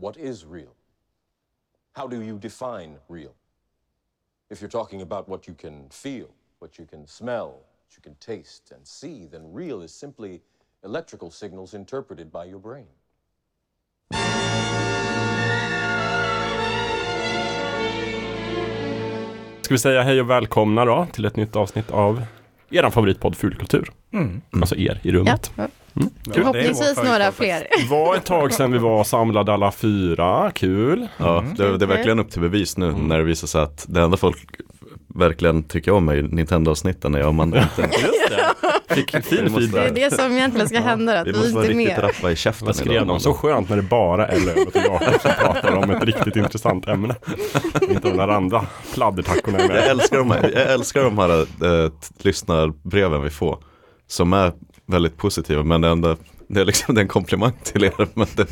What is real? How do you define real? If you're talking about what you can feel, what you can smell, what you can taste and see, then real is simply electrical signals interpreted by your brain. Ska vi säga hej och välkomna då till ett nytt avsnitt av eran favoritpodd Fulkultur. Mm. Alltså er i rummet. ja. Mm. Kul. Förhoppningsvis några fler. Det var ett tag sedan vi var samlade alla fyra. Kul. Ja, det, det är verkligen upp till bevis nu när det visar sig att det enda folk verkligen tycker om är Nintendo-avsnitten när jag och Amanda inte Just det. Fick fin Det är det som egentligen ska hända, att Vi vi måste inte med. rappa i käften Vad skrev idag, de? Så skönt när det bara är Lövet och Jakob som pratar om ett riktigt intressant ämne. Inte de där andra pladdertackorna är Jag med. älskar de här, jag älskar de här äh, lyssnarbreven vi får. Som är väldigt positiva men det enda det är liksom det är en komplimang till er. Men det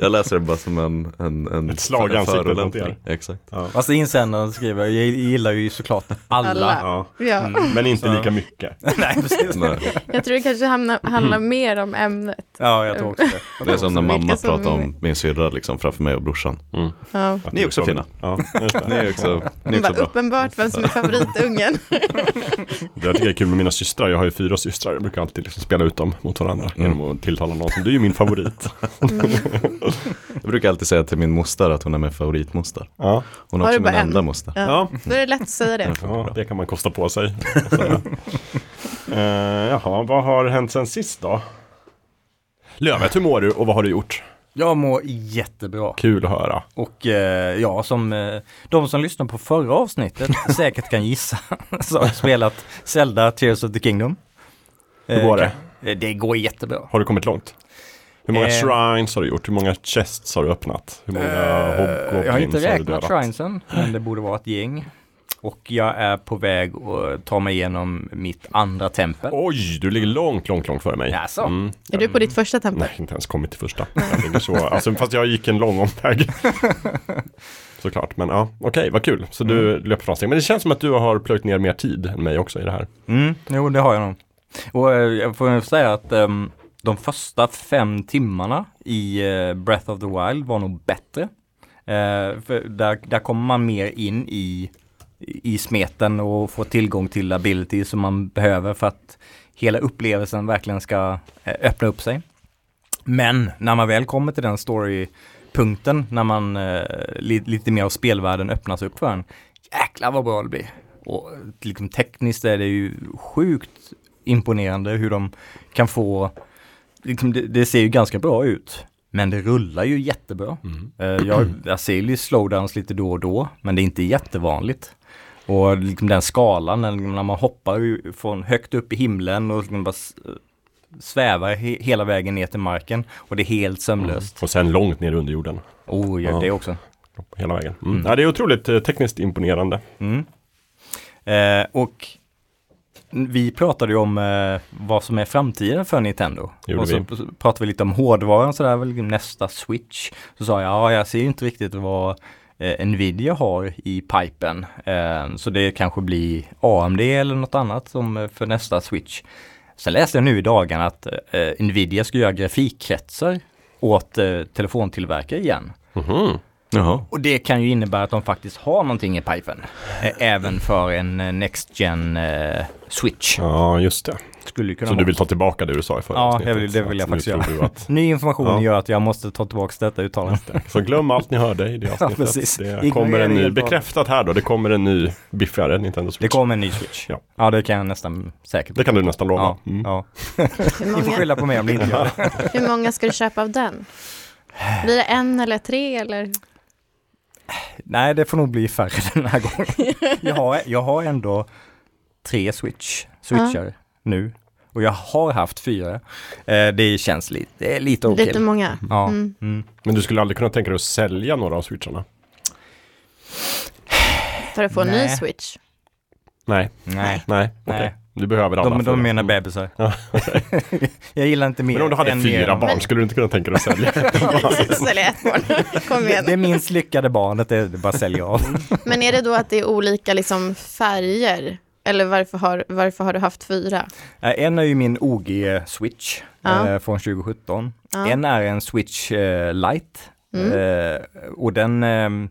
jag läser det bara som en, en, en Ett slag i ansiktet mot er. Exakt. Fast insändaren skriver, jag gillar ju såklart alla. Alla. Ja. Ja. Men inte lika mycket. Nej, precis. Nej, Jag tror det kanske hamnar, handlar mer om ämnet. Ja, jag tror också det. det är som när mamma som pratar om min syrra liksom framför mig och brorsan. Ja. Att Ni är också så- fina. Ja, just det. Ni är också, ni är också bra. uppenbart vem som är favoritungen. Det jag tycker är kul med mina systrar, jag har ju fyra systrar, jag brukar alltid liksom spela ut dem mot varandra genom att tilltala någon som du är ju min favorit. Jag brukar alltid säga till min moster att hon är min favoritmoster. Ja, Hon är Har också min bara en? enda moster. Ja. ja. Då är det lätt att säga det. ja det kan man kosta på sig. uh, jaha, vad har hänt sen sist då? Lövet, hur mår du och vad har du gjort? Jag mår jättebra. Kul att höra. Och eh, ja, som eh, de som lyssnar på förra avsnittet säkert kan gissa, så har jag spelat Zelda Tears of the Kingdom. Hur går det? Eh, Det går jättebra. Har du kommit långt? Hur många Eh. shrines har du gjort? Hur många chests har du öppnat? Hur många Eh, hobgoblins jag har inte har räknat dödat? shrinesen, men det borde vara ett gäng. Och jag är på väg att ta mig igenom mitt andra tempel. Oj, du ligger långt, långt, långt före mig. Jaså? Mm. Är du på ditt första tempel? Nej, inte ens kommit till första. Jag ligger så, alltså, fast jag gick en lång omväg. Såklart, men ja, okej, vad kul. Så du löper från steg. Men det känns som att du har plöjt ner mer tid än mig också i det här. Mm, jo, det har jag nog. Och eh, jag får säga att um, de första fem timmarna i uh, Breath of the Wild var nog bättre. Uh, för där, där kommer man mer in i, i smeten och får tillgång till ability som man behöver för att hela upplevelsen verkligen ska öppna upp sig. Men när man väl kommer till den storypunkten, när man eh, li, lite mer av spelvärlden öppnas upp för en, jäklar vad bra det blir. Och liksom tekniskt är det ju sjukt imponerande hur de kan få, liksom det, det ser ju ganska bra ut. Men det rullar ju jättebra. Eh, jag, jag ser ju slowdowns lite då och då, men det är inte jättevanligt. Och liksom den skalan, när, man hoppar från högt upp i himlen och liksom bara s- svävar he, hela vägen ner till marken och det är helt sömlöst. Och sen långt ner under jorden. Oh, Ja. det också. Hela vägen. Mm. Ja, det är otroligt eh, tekniskt imponerande. Mm. Eh, och vi pratade ju om eh, vad som är framtiden för Nintendo. Gjorde och så vi. pratade vi lite om hårdvaran sådär, väl nästa Switch. Så sa jag, ja jag ser inte riktigt vad eh, Nvidia har i pipen. Eh, så det kanske blir AMD eller något annat som eh, för nästa Switch. Sen läste jag nu i dagarna att eh, Nvidia ska göra grafikkretsar åt eh, telefontillverkare igen. Mhm. Jaha. Och det kan ju innebära att de faktiskt har någonting i pipen. Eh, även för en eh, Next Gen eh, Switch. Ja, just det. Skulle kunna Så vara. du vill ta tillbaka det du sa i förra Ja, jag vill- det vill jag faktiskt göra. att- Ny information Ja. gör att jag måste ta tillbaka detta uttalande. Så glöm allt ni hörde i det avsnittet. precis. Det kommer en ny, bekräftat här då, det kommer en ny biffigare Nintendo Switch. Det kommer en ny Switch. Ja. Ja, det kan jag nästan säkert. Det kan du nästan lova. Ja, Mm. ja. Hur Ni får många, skylla på mig om ni inte gör det. hur många ska du köpa av den? Blir det en eller tre eller? Nej, det får nog bli färre den här gången. Jag har, jag har ändå tre Switch, Switchar nu. Och jag har haft fyra. Eh, det känns lite, det är lite okej. Lite många? Ja. Mm. Mm. Men du skulle aldrig kunna tänka dig att sälja några av switcharna? För att få en ny switch? Nej, Nej, nej. Nej. Du behöver alla. de, de det. menar Mm. bebisar. Ja, jag gillar inte mer Men om du hade fyra barn, skulle du inte kunna tänka dig att sälja? Sälja ett barn. Kom Det, igen. det minst lyckade barnet, det är det bara sälja av. Men är det då att det är olika liksom, färger? Eller varför har, varför har du haft fyra? Eh, En är ju min OG Switch Ja. eh, från 2017. Ja. En är en Switch eh, Lite Mm. Eh, och den, ehm,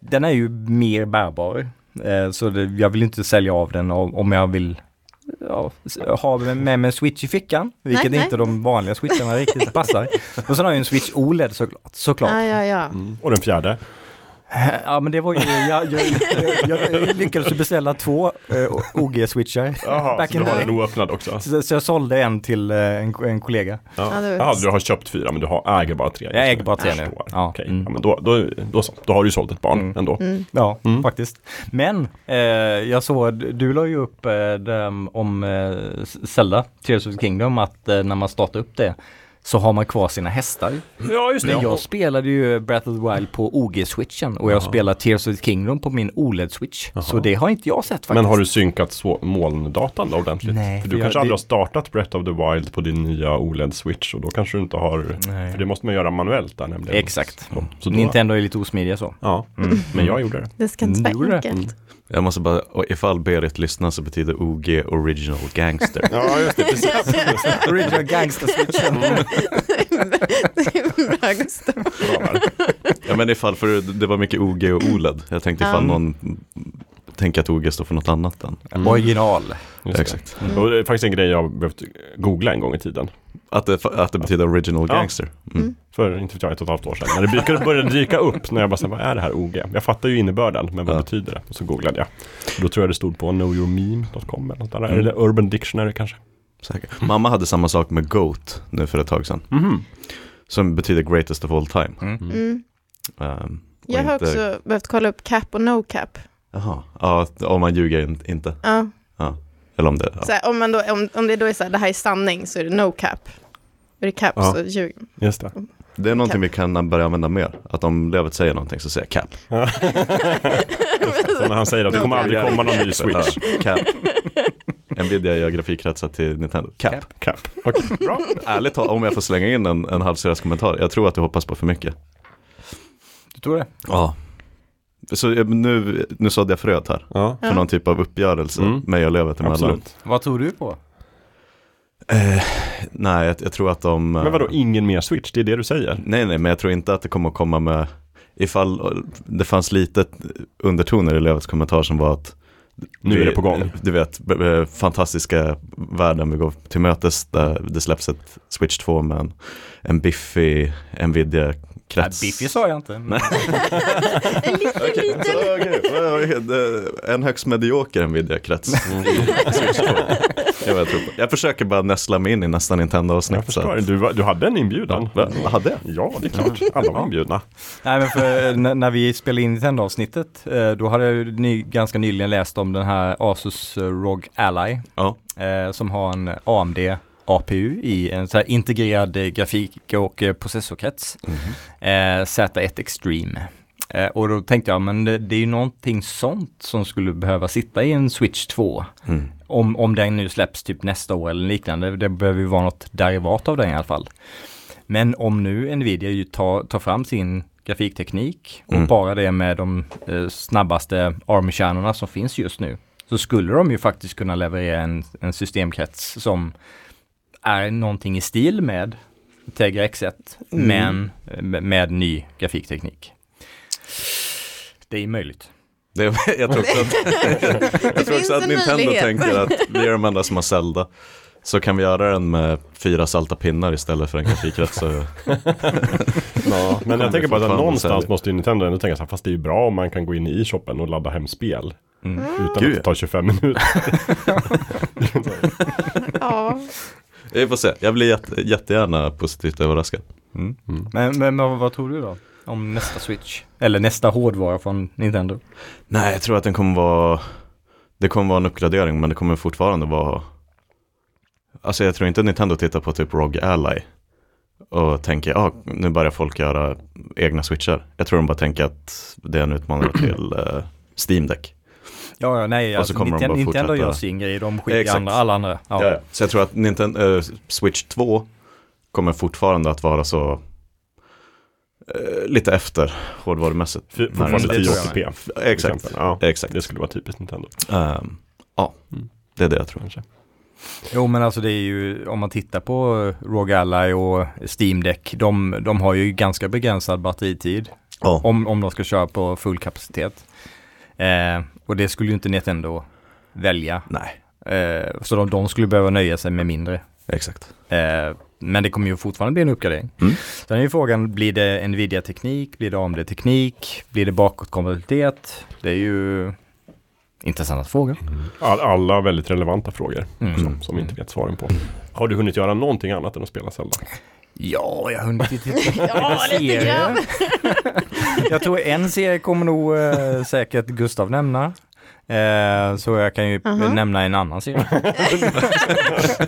den är ju mer bärbar. Eh, så det, jag vill inte sälja av den om, jag vill ja, ha med mig en switch i fickan, vilket Nej, nej. inte de vanliga switcharna riktigt passar. Och sen har jag en switch OLED såklart. såklart. Ja, ja, ja. Mm. Och den fjärde? Ja men det var ju, jag, jag, jag, jag lyckades beställa två eh, OG-switchar. Jaha, så du har den oöppnad också? Så, så jag sålde en till eh, en, en kollega. Ja. Ja, Jaha, du har köpt fyra men du har, äger bara tre? Jag äger bara tre nu. Ja. Okej, Mm. ja, men då, då, då så. Då har du ju sålt ett barn Mm. ändå. Mm. Ja, Mm. faktiskt. Men eh, jag såg, du la ju upp eh, om eh, Zelda, Tears of the Kingdom, att eh, när man startar upp det så har man kvar sina hästar. Ja, just Men jag spelade ju Breath of the Wild på OG-switchen och jag spelar Tears of the Kingdom på min OLED-switch. Så det har inte jag sett faktiskt. Men har du synkat molndatan då ordentligt? Nej, för för du jag- kanske det- aldrig har startat Breath of the Wild på din nya OLED-switch och då kanske du inte har, Nej. för det måste man göra manuellt där nämligen. Exakt. Så, så då, Nintendo är lite osmidiga så. Ja, men jag gjorde det. Det ska inte Mm, vara det. enkelt. Jag måste bara, ifall Berit lyssnar så betyder OG Original Gangster. Ja, just det, precis. Original bra Gustav. Bra där. ja men ifall, för det var mycket OG och OLED. Jag tänkte ifall Ja. någon tänker att OG står för något annat än. Mm. Original. Exakt. Och det är faktiskt en grej jag har behövt googla en gång i tiden. Att det, att det betyder Original Ja. Gangster. Mm. För inte vet jag, ett och ett halvt år sedan. När det började- började dyka upp, när jag bara, vad är det här OG? Jag fattar ju innebörden, men vad Ja. betyder det? Och så googlade jag. Då tror jag det stod på knowyourmeme.com eller något där. Mm. Eller Urban Dictionary kanske. Säkert. Mamma hade samma sak med GOAT nu för ett tag sedan. Mhm. Som betyder greatest of all time. Mm. Um, och Jag har inte- också behövt kolla upp cap och no cap. Jaha, ja, om man ljuger in- inte. Ja. Eller om det, ja. Här, om, man då, om, om det då är så här, det här är sanning så är det no cap. Är det cap Ja. så ljuger Just det. Det är någonting Cap. vi kan börja använda mer. Att om Levet säger någonting så säger jag cap. Så när han säger att det kommer aldrig komma någon ny Switch. Ja, cap. Nvidia gör grafikkretsar till Nintendo. Cap. Cap. Okej, bra. Ärligt talat, om jag får slänga in en, en halvseriös kommentar. Jag tror att du hoppas på för mycket. Du tror det? Ja. Så eh, nu, nu sådde jag fröet här. Ja, För någon typ av uppgörelse Mm. mig och Levet emellan. absolut. Vad tror du på? Eh, nej, jag, jag tror att de... eh, Men vadå, ingen mer Switch? Det är det du säger? Nej, nej, men jag tror inte att det kommer att komma med ifall det fanns lite undertoner i Levets kommentar som var att Nu är det på gång. Du vet, fantastiska världen vi går till mötes där det släpps ett Switch 2 med en, en biffig Nvidia-krets. Nej, Biffy sa jag inte. Men... Okej, okej, det- En högst medioker Nvidia-krets i Switch 2. Det är vad jag, jag försöker bara nästla mig in i nästa Jag Nintendo-avsnitt. så Du, du hade en inbjudan. Va? Hade jag? Ja, det är klart. Alla var inbjudna. Nej men för eh, när, vi spelade in Nintendo-avsnittet, eh, då hade jag ny, ganska nyligen läst om den här Asus eh, ROG Ally, Ja. som har en AMD APU i en så integrerad eh, grafik och eh, processorkrets. Eh, Z1 Extreme. Och då tänkte jag, men det, det är ju någonting sånt som skulle behöva sitta i en Switch 2. Mm. Om, om den nu släpps typ nästa år eller liknande. Det behöver ju vara något derivat av den i alla fall. Men om nu Nvidia ju tar, tar fram sin grafikteknik och Mm. bara det med de eh, snabbaste ARM-kärnorna som finns just nu. Så skulle de ju faktiskt kunna leverera en, en systemkrets som är någonting i stil med Tegra X1 men eh, med, med ny grafikteknik. Det är möjligt. Det, jag tror också att, jag tror också att en Nintendo möjlighet. tänker att vi är de enda som har Zelda. Så kan vi göra den med fyra salta pinnar istället för en grafikkrets. Så, Ja, men jag tänker bara att någonstans måste ju Nintendo ändå tänka så här, fast det är ju bra om man kan gå in i e-shoppen och ladda hem spel. Mm. Utan Gud. att det tar 25 minuter. Ja. Vi får se, jag blir jätte, jättegärna positivt överraskad. Mm. Men, men, vad, vad tror du då? Om nästa Switch? Eller nästa hårdvara från Nintendo? Nej, jag tror att den kommer vara, det kommer vara en uppgradering men det kommer fortfarande vara, alltså jag tror inte Nintendo tittar på typ ROG Ally och tänker, ja nu börjar folk göra egna switchar. Jag tror de bara tänker att det är en utmanare till eh, Steam Deck. Ja, ja nej, Och så alltså, kommer de Nintendo, bara Nintendo gör sin grej, de skiter i andra, alla andra. Ja. Ja. Så jag tror att Nintendo, eh, Switch 2 kommer fortfarande att vara så eh, lite efter hårdvarumässigt. Fortfarande det släpps. 1080p. till Exakt. Ja, Exakt. det skulle vara typiskt Nintendo. Ehm, ja, Mm. det är det jag tror. Kanske. Jo men alltså det är ju, om man tittar på Rogue Ally och Steam Deck, de, de har ju ganska begränsad batteritid. Ja. Om, om de ska köra på full kapacitet. Eh, och det skulle ju inte Nintendo välja. Nej, Eh, så de, de skulle behöva nöja sig med mindre. exakt. Eh, men det kommer ju fortfarande bli en uppgradering. Mm. Sen är ju frågan, blir det Nvidia-teknik? Blir det AMD-teknik? Blir det bakåtkompatibilitet? Det är ju intressanta frågor. All, alla väldigt relevanta frågor Mm. som, som vi inte vet svaren på. Har du hunnit göra någonting annat än att spela Zelda? Ja, jag har hunnit titta Ja, lite grann. Jag tror en serie kommer nog eh, säkert Gustav nämna. Eh, så jag kan ju Aha. nämna en annan serie.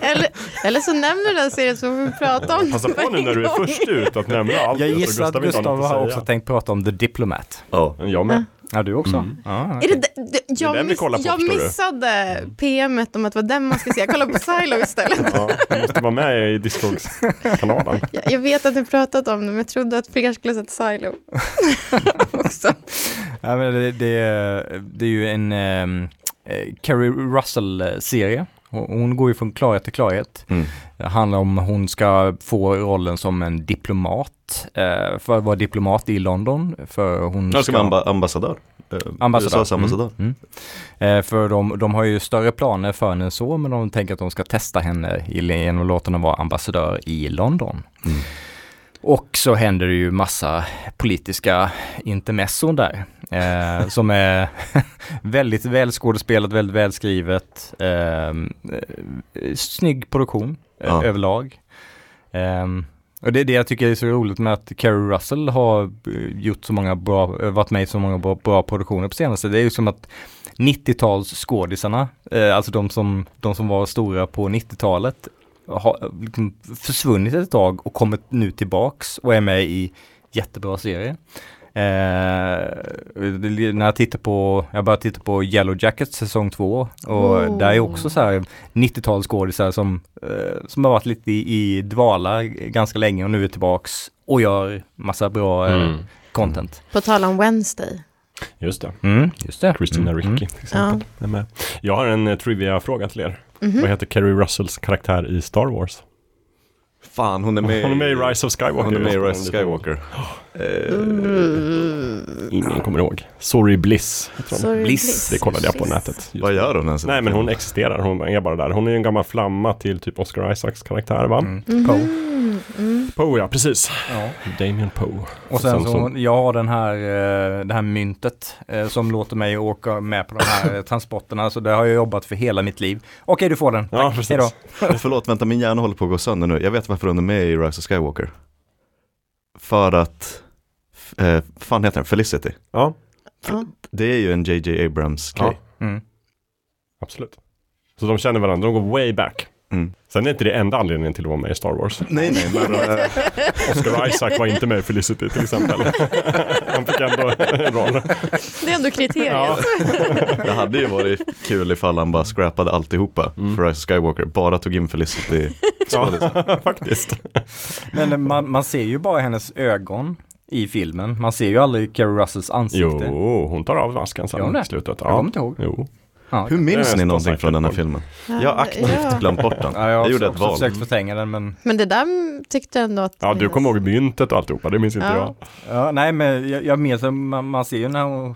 Eller, eller så nämner du den serien så får vi prata om Passa den på nu när du är först ut att nämna allt. Jag gissar att Gustav att har också tänkt prata om The Diplomat. Ja. Jag med. Ja, du också? Mm. Ja, Är okej. det, det, det, jag vi miss, på, jag du. missade PMet om att det var den man ska se. Jag kollade på Silo istället. Ja, du måste vara med i Discogs-kanalen. Jag, jag vet att ni pratat om det, men jag trodde att fler skulle sett Silo. också. Ja, men det, det, det är ju en um, Carrie Russell-serie. Hon går ju från klarhet till klarhet. Mm. Det handlar om hon ska få rollen som en diplomat. Eh, för att vara diplomat i London. För hon Jag ska vara amba ambassadör. Eh, Ambassadör. USAs ambassadör. Mm, mm. Eh, för de, de har ju större planer för henne än så, men de tänker att de ska testa henne genom att låta henne vara ambassadör i London. Mm. Och så händer det ju massa politiska intermezzon där. Eh, som är väldigt välskådespelat, väldigt välskrivet. Eh, eh, snygg produktion eh, Ja. överlag. Eh, och det är det jag tycker är så roligt med att Carrie Russell har eh, gjort så många bra, varit med i så många bra, bra produktioner på senaste. Det är ju som att 90-talsskådisarna, eh, alltså de som, de som var stora på 90-talet, har liksom försvunnit ett tag och kommit nu tillbaks och är med i jättebra serier. Eh, när jag tittar på, jag börjar titta på Yellow Jackets säsong två och Oh. där är också så här 90-talsskådisar som, eh, som har varit lite i, i dvala ganska länge och nu är tillbaks och gör massa bra eh, Mm. content. På tal om Wednesday. Just det. Mm, just det. Christina Mm, Ricci till exempel. är med. Jag har en eh, trivia-fråga till er. Mhm. Vad heter Carrie Russells karaktär i Star Wars? Fan, hon är med Hon är med i Rise of Skywalker. Hon är med i. Rise of Skywalker. Ingen kommer ihåg. Sorry Bliss. Sorry, Bliss. Det kollade jag på Bliss. nätet. just Vad gör hon ens? Nej men hon existerar, hon är bara där. Hon är ju en gammal flamma till typ Oscar Isaacs karaktär va? Mm. Mhm. Poe. Mm. Poe ja, precis. Ja. Damien Poe. Och sen Sen så, jag har den här, eh, det här myntet eh, som låter mig åka med på de här eh, transporterna. Så det har jag jobbat för hela mitt liv. Okej, du får den. Ja, Tack. precis. Hejdå. Förlåt, vänta, min hjärna håller på att gå sönder nu. Jag vet varför hon är med i Rise of Skywalker. För att, eh, fan heter den? Felicity. Ja, Ja. Det är ju en JJ Abrams Ja. grej. Mm. absolut. Så de känner varandra, de går way back. Mm. Sen är inte det enda anledningen till att vara med i Star Wars. Nej, nej, men eh, Oscar Isaac var inte med i Felicity till exempel. Han fick ändå en roll. Det är ändå kriteriet. Ja. det hade ju varit kul ifall han bara scrappade alltihopa Mm. för Rise Skywalker. Bara tog in Felicity. Ja, faktiskt. Men man, man ser ju bara hennes ögon i filmen. Man ser ju aldrig Carrie Russells ansikte. Jo, hon tar av masken sen i slutet. Jag kommer inte ihåg. Jo. Ja. Hur minns ni någonting från den här filmen? Jag har aktivt Ja. glömt bort den. Ja, jag, Jag gjorde ett val. försökt förtränga den men Men det där tyckte jag ändå att... Ja, du kommer ihåg myntet och alltihopa, det minns inte Ja. jag. Ja, nej men jag, jag minns att man, man ser ju när hon,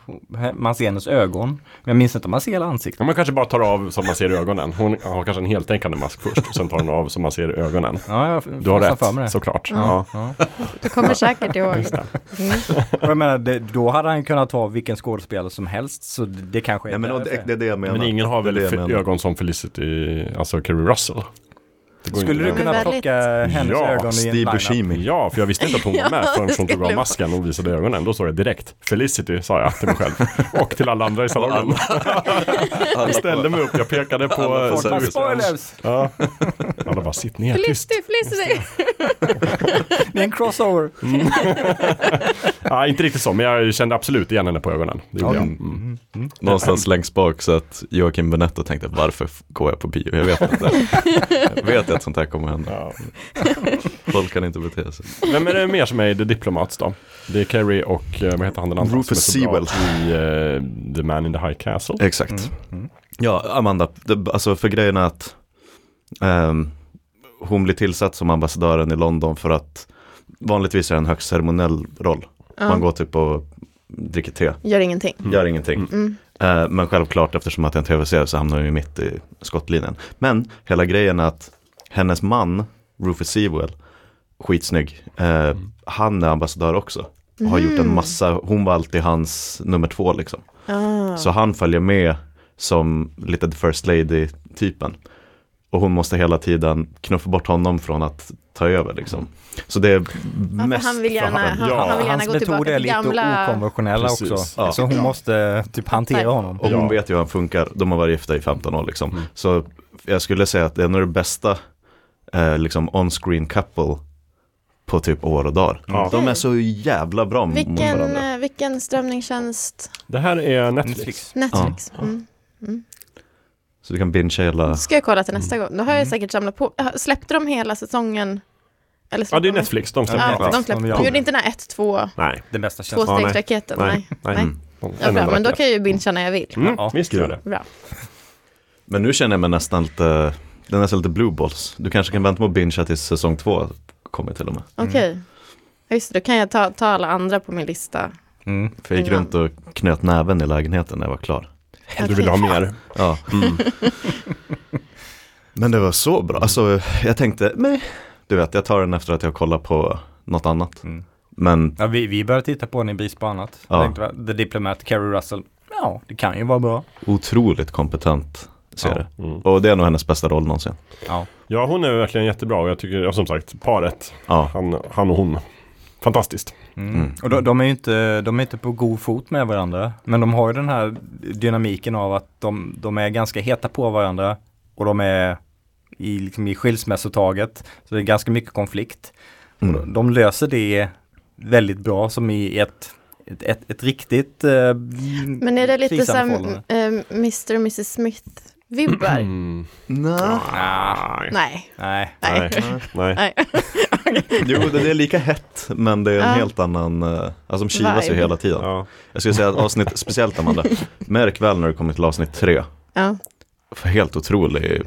man ser hennes ögon. Men jag minns inte om man ser hela ansiktet. Ja, man kanske bara tar av så man ser ögonen. Hon har kanske en heltäckande mask först, och sen tar hon av så man ser ögonen. Ja, jag Du har får för mig det. rätt, såklart. Ja. Ja. Du kommer säkert ihåg. Just det. Mm. Jag menar, det, då hade han kunnat vara vilken skådespelare som helst. Så det, det kanske är Ja, men det, det är det jag menar. Men ingen har väl det ögon som Felicity, alltså Carrie Russell? Skulle du kunna väldigt- plocka hennes Ja, ögon i en Steve? Buscemi. Ja, för jag visste inte att hon var med förrän hon tog av masken och visade ögonen. Då sa jag direkt Felicity, sa jag till mig själv. Och till alla andra i salongen. Jag ställde mig upp, jag pekade på... Alla spoilers! Ja. Alla bara, sitt ner, tyst. Felicity, Felicity! Det är en crossover. Ja, inte riktigt så, men jag kände absolut igen henne på ögonen. Det gjorde jag. Mm. Någonstans längst bak så att Joakim Benetto tänkte varför går jag på bio? Jag vet inte. Jag vet att sånt här kommer hända. Ja. Folk kan inte bete sig. Vem är det mer som är i The Diplomats då? Det är Carrie och, eh, vad heter han den andra? Rufus Sewell. I eh, The Man in the High Castle. Exakt. Ja, Amanda, det, alltså för grejen är att Ehm, hon blir tillsatt som ambassadören i London för att vanligtvis är det en högst ceremoniell roll. Ja. Man går typ och dricker te, Gör ingenting. gör ingenting. Mm. Eh, men självklart eftersom att det är en tv-serie så hamnar ju mitt i skottlinjen. Men hela grejen är att hennes man, Rufus Sewell, skitsnygg, eh, han är ambassadör också. Har gjort en massa, hon var alltid hans nummer två liksom. Ah. Så han följer med som lite the first lady typen. Och hon måste hela tiden knuffa bort honom från att ta över liksom. Så det är Ja, mest han vill gärna, för han. Ja, han vill gärna Hans gå tillbaka metod är till lite gamla... okonventionella Precis. också. Ja. Så hon måste typ hantera honom. Och hon Ja. vet ju hur han funkar, de har varit gifta i 15 år liksom. Mm. Så jag skulle säga att det är nog det bästa eh, liksom on-screen couple på typ år och dagar. Ja. De är så jävla bra mot Vilken, varandra. eh, vilken strömningstjänst? Det här är Netflix. Netflix. Netflix. Mm. Så du kan binge hela, ska jag kolla till nästa gång. Då har jag säkert samlat på. Släppte de hela säsongen? Eller Ja, släppte det är Netflix. De släpper Ja, de släppte. De gjorde inte den här 1, 2, Nej, Det bästa känns. Ja, nej. nej, Nej. nej. Nej. Mm. En Ja, bra, men då kan jag ju bingea när jag vill. Mm, Ja. visst gör det. Bra. Men nu känner jag mig nästan lite, det är nästan lite blue balls. Du kanske kan vänta med att bingea tills säsong två kommer till och med. Okej. Ja, Just det, då kan jag ta, ta alla andra på min lista. Mm. För jag gick runt och knöt näven i lägenheten när jag var klar. Du vill ha mer? Ja. Mm. Men det var så bra. Alltså jag tänkte, men du vet, jag tar den efter att jag kollar på något annat. Mm. Men Ja, vi, vi började titta på den i brist på annat. Ja. Tänkte, The Diplomat, Carrie Russell. Ja, det kan ju vara bra. otroligt kompetent serie. Mm. Och det är nog hennes bästa roll någonsin. Ja. Ja, hon är verkligen jättebra och jag tycker, ja, som sagt, paret, Ja, han, han och hon. Fantastiskt. Mm. Mm. Och de, de, är ju inte, de är inte på god fot med varandra. Men de har ju den här dynamiken av att de, de är ganska heta på varandra. Och de är i, liksom i skilsmässotaget. Så det är ganska mycket konflikt. Mm. Och de, löser det väldigt bra som i ett, ett, ett, ett riktigt eh, Men är det lite förhållande. eh, Mr och Mrs Smith-vibbar? Mm. Nej. Ah, Nej. Nej. nej. Nej. Nej. Nej. Jo, det är lika hett, men det är en Ja. helt annan, eh, alltså de kivas ju hela tiden. Ja. Jag skulle säga att avsnitt, speciellt Amanda, märk väl när du kommer till avsnitt tre. Ja. För helt otrolig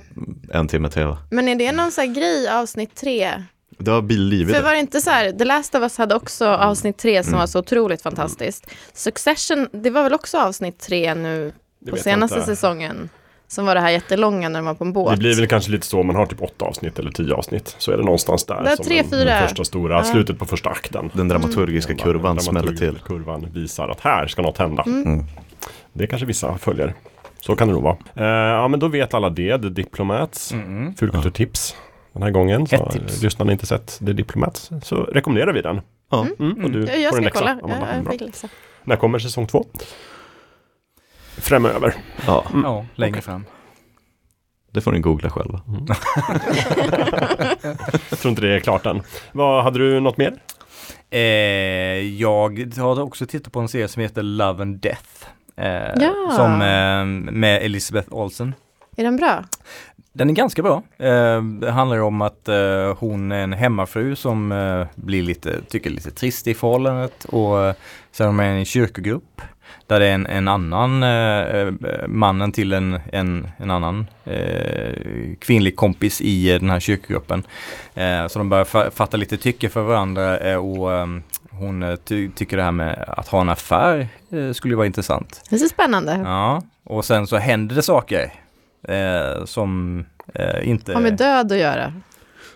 en timme tv. Men är det någon så här grej avsnitt tre? Det har billiv i För det. var det inte så här, The Last of Us hade också avsnitt tre som Mm. var så otroligt fantastiskt. Succession, det var väl också avsnitt tre nu Det på senaste säsongen? Som var det här jättelånga när de var på en båt. Det blir väl kanske lite så, man har typ åtta avsnitt eller tio avsnitt. Så är det någonstans där. Det är som tre, den, fyra. den första stora, Ja. slutet på första akten. Den dramaturgiska Den kurvan dramaturgiska smäller till. Kurvan visar att här ska något hända. Mm. Det kanske vissa följer. Så kan det nog vara. Eh, ja men då vet alla det, The Diplomats. Mm. Fulkulturtips den här gången. Så Ett tips. eh, lyssnarna inte sett The Diplomats så rekommenderar vi den. Ja. Mm, och du Ja, jag får en ska läxa. kolla. Ja, jag läxa. När kommer säsong två? Framöver. ja, Ja, längre fram. det får ni googla själva. Jag tror inte det är klart än. Vad, hade du något mer? Eh, jag har också tittat på en serie som heter Love and Death. Eh, Ja. Som eh, med Elizabeth Olsen. Är den bra? Den är ganska bra. Eh, det handlar om att eh, hon är en hemmafru som eh, blir lite, tycker lite trist i förhållandet och eh, så är de med i en kyrkogrupp där det är en, en annan, eh, eh, mannen till en, en, en annan eh, kvinnlig kompis i eh, den här kyrkogruppen. Eh, så de börjar fa- fatta lite tycke för varandra eh, och eh, hon ty- tycker det här med att ha en affär skulle vara intressant. Det är så spännande. Ja, och sen så händer det saker som inte... Har med död att göra.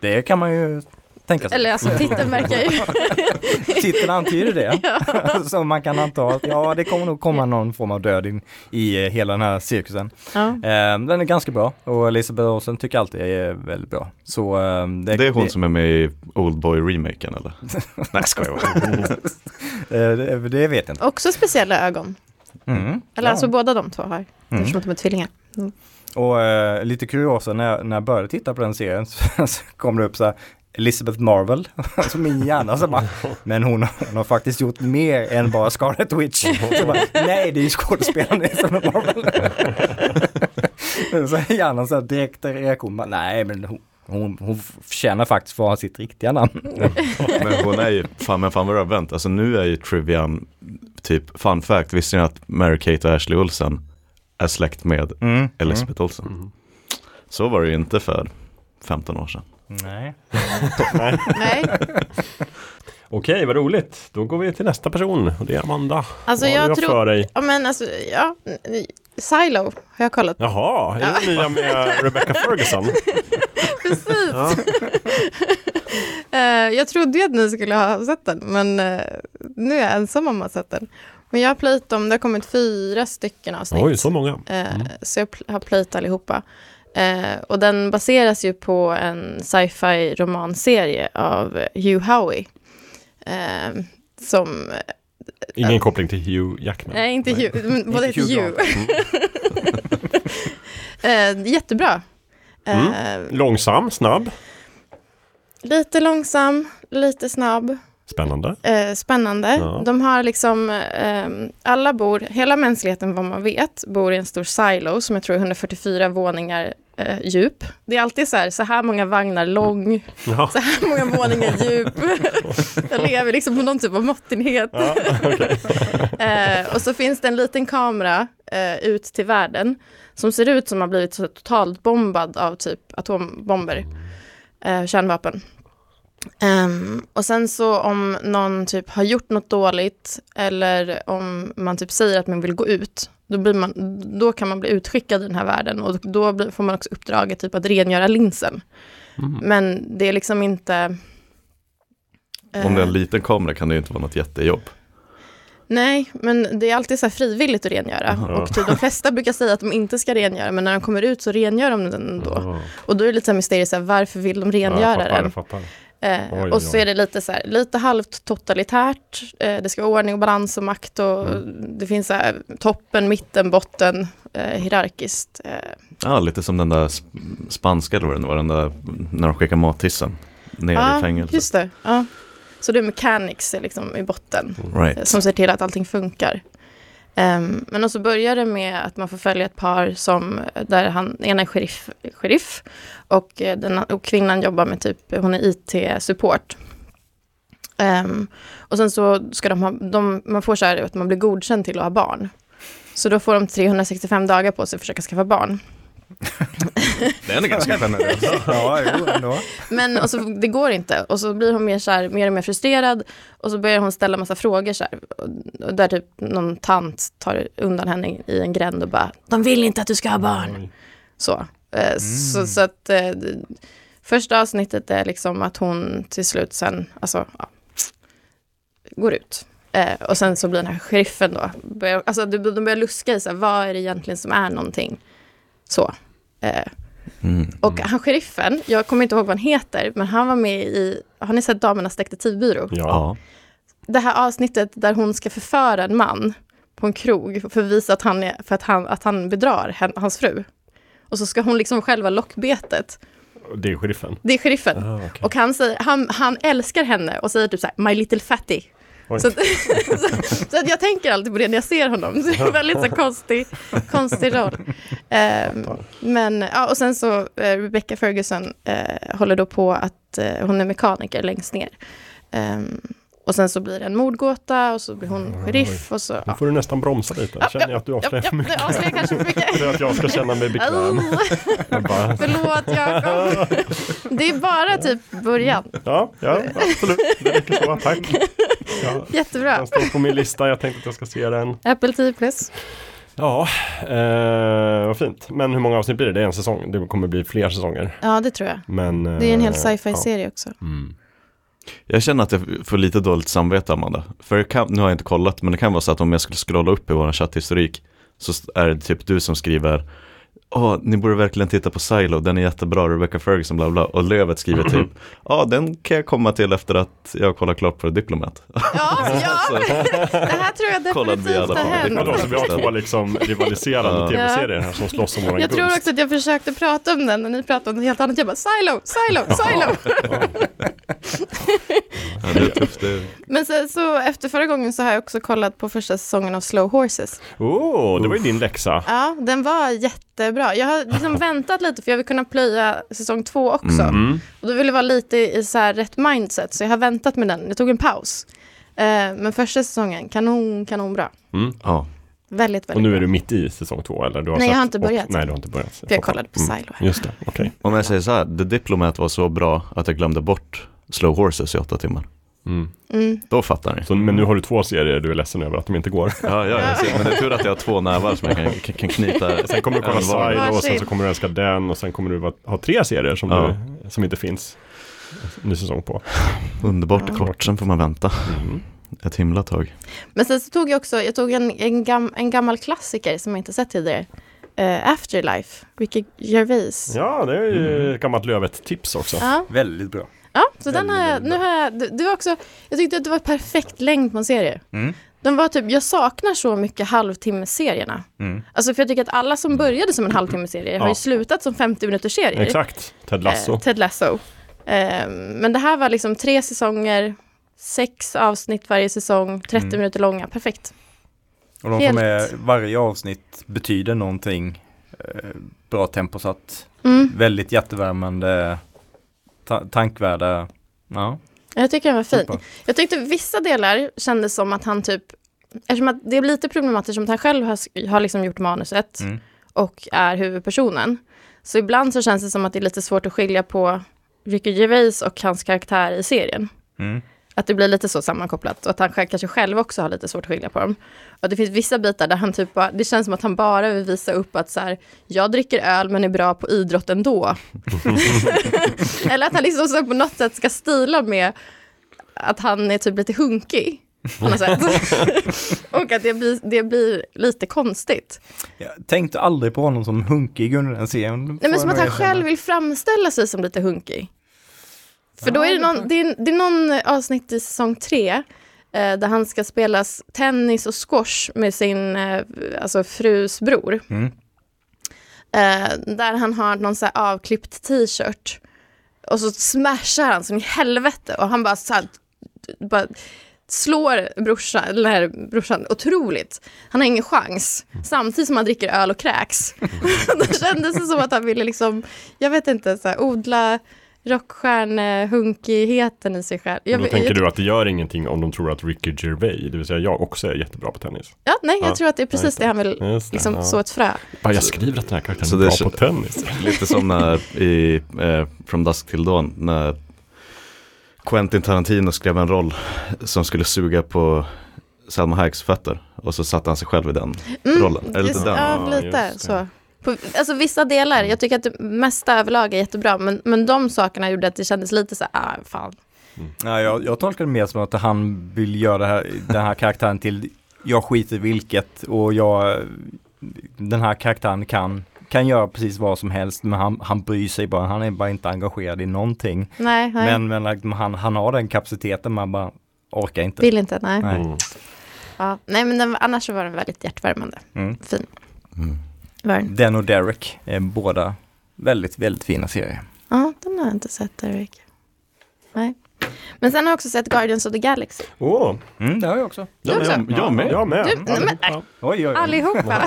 Det kan man ju tänka sig. Eller alltså titeln verkar ju... Titeln antyder det. så man kan anta att ja, det kommer nog komma någon form av död in i eh, hela den här cirkusen. Ja. Eh, den är ganska bra och Elisabeth Olsen tycker alltid är väldigt bra. Så, eh, Det är hon som är med i Oldboy-remaken eller? Nej, skojar bara. eh, det, det vet jag inte. Också speciella ögon. Mm. Eller Ja. alltså båda de två har. Mm. Eftersom de är tvillingar. Och eh, lite kuriosa, när, jag- när jag började titta på den serien så, så kom det upp så här Elizabeth Marvel, alltså min hjärna så bara, men hon, har- hon har faktiskt gjort mer än bara Scarlet Witch. Så bara, nej, det är ju skådespelaren Elizabeth Marvel. så hjärnan så här direkt reaktion, bara, nej men hon, hon, hon förtjänar faktiskt för att ha sitt riktiga namn. Men hon är ju, fan men fan vad du har vänt. Alltså nu är ju trivian, typ fun fact, visste ni att Mary-Kate och Ashley Olsen är släkt med Mm. Elizabeth Olsen? Så var det ju inte för 15 år sedan. Nej. Nej, Okej, vad roligt. Då går vi till nästa person och det är Amanda. alltså vad har jag du tror, för dig? ja men alltså, ja, Silo har jag kollat. Jaha, är det nya med Rebecca Ferguson? Precis. Ja. Eh, jag trodde ju att ni skulle ha sett den, men eh, nu är jag ensam om att ha sett den. Men jag har plöjt dem, det har kommit fyra stycken avsnitt. Oj, så många. Eh, Så jag har plöjt allihopa. Eh, och den baseras ju på en sci-fi romanserie av Hugh Howey. Eh, som, Ingen koppling till Hugh Jackman. nej inte Hugh, men båda heter Hugh Hugh. eh, jättebra. Eh, Långsam, snabb, Lite långsam, lite snabb. Spännande. Eh, spännande. Ja. De har liksom, eh, alla bor, hela mänskligheten vad man vet, bor i en stor silo som jag tror är 144 våningar eh, djup. Det är alltid så här, så här många vagnar lång, Ja. så här många våningar djup. jag lever liksom på någon typ av måttenhet. Ja, okej. Eh, och så finns det en liten kamera eh, ut till världen som ser ut som har blivit totalt bombad av typ atombomber, eh, kärnvapen. Ehm, och sen så om någon typ har gjort något dåligt eller om man typ säger att man vill gå ut, då, blir man, då kan man bli utskickad i den här världen och då blir, får man också uppdraget typ att rengöra linsen. Men det är liksom inte... Om det är eh, en liten kamera kan det ju inte vara något jättejobb. Nej, men det är alltid så här frivilligt att rengöra. Och typ de flesta brukar säga att de inte ska rengöra, men när de kommer ut så rengör de den ändå. Ja. Och då är det lite så här mysteriet, så här, varför vill de Ja, jag rengöra fattar, jag den? fattar. Eh, Oj, och så är det lite så här, lite halvt totalitärt. Eh, det ska vara ordning och balans och makt och Mm. det finns så här, toppen, mitten, botten, eh, hierarkiskt. Eh, Ja, lite som den där sp- spanska eller vad var, den där när de skickar mattissen ner i fängelse. just det. Ja. Så det är mechanics liksom i botten. Right. eh, som ser till att allting funkar. Um, men också börjar det med att man får följa ett par som, där han, ena är sheriff, sheriff och, eh, den, och kvinnan jobbar med typ, hon är IT-support. Um, ehm, och sen så ska de ha, de, man får så här att man blir godkänd till att ha barn. Så då får de 365 dagar på sig att försöka skaffa barn. Det är ändå ganska generöst. ja, jo, ändå. Men och så, det går inte. Och så blir hon mer, så här, mer och mer frustrerad. Och så börjar hon ställa massa frågor. Så här, och, där typ någon tant tar undan henne i en gränd och bara, de vill inte att du ska ha barn. Oj. Så, eh, så, så att eh, första avsnittet är liksom att hon till slut sen, alltså, ja, går ut. Eh, och sen så blir den här sheriffen då, börjar, alltså de, de börjar luska i så här, vad är det egentligen som är någonting. Så. Eh, Mm. och han sheriffen, jag kommer inte ihåg vad han heter, men han var med i, har ni sett Damernas detektivbyrå? Ja. Ja. Det här avsnittet där hon ska förföra en man på en krog för att visa att han, är, för att han, att han bedrar hen, hans fru. Och så ska hon liksom själva lockbetet. Det är sheriffen. Det är sheriffen. Ah, okej. Och han, säger, han, han älskar henne och säger typ så här, my little fatty. Så, att, så, att jag tänker alltid på det när jag ser honom. Så det är väldigt så konstig, konstig roll. Ehm, men, ja, och sen så eh, Rebecca Ferguson eh, håller då på att eh, hon är mekaniker längst ner. Ehm, och sen så blir det en mordgåta och så blir hon sheriff och så. Nu Ja. får du nästan bromsa lite. Jag känner jag att du Ja, avslöjar ja, för mycket. det avslöjar kanske för mycket. För att jag ska känna mig bekväm. Jag bara, förlåt Jakob. Det är bara typ början. ja, ja, absolut. Det räcker så. Tack. Ja, Jättebra. den står på min lista. Jag tänkte att jag ska se den. Apple TV Plus. Ja, eh, vad fint. Men hur många avsnitt blir det? Det är en säsong. Det kommer bli fler säsonger. Ja, det tror jag. Men, Det är en hel eh, sci-fi-serie också. Ja. Mm. Jag känner att jag får lite dåligt samvete Amanda. För kan, nu har jag inte kollat, men det kan vara så att om jag skulle scrolla upp i vår chatthistorik så är det typ du som skriver Åh, ni borde verkligen titta på Silo, den är jättebra, Rebecca Ferguson, bla bla. Och Lövet skriver typ, ja den kan jag komma till efter att jag har kollat klart på Diplomat. Ja, ja. Det här tror jag definitivt har hänt. som vi har två liksom rivaliserande tv-serier här som slåss om våran Jag tror också att jag försökte prata om den och ni pratade om något helt annat. Jag bara, silo, silo, silo. ja, det är tufft. Det, Men sen så efter förra gången så har jag också kollat på första säsongen av Slow Horses. Oh, det var ju din läxa. Ja, den var jättebra. Jag har liksom väntat lite för jag vill kunna plöja säsong två också. Mm. Och då ville jag vara lite i så här rätt mindset så jag har väntat med den. Jag tog en paus. Eh, men första säsongen, kanon, kanonbra. Mm. ja. Väldigt, väldigt Och nu är bra. du mitt i säsong två eller? Du har Nej, jag har inte och- börjat. Nej, du har inte börjat. För jag kollade på Mm. Silo här. Just det, okej. Om jag säger så här, The Diplomat var så bra att jag glömde bort Slow Horses i åtta timmar. Mm. Mm. Då fattar ni. Så, men nu har du två serier du är ledsen över att de inte går. Ja, ja, jag ser. Men det är tur att jag har två nävar som jag kan, kan, kan knyta. Sen kommer du kolla. Silo och sen så kommer du älska den och sen kommer du ha tre serier som, Ja. du, som inte finns. Ny säsong på. Underbart Ja. kort, sen får man vänta Mm. ett himla tag. Men sen så tog jag också, jag tog en, en, gam, en gammal klassiker som jag inte sett tidigare. Eh, Afterlife, Ricky Gervais. Ja, det är ju Mm. ett gammalt Lövet-tips också. Ja, Väldigt bra. Ja så den har jag, nu har jag, det, var också, jag tyckte att det var perfekt längd på en serie. Mm. De var typ, jag saknar så mycket halvtimmeserierna. Mm. Alltså för jag tycker att alla som började som en halvtimmeserie har Ja. ju slutat som 50 minuters serier. Exakt, Ted Lasso. Eh, Ted Lasso. Eh, men det här var liksom tre säsonger, sex avsnitt varje säsong, 30 Mm. minuter långa, perfekt. Och de får med, varje avsnitt betyder någonting. Eh, bra temposatt, Mm. väldigt hjärtevärmande, ta- tankvärda. Ja, Jag tycker den var fin. Jag tyckte vissa delar kändes som att han typ, eftersom att det är lite problematiskt som att han själv har, har liksom gjort manuset Mm. och är huvudpersonen. Så ibland så känns det som att det är lite svårt att skilja på Ricky Gervais och hans karaktär i serien. Mm. Att det blir lite så sammankopplat och att han kanske själv också har lite svårt att skilja på dem. Och det finns vissa bitar där han typ bara, det känns som att han bara vill visa upp att så här, jag dricker öl men är bra på idrott ändå. Eller att han liksom så på något sätt ska stila med att han är typ lite hunkig. På något sätt. och att det blir, det blir lite konstigt. Jag tänkte aldrig på honom som hunkig under den serien. Nej men som att han själv vill framställa sig som lite hunkig. För då är det, någon, det, är, det är någon avsnitt i säsong tre eh, där han ska spela tennis och squash med sin eh, alltså frus bror. Mm. Eh, där han har någon så här avklippt t-shirt. Och så smashar han som i helvete och han bara så här, bara slår brorsan, eller brorsan otroligt. Han har ingen chans. Samtidigt som han dricker öl och kräks. Då kändes det som att han ville liksom, jag vet inte, så här, odla rockstjärnehunkigheten i sig själv. Jag, Då tänker jag, du att det gör ingenting om de tror att Ricky Gervais, det vill säga jag, också är jättebra på tennis. Ja, nej, jag Ja, tror att det är precis det han vill det, liksom ja. så ett frö. Bara jag skriver att den här karaktären Så är bra är på tennis. Lite som när i eh, From Dusk Till Dawn när Quentin Tarantino skrev en roll som skulle suga på Salma Hayeks fötter och så satte han sig själv i den rollen. Är det lite Mm, just, den? Ja, lite så. På, alltså vissa delar, jag tycker att det mesta överlag är jättebra, men, men de sakerna gjorde att det kändes lite så här, ah, fan. Ja, jag, jag tolkar det mer som att han vill göra det här, den här karaktären till jag skiter vilket och jag den här karaktären kan, kan göra precis vad som helst men han, han bryr sig bara, han är bara inte engagerad i någonting. Nej, nej. Men, men like, han, han har den kapaciteten man bara orkar inte. vill inte, nej. Nej. Mm. Ja, nej, men den, annars så var den väldigt hjärtvärmande. Mm. Fin. Mm. Var den. Och Derek är båda väldigt, väldigt fina serier. Ja, den har jag inte sett, Derek. Nej. Men sen har jag också sett Guardians of the Galaxy. Åh, Mm, det har jag också. Du också? Jag, jag med. jag med. Du- nej, men- Allihopa. Oj, oj, oj. Allihopa.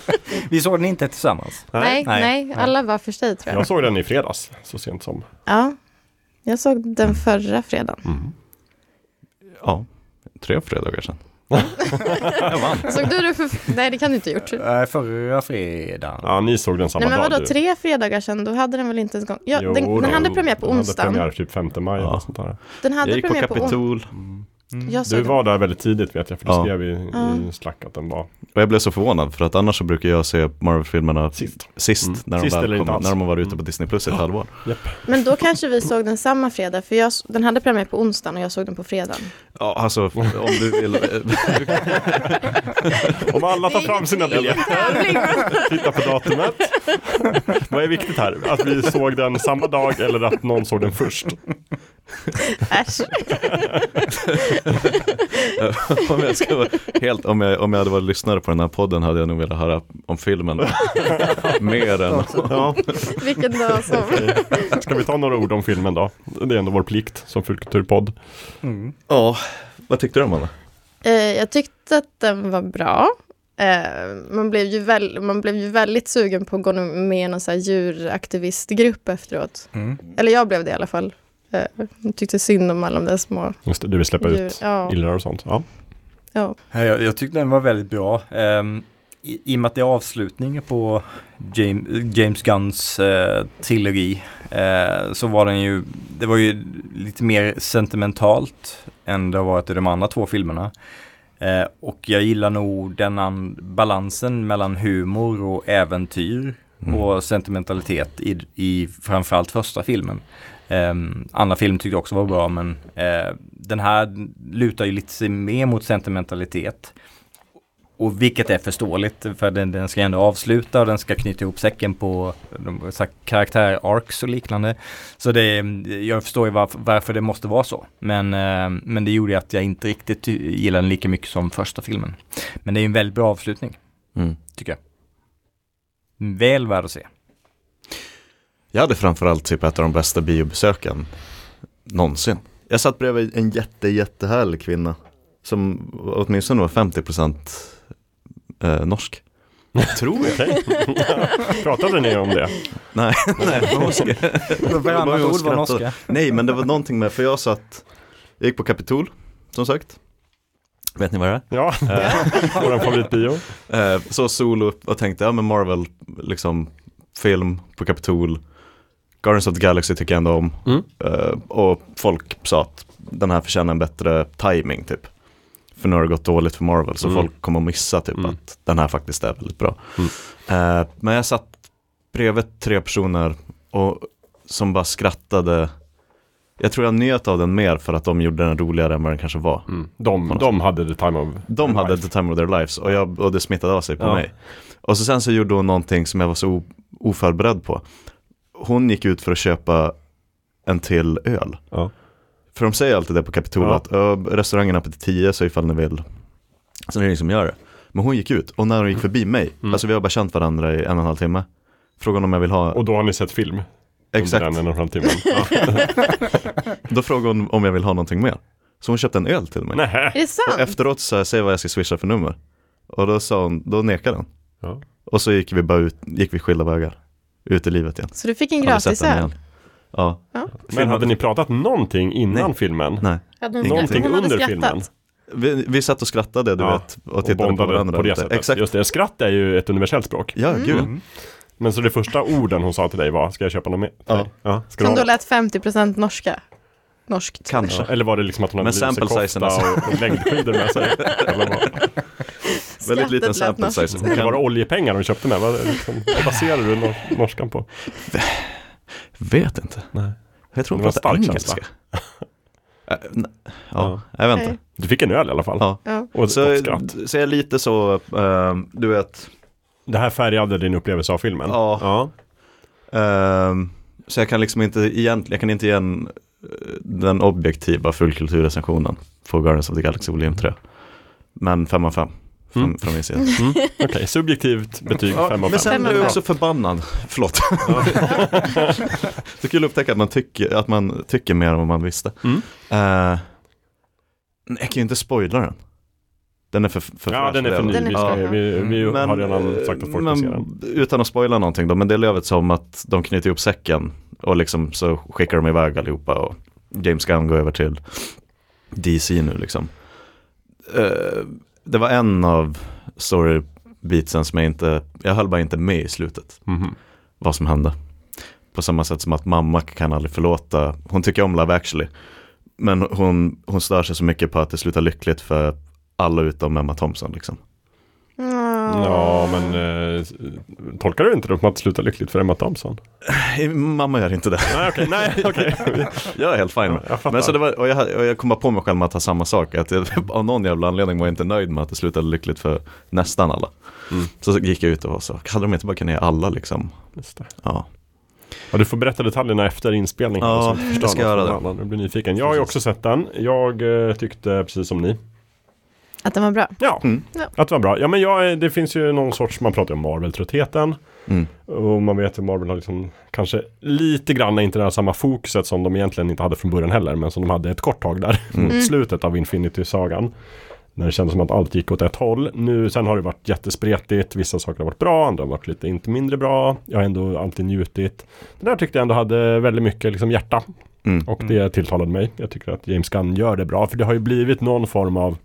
Vi såg den inte tillsammans. nej, nej, nej, nej. alla var för sig tror jag. Jag såg den i fredags, så sent som. Ja, jag såg den förra fredagen. Mm. Ja, tre fredagar sedan. Jag vann. Såg du det för... Nej, det kan du inte ha gjort. Äh, förra fredagen. Ja, ni såg den samma Nej, men dag. vadå, du. tre fredagar sedan, då hade den väl inte ens gång... Ja, Jo, den, den hade premiär på Den hade onsdagen. premiär typ 5 maj Ja. eller sånt där. Den hade Jag gick på premiär på onsdagen. Kapitol Jag såg Du den. var där väldigt tidigt vet jag, för du Ja. skrev i, Ja. i Slack att den var och jag blev så förvånad för att annars så brukar jag se Marvel-filmerna sist. sist, Mm. när, de Sist alls. när de har varit ute på Disney Plus i ett halvår. Men då kanske vi såg den samma fredag, för jag, den hade premiär på onsdagen och jag såg den på fredagen. Ja, alltså om du vill. Om alla tar fram sina biljetter, tittar på datumet. Vad är viktigt här? Att vi såg den samma dag eller att någon såg den först? Äsch. om jag ska vara helt, om jag, om jag hade varit lyssnare på den här podden hade jag nog velat höra om filmen mer än. Ja, Vilken dag som... ska vi ta några ord om filmen då? Det är ändå vår plikt som Fulkulturpodd. Mm. Ja, vad tyckte du om den? Eh, jag tyckte att den var bra. Eh, man, blev ju väl, man blev ju väldigt sugen på att gå med i någon så här djuraktivistgrupp efteråt. Mm. Eller jag blev det i alla fall. Eh, jag tyckte synd om alla de där små Just det, du vill släppa djur. ut Ja. illar och sånt. Ja. Ja. Ja, Jag, jag tyckte den var väldigt bra. Ehm, i, I och med att det är avslutningen på James, James Gunns eh, trilogi eh, så var den ju, det var ju lite mer sentimentalt än det har varit i de andra två filmerna. Eh, och jag gillar nog den an- balansen mellan humor och äventyr Mm. och sentimentalitet i, i framförallt första filmen. Um, andra film tyckte jag också var bra men eh, den här lutar ju lite sig mer mot sentimentalitet. Och vilket är förståeligt för den, den ska ändå avsluta och den ska knyta ihop säcken på karaktär-arcs och liknande. Så det, jag förstår ju varför, varför det måste vara så. Men, eh, men det gjorde ju att jag inte riktigt gillar den lika mycket som första filmen. Men det är en väldigt bra avslutning, Mm. tycker jag. Väl värd att se. Jag hade framförallt typ ett av de bästa biobesöken någonsin. Jag satt bredvid en jätte, jättehärlig kvinna som åtminstone var 50% eh, norsk. Tror jag. Pratade ni om det? Nej, nej, skrev- Varannat ord var norska. Nej, men det var någonting med, för jag satt, jag gick på Kapitol, som sagt. Vet ni vad det är? Ja, vår favoritbio. Eh, så solo och tänkte, ja men Marvel, liksom film på Kapitol. Guardians of the Galaxy tycker jag ändå om. Mm. Eh, och folk sa att den här förtjänar en bättre timing typ. För nu har det gått dåligt för Marvel så Mm. folk kommer att missa typ Mm. att den här faktiskt är väldigt bra. Eh, men jag satt bredvid tre personer och som bara skrattade. Jag tror jag njöt av den mer för att de gjorde den roligare än vad den kanske var. Mm. De, de hade the time of De hade life. the time of their lives och, jag, och det smittade av sig på Ja. mig. Och så sen så gjorde hon någonting som jag var så oförberedd på. Hon gick ut för att köpa en till öl. Ja. För de säger alltid det på Kapitol Ja. att "Ö, restaurangen är öppet till 10 så ifall ni vill. Så det är ingen som gör det. Men hon gick ut och när hon gick förbi mig, Mm. alltså vi har bara känt varandra i en och en halv timme. Frågade om jag vill ha, Och då har ni sett film? exakt, den en och en halv timmen? Ja. då frågade hon om jag vill ha någonting mer. Så hon köpte en öl till mig. Nähä. Är det sant? Och efteråt sa jag, säg vad jag ska swisha för nummer. Och då sa hon, då nekade hon. Ja. Och så gick vi bara ut, gick vi skilda vägar. Ut i livet igen. Så du fick en gratis öl? igen. Ja, Men hade ni pratat någonting innan Nej. filmen? nej. Någonting under filmen? Vi, vi satt och skrattade, du Ja, vet, och Och tittade på bondade varandra. på det sättet. Exakt. Just det, skratt är ju ett universellt språk. Ja, gud. Mm. Men så det första orden hon sa till dig var, ska jag köpa något mer? Ja. ja Som då lät 50% norska. Norskt. Kanske. Ja, Eller var det liksom att hon hade lusekofta alltså. och, och längdskidor med sig? Väldigt liten sample size. Eller var det oljepengar de köpte med? Vad, liksom, vad baserar du nor- norskan på? Vet inte. Nej. Jag tror Det hon pratar stark engelska. Ja. ja, jag vet inte. Du fick en öl i alla fall. Ja. Ja. Och, Så, och skratt. så jag är lite så, ehm, du vet, Det här färgade din upplevelse av filmen? Ja. ja. ehm, så jag kan liksom inte egentligen, jag kan inte ge en, den objektiva fullkulturrecensionen på Guardians of the Galaxy Volym 3. Men 5 av 5 från, Mm. från min sida. Mm. Okej, subjektivt betyg 5 av 5. men sen jag fem. också förbannad, förlåt. så kul att upptäcka att man, tycker, att man tycker mer än vad man visste. Mm. Nej, jag kan ju inte spoila den. Den är för, för Ja, den är för ny. Den är Vi, ska, vi, vi Men, har redan sagt att folk men, Utan att spoila någonting då, men det lövet som att de knyter ihop säcken och liksom så skickar de iväg allihopa och James Gunn går över till DC nu liksom. Eh, det var en av storybeatsen som jag inte, jag höll bara inte med i slutet, Mhm. vad som hände. På samma sätt som att mamma kan aldrig förlåta, hon tycker om Love actually, men hon, hon stör sig så mycket på att det slutar lyckligt för alla utom Emma Thompson liksom. Ja, men eh, tolkar du inte det som att det slutar lyckligt för Emma Thompson? Eh, Mamma gör inte det. Nej, okej. Nej, okej. Jag är helt fine med Jag fattar. Men så det var, och jag, och jag kom bara på mig själv med att ha samma sak. Att jag, av någon jävla anledning var jag inte nöjd med att det slutade lyckligt för nästan alla. Mm. Så gick jag ut och var så, hade de inte bara kunnat ge alla liksom? Just det. Ja. Ja, du får berätta detaljerna efter inspelningen. Ja, jag ska göra det. Jag blir nyfiken. Jag har ju också sett den. Jag eh, tyckte precis som ni. Att den var bra. Ja, Mm. Att det var bra. Ja, men jag, det finns ju någon sorts, man pratar ju om Marvel-tröttheten. Mm. Och man vet att Marvel har liksom kanske lite grann inte det här samma fokuset som de egentligen inte hade från början heller. Men som de hade ett kort tag där Mm. mot slutet av Infinity-sagan. När det kändes som att allt gick åt ett håll. Nu, sen har det varit jättespretigt. Vissa saker har varit bra, andra har varit lite inte mindre bra. Jag har ändå alltid njutit. Den där tyckte jag ändå hade väldigt mycket liksom hjärta. Mm. Och det tilltalade mig. Jag tycker att James Gunn gör det bra. För det har ju blivit någon form av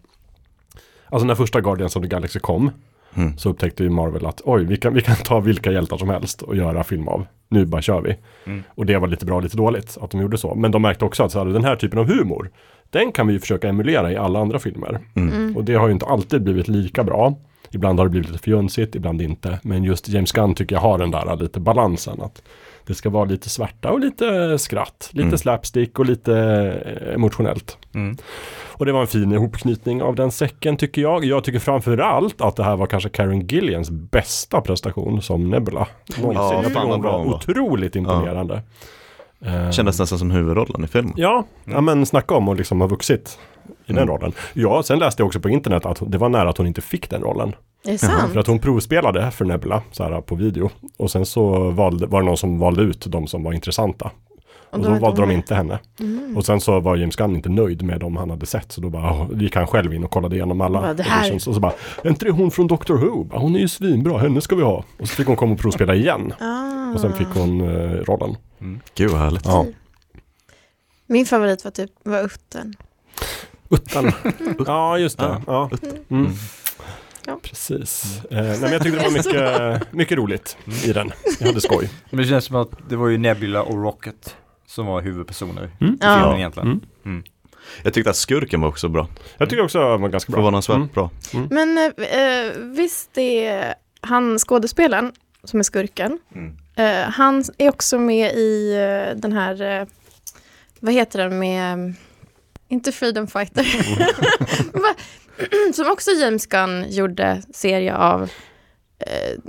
Alltså när första Guardians of the Galaxy kom Mm. så upptäckte ju Marvel att oj, vi kan, vi kan ta vilka hjältar som helst och göra film av. Nu bara kör vi. Mm. Och det var lite bra, lite dåligt att de gjorde så. Men de märkte också att så här, den här typen av humor, den kan vi ju försöka emulera i alla andra filmer. Mm. Och det har ju inte alltid blivit lika bra. Ibland har det blivit lite fjönsigt, ibland inte. Men just James Gunn tycker jag har den där lite balansen. Att det ska vara lite svärta och lite skratt. Lite Mm. slapstick och lite eh, emotionellt. Mm. Och det var en fin ihopknytning av den säcken tycker jag. Jag tycker framförallt att det här var kanske Karen Gillians bästa prestation som Nebula. Någonsin. Ja, jag tycker hon var otroligt imponerande. Eh, Kändes nästan som huvudrollen i filmen. Ja, ja men snacka om att liksom ha vuxit i den Mm. rollen. Ja, sen läste jag också på internet att det var nära att hon inte fick den rollen. Är det sant? För att hon provspelade för Nebula så här, på video. Och sen så valde, var det någon som valde ut de som var intressanta. Och, då då var valde de inte henne. Mm. Och sen så var James Gunn inte nöjd med dem han hade sett. Så då bara gick han själv in och kollade igenom alla Bara, "Det här-. Och så bara, är inte det hon från Doctor Who? Hon är ju svinbra, henne ska vi ha. Och så fick hon komma och provspela igen. Ah. Och sen fick hon eh, rollen. Gud vad härligt. Ja. Min favorit var typ var Utten. Uttan. ja, just det. Ja. Ja. Mm. Ja. Precis. Eh, nej, men jag tyckte det var mycket, mycket roligt i den. Jag hade skoj. Men det känns som att det var ju Nebula och Rocket som var huvudpersoner i Mm. Ja. filmen Ja. egentligen. Mm. Jag tyckte att skurken var också bra. Jag tycker också att var ganska bra. Förvånansvärt Mm. bra. Men eh, visst är han skådespelaren som är skurken. Mm. Eh, han är också med i eh, den här, eh, vad heter den med, inte Freedom Fighter. Som också James Gunn gjorde serie av. Eh,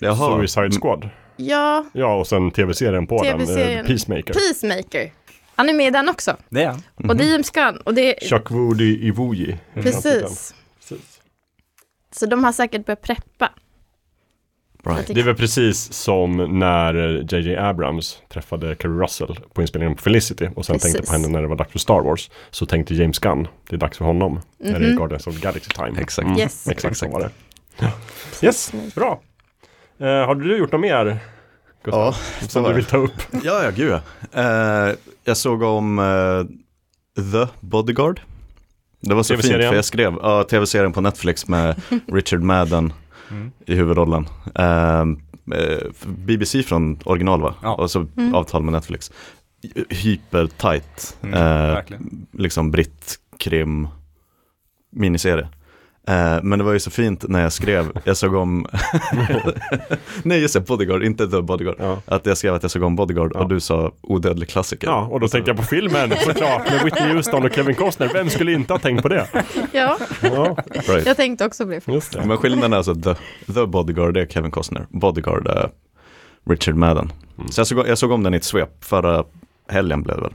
Jaha. Suicide Squad. Ja, Ja, och sen tv-serien på den. TV-serien. Eh, Peacemaker. Peacemaker. Han är med i den också. Det är han. Och det är James Gunn. Och det är, Chuck Woody Iwuji. precis. Precis. Så de har säkert börjat preppa. Right. Det väl precis som när JJ Abrams träffade Kerry Russell på inspelningen på Felicity och sen Precis. tänkte på henne när det var dags för Star Wars. Så tänkte James Gunn, det är dags för honom. När det är Mhm. Guardians of the Galaxy time. Exakt. Mm, Yes. Exakt så Exakt. var det. Yes, bra. Eh, har du gjort något mer? Gustav, Ja, som du vill ta upp? Ja, ja, gud ja. Eh, jag såg om eh, The Bodyguard. Det var så fint för jag skrev, ja, tv-serien på Netflix med Richard Madden Mm. i huvudrollen. Eh, BBC från original va? Ja. Och så Mm. avtal med Netflix. Hyper-tight, Mm, eh, verkligen. liksom britt-krim miniserie. Eh, men det var ju så fint när jag skrev, jag såg om, nej just det, Bodyguard, inte The Bodyguard. Ja. Att jag skrev att jag såg om Bodyguard Ja. och du sa odödlig klassiker. ja, och då tänkte jag på filmen såklart med Whitney Houston och Kevin Costner. Vem skulle inte ha tänkt på det? Ja, Ja, Right. jag tänkte också på det. just det. Men skillnaden är alltså The, The Bodyguard är Kevin Costner, Bodyguard är Richard Madden. Mm. Så jag såg, jag såg om den i ett svep, förra helgen blev det väl.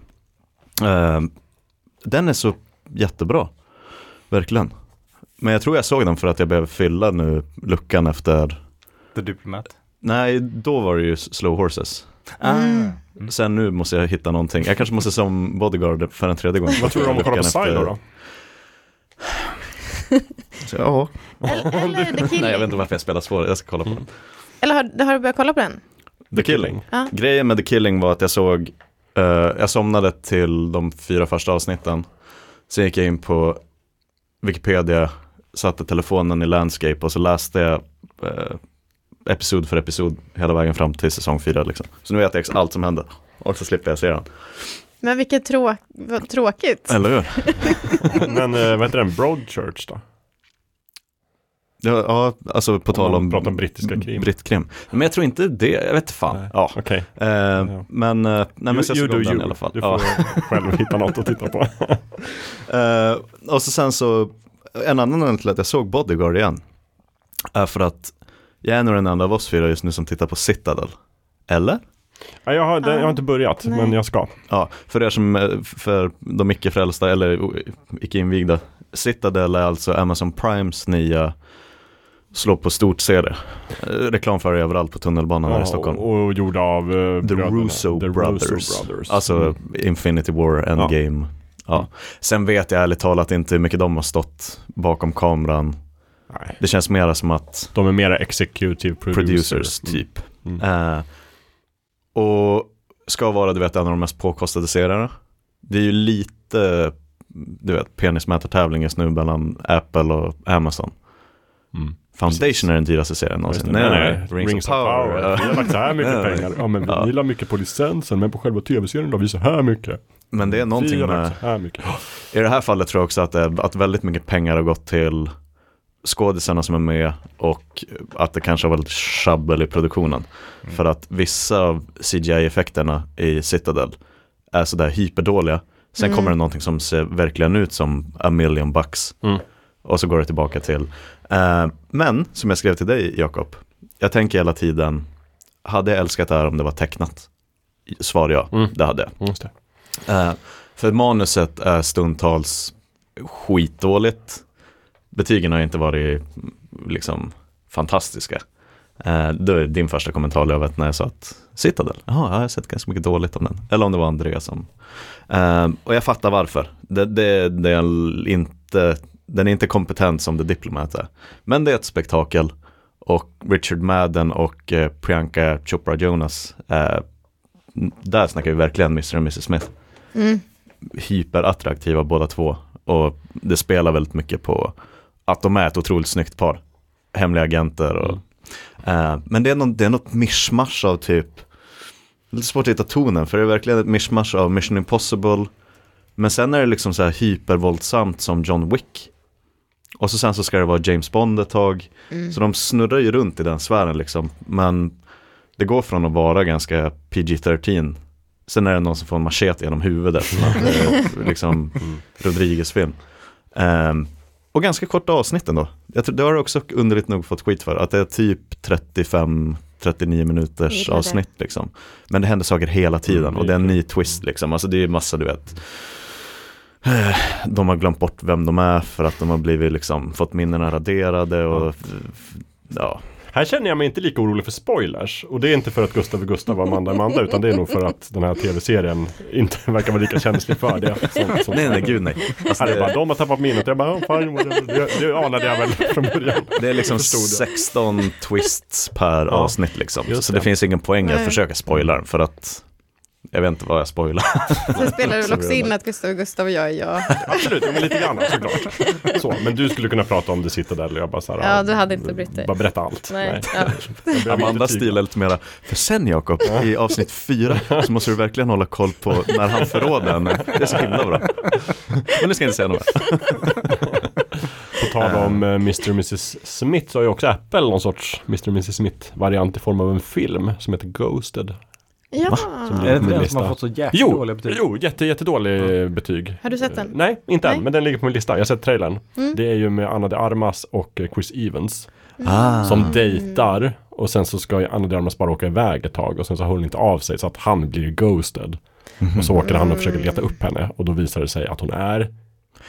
Eh, den är så jättebra, verkligen. Men jag tror jag såg den för att jag behöver fylla nu luckan efter, The Diplomat. nej då var det ju Slow Horses. Mm. Sen nu måste jag hitta någonting, jag kanske måste se om Bodyguard för en tredje gång. Vad tror du om att kolla på Silo efter- då? Så, Ja, Eller, eller The Killing. nej jag vet inte varför jag spelar svår, jag ska kolla på den. Eller har, har du börjat kolla på den? The Killing. Ja. Grejen med The Killing var att jag såg, eh, jag somnade till de fyra första avsnitten. Sen gick jag in på Wikipedia, satte telefonen i landscape och så läste jag eh, episod för episod hela vägen fram till säsong fyra. Liksom. Så nu vet jag ex- allt som hände. Och så slipper jag se den. Men vilket trå vad tråkigt. Eller hur? Men eh, vad heter den? Broadchurch då? Ja, ja alltså på tal man om om brittiska krim. brittkrim. Men jag tror inte det, jag vet inte fan. Nej. Ja. Okej. Eh, Ja. Men, eh, nej, men så jag you såg om do den you. i alla fall. Du Ja. får själv hitta något att titta på. Eh, och så sen så, en annan anledning till att jag såg Bodyguard igen, är för att jag är nog den enda av oss fyra just nu som tittar på Citadel. Eller? Ja, jag, har, jag har inte börjat, Nej. men jag ska. Ja, för er som, eh, för de icke-frälsta eller o- icke-invigda. Citadel är alltså Amazon Primes nya slå på stort-serie. Eh, Reklam för överallt på tunnelbanan här i Stockholm. Och, och gjorda av uh, The Russo Brothers. Alltså Mm. Infinity War, Endgame. Ja. Sen vet jag ärligt talat inte hur mycket de har stått bakom kameran. Nej. Det känns mera som att De är mera executive producers. producers typ. Mm. Eh, och ska vara du vet en av de mest påkostade serierna. Det är ju lite du vet, penismätartävling just nu mellan Apple och Amazon. Mm. Foundation är den dyraste serien någonsin. Nej, nej, Rings, of Power. Ja. Vi har lagt så här mycket Ja. pengar. Ja, men vi Ja. la mycket på licensen, men på själva tv-serien då vi så här mycket. Men det är någonting Vi har med, här mycket. i det här fallet tror jag också att, det är, att väldigt mycket pengar har gått till skådisarna som är med och att det kanske har varit sjabbel i produktionen. För att vissa av CGI-effekterna i Citadel är sådär hyperdåliga. Sen Mm. kommer det någonting som ser verkligen ut som a million bucks. Mm. Och så går det tillbaka till. Eh, men, som jag skrev till dig Jakob, jag tänker hela tiden, hade jag älskat det här om det var tecknat? Svar ja, Mm. det hade jag. Uh, för manuset är stundtals skitdåligt. Betygen har inte varit liksom fantastiska. Uh, då är din första kommentar jag vet när jag sa att Citadel, jaha, jag har sett ganska mycket dåligt om den. Eller om det var Andreas som. Uh, och jag fattar varför. Det, det, det är inte, den är inte kompetent som The Diplomat är. Men det är ett spektakel. Och Richard Madden och eh, Priyanka Chopra Jonas, eh, där snackar vi verkligen Mr. och Mrs. Smith Mm. hyperattraktiva båda två. Och det spelar väldigt mycket på att de är ett otroligt snyggt par. Hemliga agenter och eh, Men det är, något, det är något mischmasch av typ Lite svårt att hitta tonen för det är verkligen ett mischmasch av Mission Impossible Men sen är det liksom så här hypervåldsamt som John Wick Och så sen så ska det vara James Bond ett tag Mm. Så de snurrar ju runt i den sfären liksom Men det går från att vara ganska PG-13 Sen är det någon som får en machete genom huvudet. Det är liksom Rodriguez-film. Ehm, Och ganska korta avsnitt ändå. Jag tror, Det har också underligt nog fått skit för Att det är typ 35 39 minuters avsnitt liksom. Men det händer saker hela tiden Mm, och det är en ny twist liksom. Alltså det är massa du vet eh, De har glömt bort vem de är för att de har blivit liksom Fått minnena raderade och Ja, Här känner jag mig inte lika orolig för spoilers. Och det är inte för att Gustav är Gustav och Amanda är Amanda, utan det är nog för att den här tv-serien inte verkar vara lika känslig för det. Som, som nej nej gud nej alltså, det, bara, de har tappat minnet. Jag bara, oh, fine, det, det anade jag väl från början. Det är liksom Förstod jag. 16 twists per avsnitt liksom. just Så det det. finns ingen poäng att försöka spoila den för att jag vet inte vad jag spoilar. Sen spelar det väl också Så in att Gustav Gustav och jag är jag. Absolut, men lite grann såklart. Så, men du skulle kunna prata om The Citadel och jag bara så här, Ja, du hade inte brytt dig. Bara berätta allt. Nej, ja. Jag behöver Amanda inte tyga. stil är lite mera, för sen Jakob, i avsnitt fyra så måste du verkligen hålla koll på när han förråder henne. Det är så himla bra. Men nu ska jag inte säga något. På tal om eh, Mr. och Mrs. Smith så har ju också Apple någon sorts Mr. och Mrs. Smith-variant i form av en film som heter Ghosted. Ja. Som Är det den som har fått så jäkla Jo, dåliga betyg? jo jätte, jättedålig betyg. Har du sett den? Nej, inte Nej. än, men den ligger på min lista. Jag har sett trailern. Mm. Det är ju med Anna de Armas och eh, Chris Evans Ah. som dejtar och sen så ska ju Anna de Armas bara åka iväg ett tag och sen så hör hon inte av sig så att han blir ghosted. Och så åker han och försöker leta upp henne och då visar det sig att hon är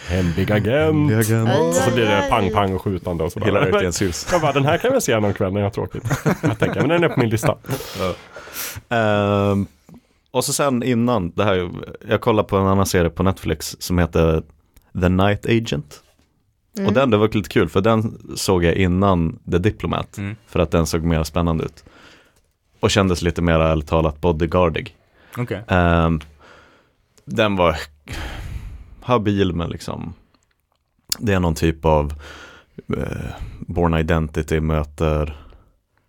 hemlig agent. Och så blir det pang pang och skjutande och så Hela Örtens hus. jag bara, den här kan jag väl se någon kväll när jag har tråkigt. Jag tänker, men den är på min lista. Ehm, och så sen innan, det här, jag kollade på en annan serie på Netflix som heter The Night Agent. Mm. Och den, det var lite kul för den såg jag innan The Diplomat. Mm. För att den såg mer spännande ut. Och kändes lite mer ärligt talat bodyguardig. Okej. Ehm, den var habil men liksom Det är någon typ av eh, Born Identity möter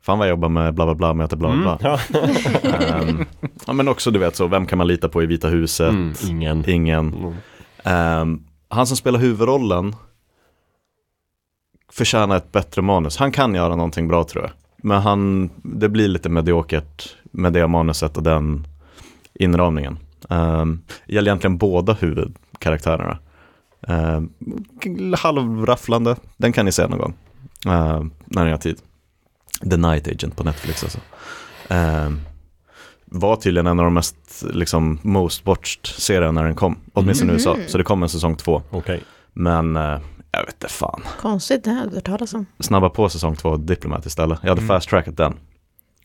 Fan vad jag jobbar med bla bla bla möter bla bla bla. Mm. Ehm, ja, men också du vet så, vem kan man lita på i Vita huset? Mm, ingen. Ingen. Mm. Ehm, han som spelar huvudrollen förtjänar ett bättre manus. Han kan göra någonting bra tror jag. Men han, det blir lite mediokert med det manuset och den inramningen. Um, gäller egentligen båda huvudkaraktärerna. Um, halvrafflande, den kan ni se någon gång. Uh, när ni har tid. The Night Agent på Netflix alltså. Um, var tydligen en av de mest liksom, most watched serierna när den kom. Åtminstone i USA. Mhm. Så det kom en säsong två. Okej. Men eh, jag vet inte fan. Konstigt, det har jag hört talas om. Snabba på säsong två Diplomat istället. Jag hade Mm. fast trackat den.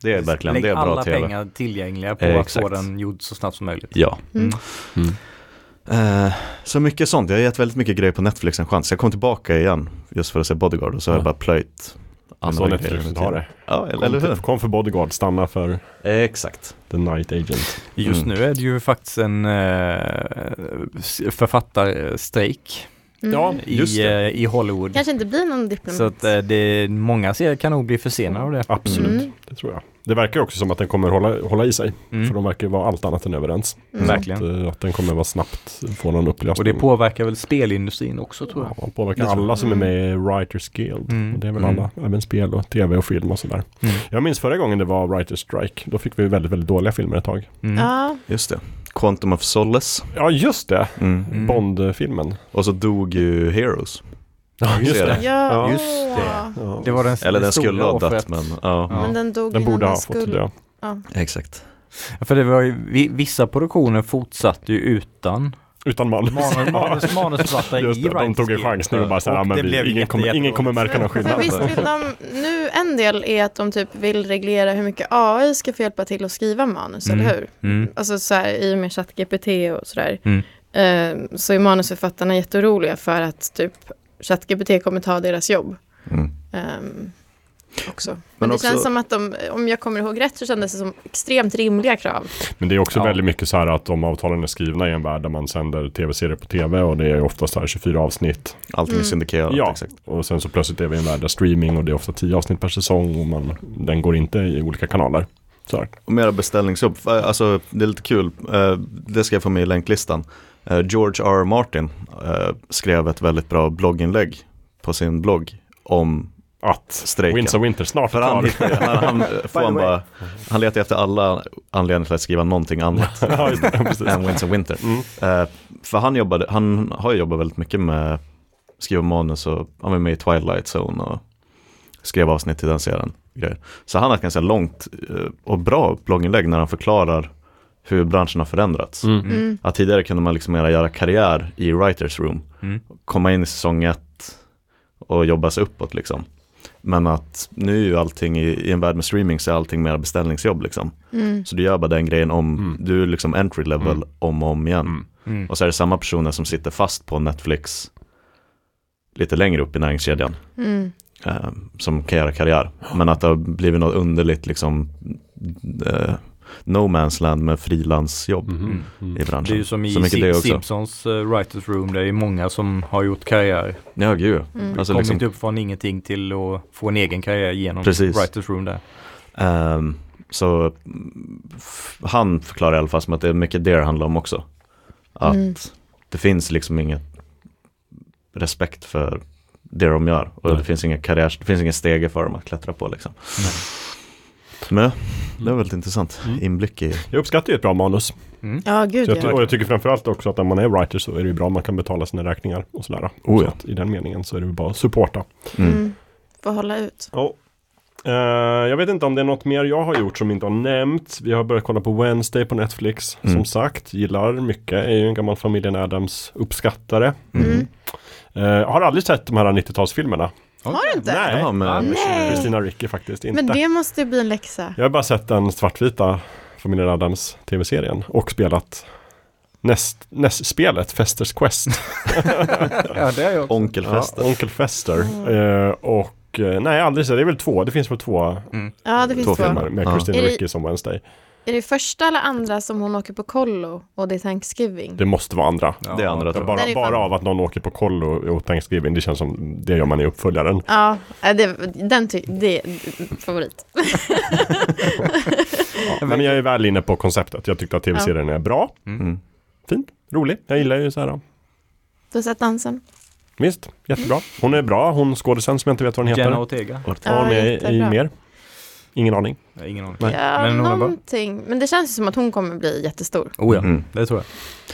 Det är verkligen, Lägg det är bra alla tv. pengar tillgängliga på Eh, att få exakt. den gjord så snabbt som möjligt. Ja. Mm. Mm. Eh, så mycket sånt. Jag har gett väldigt mycket grejer på Netflix en chans. Jag kom tillbaka igen just för att se Bodyguard och så har jag Ja. bara plöjt Alltså några Netflix tar det. Ja, eller, Kom, eller hur? kom för Bodyguard, stanna för Exakt. The Night Agent. Just Mm. nu är det ju faktiskt en eh, författarstrejk. Ja, i, just det. eh, i Hollywood. Kanske inte blir någon diplomat. Så att eh, det, många serier kan nog bli försenade av det. Absolut, Mm. det tror jag. Det verkar också som att den kommer hålla, hålla i sig. Mm. För de verkar vara allt annat än överens. Mm. Verkligen. Att, eh, att den kommer vara snabbt få någon upplösning. Och det påverkar väl spelindustrin också tror jag. Ja, man påverkar Det tror jag. alla som är med i Writers Guild. Mm. Och det är väl Mm. alla, även spel och tv och film och sådär. Mm. Jag minns förra gången det var Writers Strike. Då fick vi väldigt, väldigt dåliga filmer ett tag. Mm. Ja, Just det. Quantum of Solace. Ja, just det. Mm. Mm. Bond-filmen. Och så dog ju Heroes. Ja, just det. ja. Just det. Ja. Det var den, Eller den skulle ha dött men ja. Men den dog Den borde ha fått skulle. dö. Exakt. Ja, För det var ju, vi- vissa produktioner fortsatte ju utan Utan manus. manus, manus, manusförfattare Just i det, de tog en Guild. chansning och bara såhär, men vi, ingen, kommer, ingen kommer märka någon skillnad. visst vill de, nu en del är att de typ vill reglera hur mycket AI ska få hjälpa till att skriva manus, Mm. eller hur? Mm. Alltså så här, i och med ChatGPT och sådär. Mm. Eh, så är manusförfattarna jätteoroliga för att typ ChatGPT kommer ta deras jobb. Mm. Också. Men, Men det också- känns som att de, om jag kommer ihåg rätt så kändes det som extremt rimliga krav. Men det är också Ja. väldigt mycket så här att de avtalen är skrivna i en värld där man sänder tv-serier på tv och det är ofta så här 24 avsnitt. Allting är Mm. syndikerat. Ja, Exakt. och sen så plötsligt är vi i en värld där streaming och det är ofta 10 avsnitt per säsong och man, den går inte i olika kanaler. Så här. Och mera beställningsjobb. Alltså det är lite kul. Eh, Det ska jag få med i länklistan. Eh, George R. R. Martin eh, skrev ett väldigt bra blogginlägg på sin blogg om Att strejken. Winds of Winter snart För han, han, han, får han, bara, han letar efter alla anledningar till att skriva någonting annat ja, det, än Winds of Winter. Mm. Eh, för han, jobbade, han har ju jobbat väldigt mycket med skriva manus och han var med i Twilight Zone och skrev avsnitt till den serien. Grejer. Så han har ett ganska långt eh, och bra blogginlägg när han förklarar hur branschen har förändrats. Mm. Mm. Att tidigare kunde man liksom göra karriär i writers room, Mm. komma in i säsong ett och jobba sig uppåt liksom. Men att nu är ju allting i, i en värld med streaming så är allting mer beställningsjobb liksom. Mm. Så du gör bara den grejen om, Mm. du är liksom entry level Mm. om och om igen. Mm. Mm. Och så är det samma personer som sitter fast på Netflix lite längre upp i näringskedjan. Mm. Eh, som kan göra karriär. Men att det har blivit något underligt liksom eh, no man's land med frilansjobb Mhm. Mm. i branschen. Det är ju som i så mycket det Sim- också. Simpsons uh, Writers Room, det är ju många som har gjort karriär. Ja, gud. Mm. Alltså Kommit liksom, upp från ingenting till att få en egen karriär genom Precis. Writers Room där. ehm, så han förklarar i alla fall som att det är mycket det det handlar om också. Att Mm. det finns liksom inget respekt för det de gör. Och Nej. det finns ingen karriär, det finns ingen stege för dem att klättra på liksom. Men det var väldigt intressant Mm. inblick i Jag uppskattar ju ett bra manus. Mm. Ja, gud Så jag, ja. och jag tycker framförallt också att när man är writer så är det ju bra om man kan betala sina räkningar och sådär. Oh så ja. att I den meningen så är det ju bara att supporta. mm. Mm. Får hålla ut. Ja. Eh, jag vet inte om det är något mer jag har gjort som inte har nämnts. Vi har börjat kolla på Wednesday på Netflix. Mm. Som sagt, gillar mycket. Är ju en gammal familjen Adams uppskattare. Mm. Eh, har aldrig sett de här 90-talsfilmerna. Har du inte? Nej, Jaha, men, Nej. Kristina Ricci faktiskt inte. Men det måste ju bli en läxa. Jag har bara sett den svartvita familjen Adams tv-serien och spelat näst, näst-spelet Festers Quest. Ja, det är jag också. Onkelfester. Ja, Onkel Fester. Eh, och eh, nej, aldrig sett. Det är väl två. Det finns väl två Ja, det finns Två två. filmer med Ja. Christina Ricci som Wednesday. Är det första eller andra som hon åker på kollo och det är Thanksgiving? Det måste vara andra. Ja, Det är andra, jag tror Bara, bara av att någon åker på kollo och Thanksgiving, det känns som det gör man i uppföljaren. Ja, äh, det, den ty- det är favorit. Ja, men jag är väl inne på konceptet. Jag tyckte att tv-serien är bra, Mm. fint, rolig. Jag gillar ju så här. Du har sett dansen? Visst, jättebra. Hon är bra, hon skådisen som jag inte vet vad hon heter. Jenna Ortega. Ja, Ja, hon är i mer. Ingen aning. Jag har ingen aning. Nej. Ja, Men hon är bra. någonting. Men det känns ju som att hon kommer bli jättestor. Oh ja, Mm. det tror jag.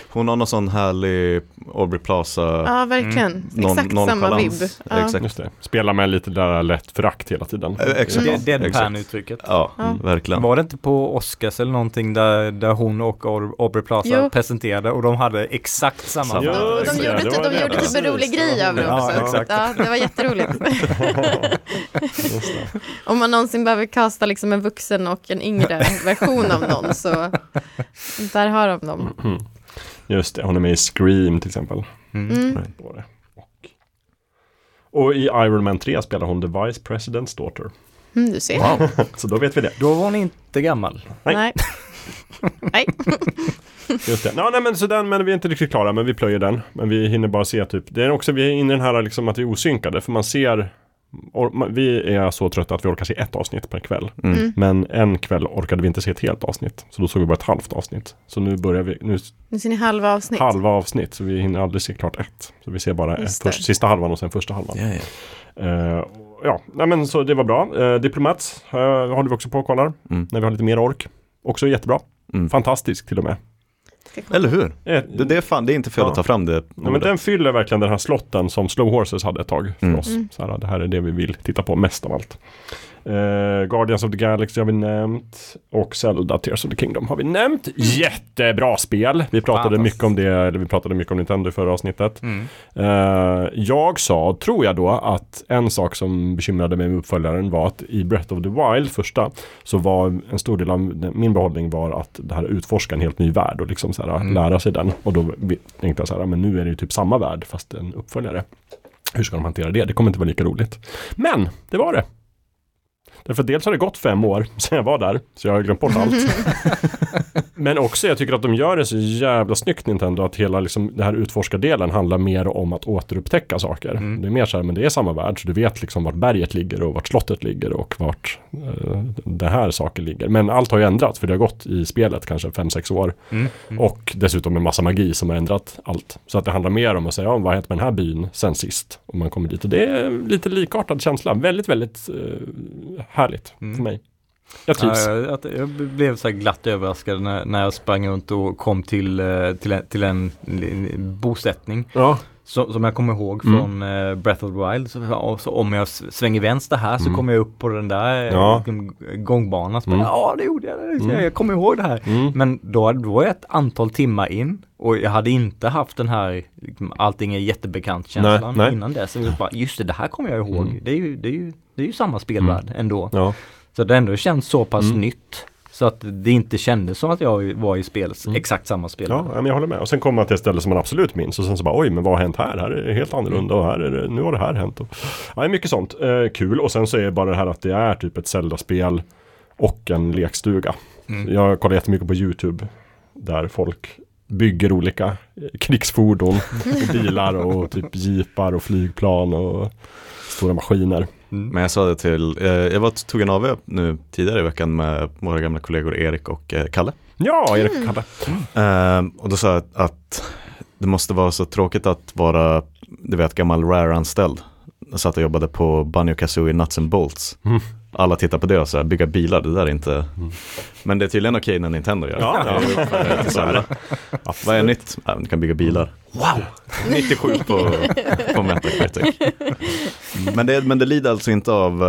Hon har någon sån härlig Aubrey Plaza Ja, verkligen. non- Exakt samma vibb. Ja. Exakt. Just det. Spelar med lite där lätt förakt hela tiden. Eh, exakt. Det, Exakt. Deadpan-uttrycket. Ja, Ja. verkligen. Var det inte på Oscars eller någonting där, där hon och Aub- Aubrey Plaza Jo. presenterade och de hade exakt samma Samma. Ja, Och just de det, gjorde, det typ, var de det. gjorde typ en rolig grej av det Ja, också. exakt. Ja, det var jätteroligt. Det. Om man någonsin behöver kasta liksom en vuxen och en yngre version av någon så där har de dem. Mm. Just det, hon är med i Scream till exempel. Mm. Mm. Och, Och i Iron Man 3 spelar hon The Vice President's Daughter. Mm, du ser. Wow. Så då vet vi det. Då var hon inte gammal. Nej. Nej. Nej. Just det. Ja, nej, men, så den, men vi är inte riktigt klara, men vi plöjer den. Men vi hinner bara se typ, det är också, vi är inne i den här liksom att vi är osynkade, för man ser vi är så trötta att vi orkar se ett avsnitt per kväll. Mm. Men en kväll orkade vi inte se ett helt avsnitt. Så då såg vi bara ett halvt avsnitt. Så nu börjar vi, nu Nu ser ni halva avsnitt. halva avsnitt. Så vi hinner aldrig se klart ett. Så vi ser bara Just först, sista halvan och sen första halvan. Ja, ja. Eh, ja, nej, men så det var bra. Uh, Diplomats uh, håller vi också på och kollar. Mm. När vi har lite mer ork. Också jättebra. Mm. Fantastisk till och med. Eller hur? Eh, Det, det, är fan, det är inte fel Ja. att ta fram det. Nej, men den fyller verkligen den här slotten som Slow Horses hade ett tag för Mm. oss. Så här, det här är det vi vill titta på mest av allt. Eh, Guardians of the Galaxy har vi nämnt. Och Zelda Tears of the Kingdom har vi nämnt. Jättebra spel! Vi pratade mycket om det, eller vi pratade mycket om Nintendo i förra avsnittet. Mm. Eh, jag sa, tror jag då, att en sak som bekymrade mig med uppföljaren var att i Breath of the Wild, första, så var en stor del av min behållning var att det här utforska en helt ny värld och liksom så här, Mm. lära sig den. Och då tänkte jag så här, men nu är det ju typ samma värld fast en uppföljare. Hur ska de hantera det? Det kommer inte vara lika roligt. Men det var det. Därför att dels har det gått fem år sedan jag var där, så jag har glömt bort allt. Men också, jag tycker att de gör det så jävla snyggt Nintendo, att hela liksom, det här utforskardelen handlar mer om att återupptäcka saker. Mm. Det är mer så här, men det är samma värld, så du vet liksom vart berget ligger och vart slottet ligger och vart eh, den här saken ligger. Men allt har ju ändrats, för det har gått i spelet kanske 5-6 år. Mm. Mm. Och dessutom en massa magi som har ändrat allt. Så att det handlar mer om att säga, ja, vad har hänt med den här byn sen sist? Och man kommer dit. Och det är lite likartad känsla. Väldigt, väldigt eh, härligt Mm. för mig. Jag trivs. Ja, jag, jag blev så glatt överraskad när, när jag sprang runt och kom till, eh, till, en, till en bosättning. Ja, Så, som jag kommer ihåg Mm. från eh, Breath of the Wild. Så, så om jag svänger vänster här så Mm. kommer jag upp på den där Ja. ja. gångbanan. Så bara, Mm. Ja, det gjorde jag. Det- Mm. Jag kommer ihåg det här. mm. Men då, då var jag ett antal timmar in och jag hade inte haft den här liksom, allting är jättebekant känslan Nej, nej. innan det. Så jag bara, just det, det här kommer jag ihåg. Mm. Det, är ju, det, är ju, det är ju samma spelvärld ändå. ja. Så det ändå känns så pass Mm. nytt. Så att det inte kändes som att jag var i spel, Mm. exakt samma spel. Ja, men jag håller med. Och sen kommer man till ett ställe som man absolut minns. Och sen så bara, oj, men vad har hänt här? Här är det helt annorlunda och här är det, nu har det här hänt. Och, ja, mycket sånt. Eh, kul. Och sen så är det bara det här att det är typ ett Zelda-spel och en lekstuga. Mm. Jag kollar jättemycket på YouTube. Där folk bygger olika eh, krigsfordon, bilar och typ jeepar och flygplan och stora maskiner. Mm. Men jag sa det till, eh, jag var, tog en AV nu tidigare i veckan med våra gamla kollegor Erik och eh, Kalle. Ja, Erik Kalle. Eh, och då sa jag att, att det måste vara så tråkigt att vara, du vet, gammal Rare-anställd. Satt och jobbade på Banjo Kazooie Nuts and Bolts. Mm. Alla tittar på det och så här, bygga bilar, det där är inte... Mm. Men det är tydligen okej när Nintendo gör det. Ja, ja. Det till Zelda. Vad är nytt? Ja, du kan bygga bilar. Wow! 97 på, på Metacritic. Men det, men det lider alltså inte av,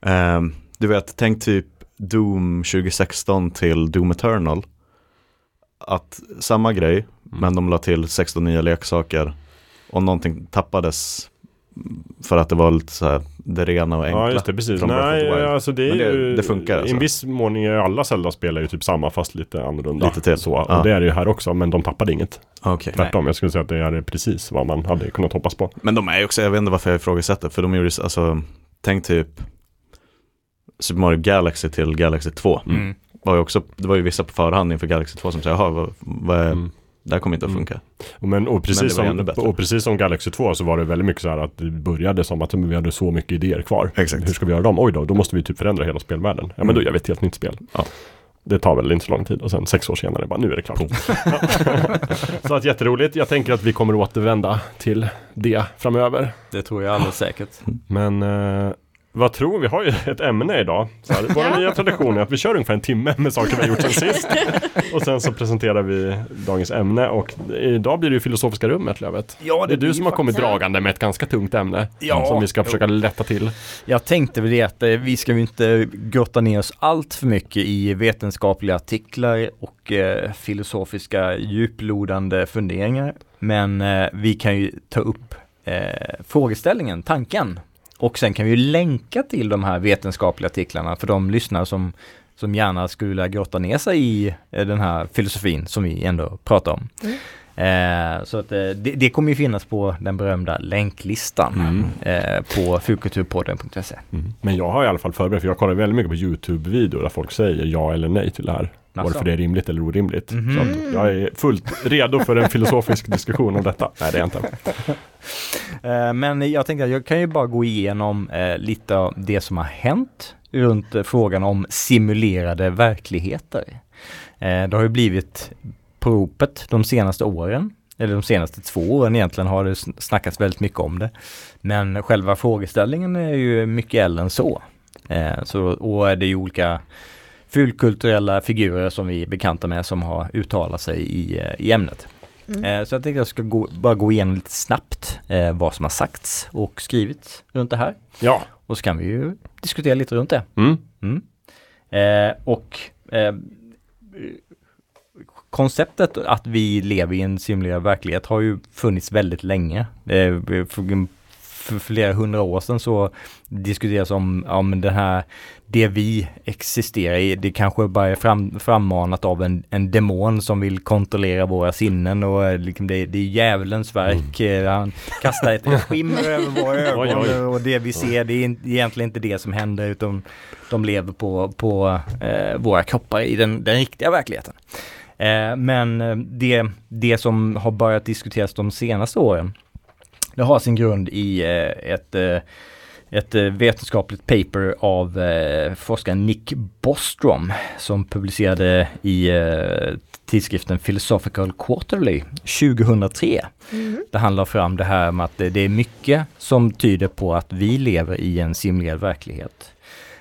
ehm, du vet, tänk typ Doom 2016 till Doom Eternal. Att samma grej, men de la till 16 nya leksaker och någonting tappades för att det var lite så här det rena och enkla. Ja, just det, precis. Nej, alltså det det- ju... det funkar I alltså. en viss mån är ju alla Zelda-spel ju typ samma fast lite annorlunda. Lite till. Så, och Ja. det är det ju här också, men de tappade inget. Okej. Tvärtom, jag skulle säga att det är precis vad man hade kunnat hoppas på. Men de är ju också, jag vet inte varför jag ifrågasätter, för de gjorde, alltså, tänk typ Super Mario Galaxy till Galaxy 2. Mm. Var ju också, det var ju vissa på förhand inför Galaxy 2 som sa, jaha, vad, vad är, Mm. Det här kommer inte att Mm. funka. Och, men, och, Men precis ännu som, och precis som Galaxy 2 så var det väldigt mycket så här att det började som att men vi hade så mycket idéer kvar. Exakt. Hur ska vi göra dem? Oj då, då måste vi typ förändra hela spelvärlden. Ja men Mm. då gör vi ett helt nytt spel. Ja. Det tar väl inte så lång tid och sen sex år senare bara nu är det klart. så att jätteroligt. Jag tänker att vi kommer återvända till det framöver. Det tror jag alldeles säkert. Men eh, vad tror vi? har ju ett ämne idag. Så här, vår Ja. nya tradition är att vi kör ungefär en timme med saker vi har gjort sen sist. Och sen så presenterar vi dagens ämne och idag blir det ju filosofiska rummet Lövet. Ja, Det är du som har kommit faktiskt- dragande med ett ganska tungt ämne. Ja. Som vi ska försöka lätta till. Jag tänkte väl det att eh, vi ska ju inte grotta ner oss allt för mycket i vetenskapliga artiklar och eh, filosofiska djuplodande funderingar. Men eh, vi kan ju ta upp eh, frågeställningen, tanken. Och sen kan vi ju länka till de här vetenskapliga artiklarna för de lyssnare som, som gärna skulle vilja grotta ner sig i eh, den här filosofin som vi ändå pratar om. Mm. Eh, så att eh, det, det kommer ju finnas på den berömda länklistan Mm. eh, på fulkulturpodden.se. Mm. Men jag har i alla fall förberett, för jag kollar väldigt mycket på YouTube-videor där folk säger ja eller nej till det här. Asså? Varför det är rimligt eller orimligt. Mhm. Så att jag är fullt redo för en filosofisk diskussion om detta. Nej, det är jag inte. Eh, Men jag tänkte att jag kan ju bara gå igenom eh, lite av det som har hänt runt eh, frågan om simulerade verkligheter. Det har ju blivit på ropet de senaste åren, eller de senaste två åren egentligen har det sn- snackats väldigt mycket om det. Men själva frågeställningen är ju mycket äldre än så. Eh, så och det är ju olika fulkulturella figurer som vi är bekanta med som har uttalat sig i, eh, i ämnet. Mm. Eh, Så jag tänkte jag ska gå, bara gå igenom lite snabbt eh, vad som har sagts och skrivits runt det här. Ja. Och så kan vi ju diskutera lite runt det. Mm. Mm. Eh, och eh, konceptet att vi lever i en simulerad verklighet har ju funnits väldigt länge. Eh, för, flera hundra år sedan så diskuteras om, om det här, det vi existerar i, det kanske bara är fram, frammanat av en, en demon som vill kontrollera våra sinnen och eh, liksom det, det är djävulens verk. Eh, Han kastar ett skimmer över våra ögon och det vi ser det är in- egentligen inte det som händer utan de lever på, på eh, våra kroppar i den, den riktiga verkligheten. Eh, men eh, det, det som har börjat diskuteras de senaste åren, det har sin grund i eh, ett, eh, ett eh, vetenskapligt paper av eh, forskaren Nick Bostrom som publicerade i eh, tidskriften Philosophical Quarterly 2003. Mm. Det handlar fram det här med att det, det är mycket som tyder på att vi lever i en simulerad verklighet.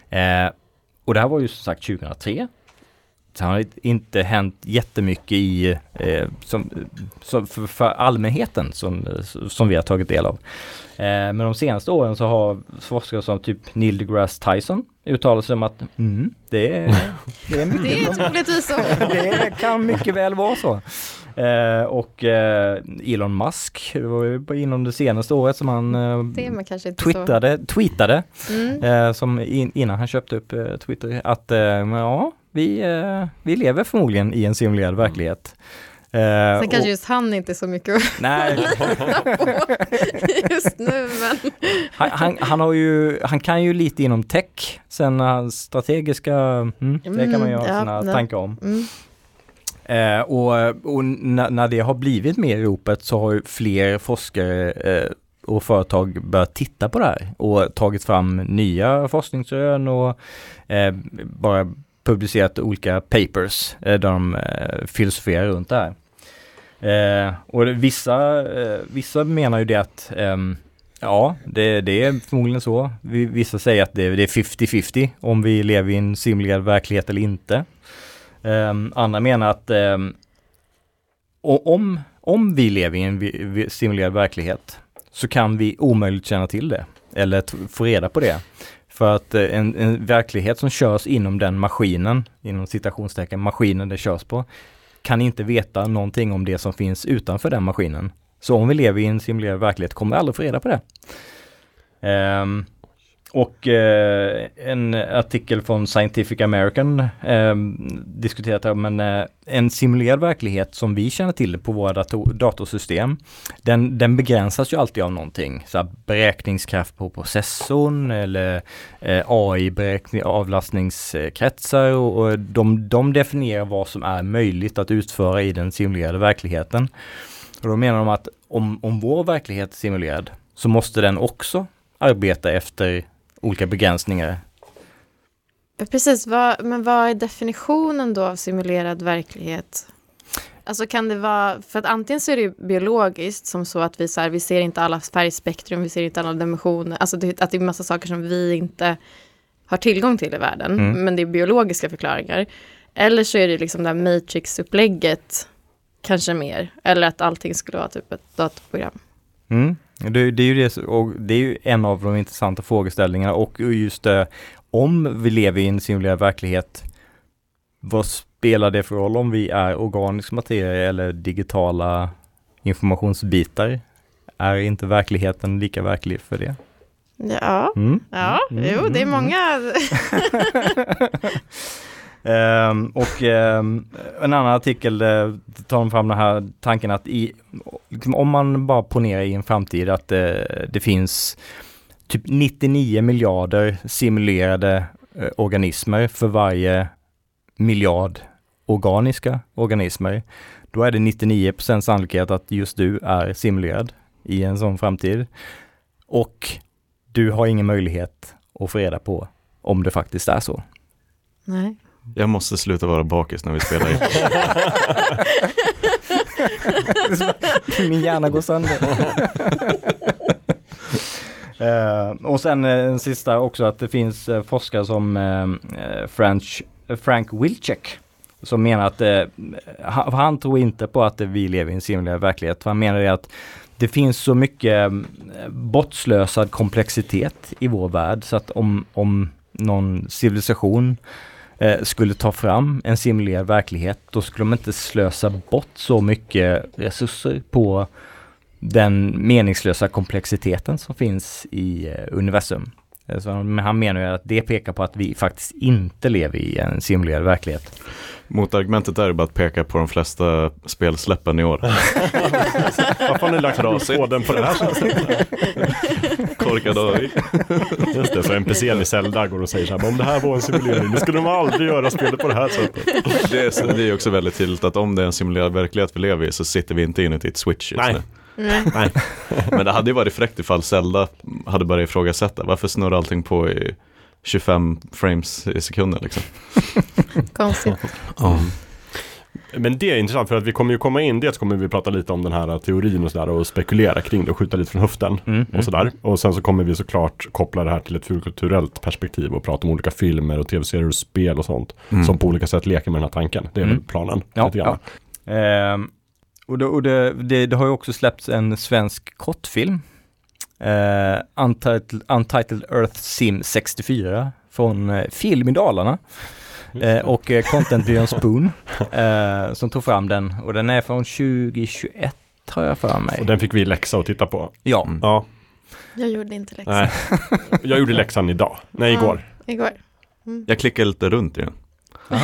Eh, och det här var ju som sagt 2003. Det har inte hänt jättemycket i, eh, som, som för, för allmänheten som, som vi har tagit del av. Eh, men de senaste åren så har forskare som typ Neil deGrasse Tyson uttalat sig om att mm, det, är, det är mycket Det är som- troligtvis så. det kan mycket väl vara så. Eh, och eh, Elon Musk, det var ju inom det senaste året som han eh, kanske inte så. twittrade, tweetade, Mm. eh, som in, innan han köpte upp eh, Twitter, att eh, ja, vi, eh, vi lever förmodligen i en simulerad verklighet. Eh, Sen och- kanske just han inte är så mycket att Nej, just nu, men han, han, han, har ju, han kan ju lite inom tech, sen hans strategiska, mm, det kan man ju ha Mm, ja, sina nej. tankar om. mm. Eh, och och när, när det har blivit mer i ropet så har ju fler forskare eh, och företag börjat titta på det här och tagit fram nya forskningsrön och eh, bara publicerat olika papers eh, där de eh, filosoferar runt det här. Eh, och vissa, eh, vissa menar ju det att eh, Ja, det, det är förmodligen så. Vissa säger att det, det är 50-50 om vi lever i en simulerad verklighet eller inte. Ehm, andra menar att ehm, om, om vi lever i en simulerad verklighet så kan vi omöjligt känna till det eller få reda på det. För att eh, en, en verklighet som körs inom den maskinen, inom citationstecken, maskinen det körs på, kan inte veta någonting om det som finns utanför den maskinen. Så om vi lever i en simulerad verklighet kommer vi aldrig få reda på det. Um, och eh, en artikel från Scientific American eh, diskuterat här, men eh, en simulerad verklighet som vi känner till på våra dator datorsystem, den, den begränsas ju alltid av någonting. Så här, beräkningskraft på processorn eller eh, AI-beräkning, avlastningskretsar och, och de, de definierar vad som är möjligt att utföra i den simulerade verkligheten. Och då menar de att om, om vår verklighet är simulerad så måste den också arbeta efter olika begränsningar. Precis, vad, men vad är definitionen då av simulerad verklighet? Alltså kan det vara, för att antingen så är det ju biologiskt som så att vi, så här, vi ser inte alla färgspektrum, vi ser inte alla dimensioner, alltså det, att det är massa saker som vi inte har tillgång till i världen, Mm. men det är biologiska förklaringar. Eller så är det liksom det här matrix-upplägget, kanske mer, eller att allting skulle vara typ ett datorprogram. Mm. Det, det, är ju det, och det är ju en av de intressanta frågeställningarna och just eh, om vi lever i en simulerad verklighet, vad spelar det för roll om vi är organisk materia eller digitala informationsbitar? Är inte verkligheten lika verklig för det? Ja, Mm. ja, Mm, jo, det är mm, många. Ehm, och ehm, en annan artikel eh, tar de fram den här tanken att i, liksom, om man bara ponerar i en framtid att eh, det finns typ 99 miljarder simulerade eh, organismer för varje miljard organiska organismer. Då är det 99% sannolikhet att just du är simulerad i en sån framtid. Och du har ingen möjlighet att få reda på om det faktiskt är så. Nej. Jag måste sluta vara bakis när vi spelar in. Min hjärna går sönder. Eh, och sen eh, en sista också att det finns uh, forskare som uh, French, Frank Wilczek som menar att han, han, tror inte på att vi lever i en simulerad verklighet. Han menar det att det finns så mycket bortslösad komplexitet i vår värld så att om, om någon civilisation eh, skulle ta fram en simulerad verklighet, då skulle de inte slösa bort så mycket resurser på den meningslösa komplexiteten som finns i eh, universum. Eh, så han menar ju att det pekar på att vi faktiskt inte lever i en simulerad verklighet. Motargumentet är bara att peka på de flesta spelsläppen i år. Varför har ni lagt koden på det här Korkad AI. Just det, så NPCn i Zelda går och säger så här, om det här var en simulering, nu skulle de aldrig göra spelet på det här sättet. Det är, det är också väldigt tydligt att om det är en simulerad verklighet vi lever i så sitter vi inte inuti ett switch just Nej. nu. Nej. Men det hade ju varit fräckt ifall Zelda hade börjat ifrågasätta. Varför snurrar allting på i 25 frames i sekunden liksom? Konstigt. Men det är intressant för att vi kommer ju komma in, dels kommer vi prata lite om den här teorin och sådär och spekulera kring det och skjuta lite från höften Mm, och sådär. Och sen så kommer vi såklart koppla det här till ett fulkulturellt perspektiv och prata om olika filmer och tv-serier och spel och sånt som på olika sätt leker med den här tanken. Det är Mm. väl planen. Ja, lite grann. Ehm, och det, och det, det, det har ju också släppts en svensk kortfilm. Eh, Untitled, Untitled Earth Sim 64 från eh, Film i Dalarna. Eh, och eh, Contentbyrån Spoon eh, som tog fram den och den är från 2021 har jag för mig. Och den fick vi läxa och titta på. Ja, Mm. Ja, Jag gjorde inte läxan. nej. Jag gjorde läxan idag. Nej, igår. Igår. Jag klickar lite runt igen.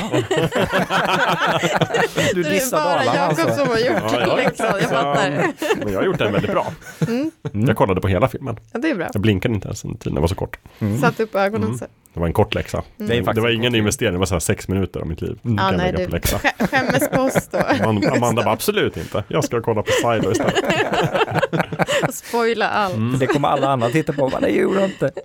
du Det är dissar bara Dalarna Jakob alltså. som har gjort Ja, ja. läxan, jag fattar. Men jag har gjort den väldigt bra. Mm. Jag kollade på hela filmen. Ja, det är bra. Jag blinkade inte ens en tid, den var så kort. Satt upp ögonen Mm. så. Det var en kort läxa. Mm. Det Det, var en ingen investering, det var så här sex minuter av mitt liv. Kan jag nej, lägga på läxa. skä- skämmes på oss då. Amanda, Amanda bara absolut inte. Jag ska kolla på Silo istället. Spoila allt. Mm. Det kommer alla andra titta på, men det gjorde jag inte.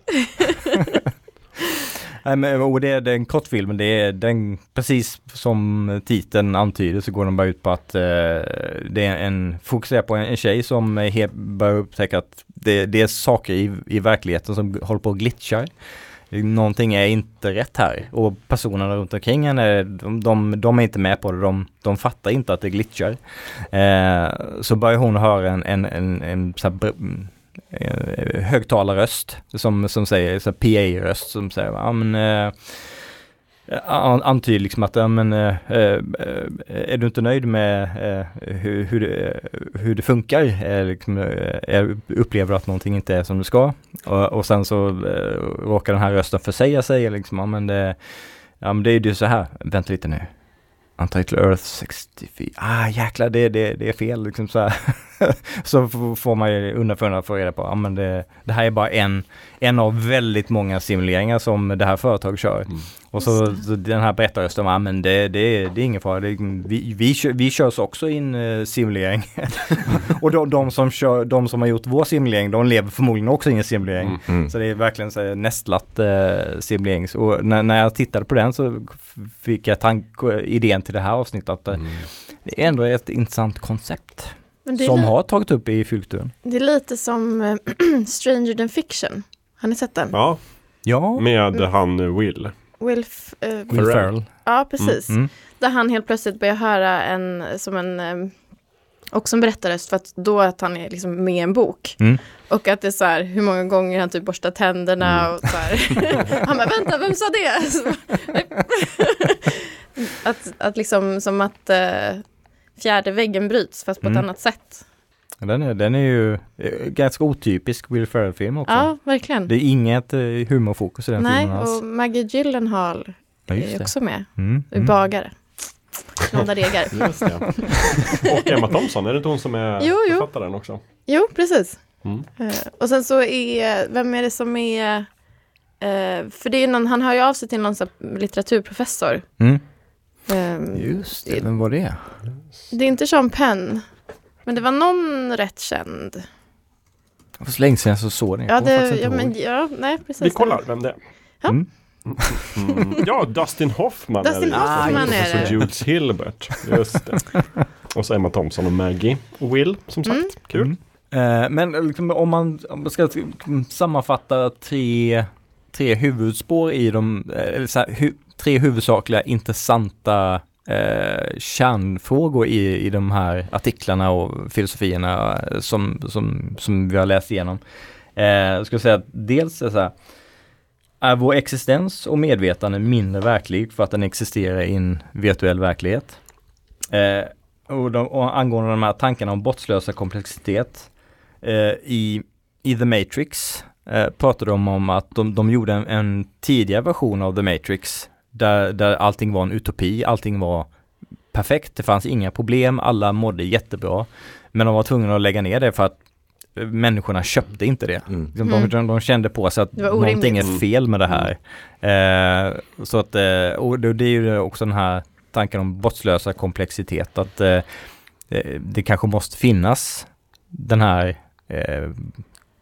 Nej, men, och det är den kortfilmen, det är den, precis som titeln antyder så går den bara ut på att eh, det är en, fokuserar på en, en tjej som he, börjar upptäcka att det, det är saker i, i verkligheten som håller på att glitcha. Någonting är inte rätt här och personerna runt omkring henne, de, de, de är inte med på det, de, de fattar inte att det glitchar. Eh, så börjar hon höra en, en, en, en så här, Eh, högtalarröst som, som säger, så PA-röst som säger, ja men eh, antyder liksom att, ja men eh, eh, är du inte nöjd med eh, hur, hur, det, hur det funkar? Eh, liksom, upplever du att någonting inte är som det ska? Och, och sen så råkar den här rösten försäga sig, liksom, ja men det, ja men det är ju så här, vänta lite nu. Untitled Earth 64, ah jäklar det, det, det är fel liksom så här. så får man ju undan för undan få reda på, ja men det, det här är bara en, en av väldigt många simuleringar som det här företaget kör. Mm. Och så, så den här berättarrösten, ja men det, det, det är ingen fara, det, vi, vi, kör, vi körs också in uh, simulering. och de, de, som kör, de som har gjort vår simulering, de lever förmodligen också i en simulering. Mm. Så det är verkligen så här nästlat eh, simulering. Och när, när jag tittade på den så fick jag tank- idén till det här avsnittet att eh, det är ändå ett intressant koncept som har tagit upp i Fylkturen. det är lite som eh, Stranger than fiction. Har ni sett den? Ja, Ja, med han Will. Will, F- eh, Will Ferrell. Ferrell. ja, precis. Mm. Där han helt plötsligt börjar höra en, som en, eh, också en berättarröst för att då att han är liksom med i en bok. Mm. Och att det är så här hur många gånger han typ borstar tänderna Mm. och så här. han bara, vänta, vem sa det? Så, att, att liksom som att eh, fjärde väggen bryts fast på ett Mm. annat sätt. Den, är, den är ju eh, ganska otypisk Will Ferrell-film också. Ja, verkligen. Det är inget eh, humorfokus i den Nej, filmen alls. och Maggie Gyllenhaal Ja, är också med. Mm. Mm. Bagare. Blonda degar. Just det. Och Emma Thompson, är det inte hon som är Jo, jo. författaren också? Jo, precis. Mm. Eh, och sen så är, vem är det som är, för det är någon, han hör ju av sig till någon litteraturprofessor. Mm. Eh, Just det, vem var det? det är inte Sean Penn, men det var någon rätt känd. Det var så länge sedan jag så såg den. Jag Ja, det, ja, men, ja, nej precis. Vi kollar vem det är. Ja. Mm. Mm. Ja, Dustin Hoffman Dustin är det. Hoffman Och är så det. Jules Hilbert. Just det. Och så Emma Thompson och Maggie och Will, som sagt. Mm. Kul. Mm. Eh, men liksom, om, man, om man ska liksom sammanfatta tre, tre huvudspår i de, eh, eller så här, hu, tre huvudsakliga intressanta eh, kärnfrågor i, i de här artiklarna och filosofierna eh, som, som, som vi har läst igenom. Eh, jag skulle säga att dels är så här, är vår existens och medvetande mindre verklig för att den existerar i en virtuell verklighet? Eh, och, de, och angående de här tankarna om bortslösa komplexitet eh, i, i The Matrix eh, pratade de om att de, de gjorde en, en tidigare version av The Matrix där, där allting var en utopi, allting var perfekt, det fanns inga problem, alla mådde jättebra. Men de var tvungna att lägga ner det för att eh, människorna köpte inte det. Mm. De, Mm. de, de kände på sig att någonting är fel med det här. Eh, så att, eh, och det, det är ju också den här tanken om bortslösa komplexitet, att eh, eh, det kanske måste finnas den här eh,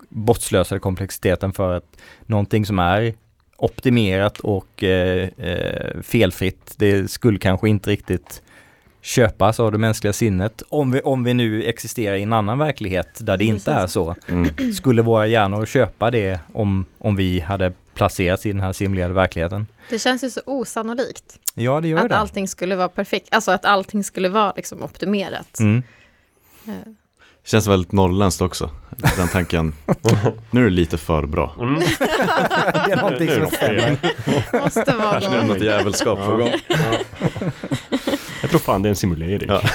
bortslösade komplexiteten för att någonting som är optimerat och eh, eh, felfritt, det skulle kanske inte riktigt köpas av det mänskliga sinnet. Om vi, om vi nu existerar i en annan verklighet där det inte är så. Mm. Skulle våra hjärnor köpa det om, om vi hade placerats i den här simulerade verkligheten? Det känns ju så osannolikt. Ja, det gör Att det. allting skulle vara perfekt, alltså att allting skulle vara liksom optimerat. Mm. Känns väldigt norrländskt också. Den tanken, nu är det lite för bra. Mm. det är någonting Nu är som fel. Måste vara Här är någon. något jävelskap på gång. Jag tror fan det är en simulering. Ja.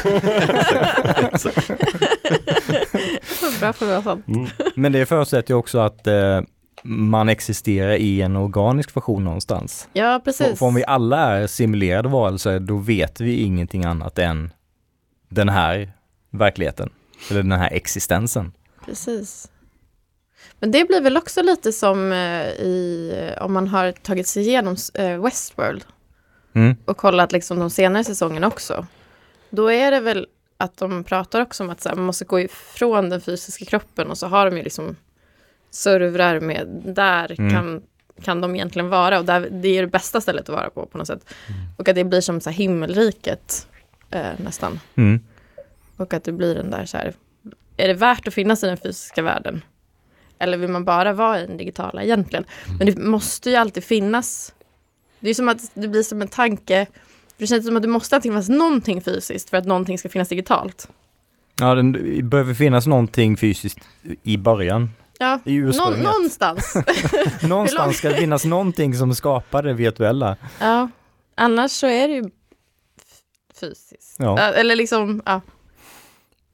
Bra för att vara. Mm. Men det förutsätter ju också att eh, man existerar i en organisk version någonstans. Ja, För, precis. för om vi alla är simulerade varelser, då vet vi ingenting annat än den här verkligheten. Eller den här existensen. Precis. Men det blir väl också lite som eh, i, om man har tagit sig igenom eh, Westworld Mm. och kollat liksom de senare säsongerna också. Då är det väl att de pratar också om att här, man måste gå ifrån den fysiska kroppen och så har de ju liksom servrar med, där Mm. kan, kan de egentligen vara och där, det är det bästa stället att vara på på något sätt. Och att det blir som så himmelriket eh, nästan. Mm. Och att det blir den där så här, är det värt att finnas i den fysiska världen? Eller vill man bara vara i den digitala egentligen? Men det måste ju alltid finnas, det är som att det blir som en tanke, det känns som att det måste alltid finnas någonting fysiskt för att någonting ska finnas digitalt. Ja, det behöver finnas någonting fysiskt i början. Ja, I Nå- någonstans. Någonstans ska det finnas någonting som skapar det virtuella. ja, annars så är det ju fysiskt. Ja, Eller liksom, ja.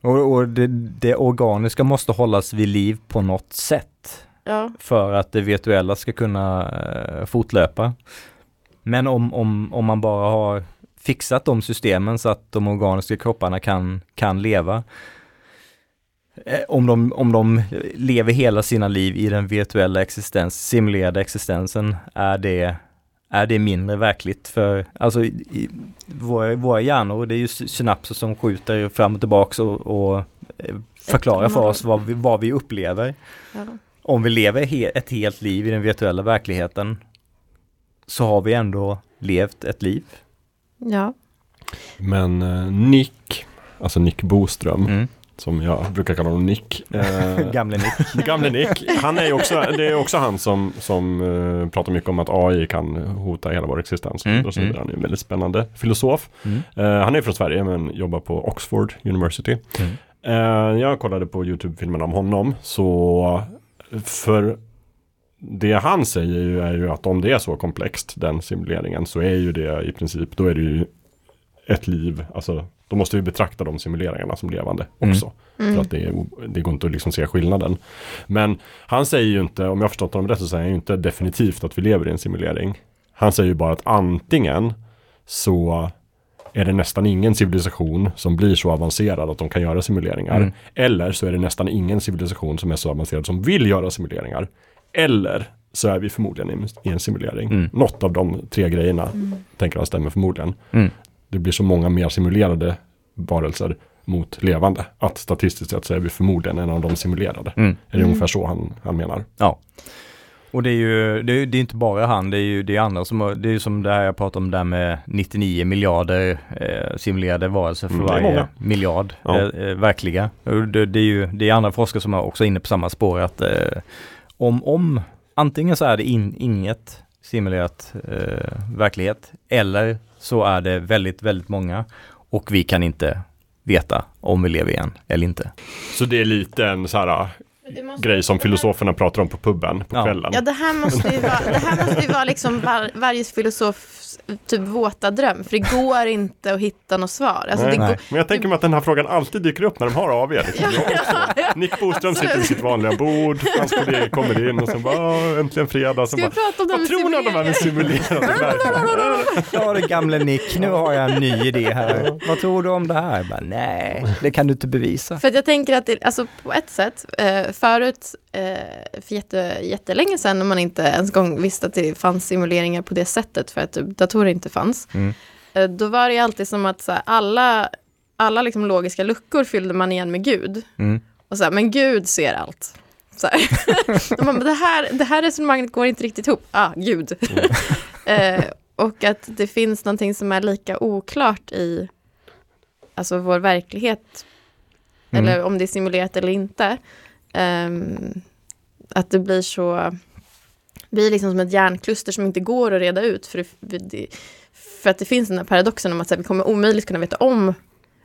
Och, och det, det organiska måste hållas vid liv på något sätt. ja. för att det virtuella ska kunna eh, fortlöpa. Men om, om, om man bara har fixat de systemen så att de organiska kropparna kan, kan leva. Eh, om, de, om de lever hela sina liv i den virtuella existens, simulerade existensen, är det, är det mindre verkligt för, alltså i, i, våra, våra hjärnor, det är ju sy- synapser som skjuter fram och tillbaks och, och eh, förklarar för oss vad vi, vad vi upplever ja. om vi lever he ett helt liv i den virtuella verkligheten så har vi ändå levt ett liv. ja. Men eh, Nick, alltså Nick Boström, Mm. Som jag brukar kalla honom Nick. Eh, Gamle Nick. Gamle Nick, han är också, det är också han som, som eh, pratar mycket om att AI kan hota hela vår existens. Mm, Och så vidare. mm. Han är en väldigt spännande filosof. Mm. Eh, han är från Sverige men jobbar på Oxford University. Mm. Eh, jag kollade på YouTube-filmerna om honom så för det han säger ju är ju att om det är så komplext den simuleringen så är ju det i princip då är det ju ett liv, alltså då måste vi betrakta de simuleringarna som levande Mm. också. För att det, är, det går inte att liksom se skillnaden. Men han säger ju inte, om jag har förstått honom rätt så säger han ju inte definitivt att vi lever i en simulering. Han säger ju bara att antingen så är det nästan ingen civilisation som blir så avancerad att de kan göra simuleringar. Mm. Eller så är det nästan ingen civilisation som är så avancerad som vill göra simuleringar. Eller så är vi förmodligen i en- simulering. Mm. Något av de tre grejerna tänker han stämmer förmodligen. Mm. Det blir så många mer simulerade varelser mot levande. Att statistiskt sett så är vi förmodligen en av de simulerade. Mm. Är det ungefär så han, han menar? Ja. Och det är ju, det är, det är inte bara han, det är ju det är andra som det är ju som det här jag pratade om där med 99 miljarder eh, simulerade varelser för Mm, varje miljard Ja. eh, eh, verkliga. Det, det är ju, det är andra forskare som är också inne på samma spår att eh, om, om, antingen så är det in, inget simulerat eh, verklighet eller så är det väldigt, väldigt många och vi kan inte veta om vi lever igen eller inte. Så det är lite en så här grej som filosoferna pratar om på puben på Ja. kvällen. Ja, det här måste ju vara, det här måste ju vara liksom var, varje filosofs typ våta dröm. För det går inte att hitta något svar. Alltså, Nej. det Nej. går, Men jag tänker mig att den här frågan alltid dyker upp när de har AV. Liksom. Också. Nick Boström sitter vid sitt vanliga bord, hans kollegor kommer in och så bara "Åh, äntligen fredag. Så ska vi bara, vad tror ni om de här med simulerade? Ja det gamle Nick, nu har jag en ny idé här. Vad tror du om det här? Jag Bara, Nej, det kan du inte bevisa. För att jag tänker att det, alltså på ett sätt, eh, förut, eh, för jätte, jättelänge sedan när man inte ens gång visste att det fanns simuleringar på det sättet för att typ, datorer inte fanns. Mm. Eh, då var det alltid som att så här, alla, alla liksom logiska luckor fyllde man igen med Gud. Mm. Och så här, men Gud ser allt. Så här. Man, det, här, det här resonemanget går inte riktigt ihop. Ah, Gud. eh, och att det finns någonting som är lika oklart i alltså vår verklighet. Mm. Eller om det är simulerat eller inte. Ehm, att det blir så blir liksom som ett hjärnkluster som inte går att reda ut. För, det, för att det finns den här paradoxen om att här, vi kommer omöjligt kunna veta om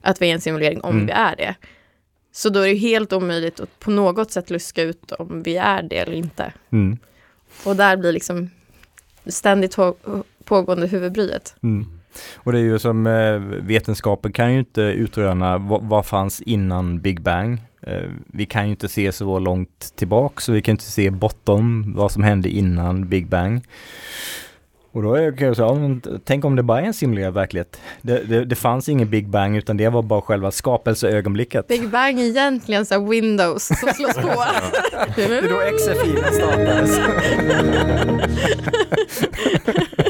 att vi är en simulering om Mm. vi är det. Så då är det helt omöjligt att på något sätt luska ut om vi är det eller inte. Mm. Och där blir liksom ständigt på- pågående huvudbryet. Mm. Och det är ju som eh, vetenskapen kan ju inte utröna vad, vad fanns innan Big Bang. Eh, vi kan ju inte se så långt tillbaka så vi kan inte se bortom vad som hände innan Big Bang. Och då kan jag säga, tänk om det bara är en simulerad verklighet. Det, det, det fanns ingen Big Bang utan det var bara själva skapelseögonblicket. Big Bang är egentligen så Windows som slås på. Det är då XFI startades.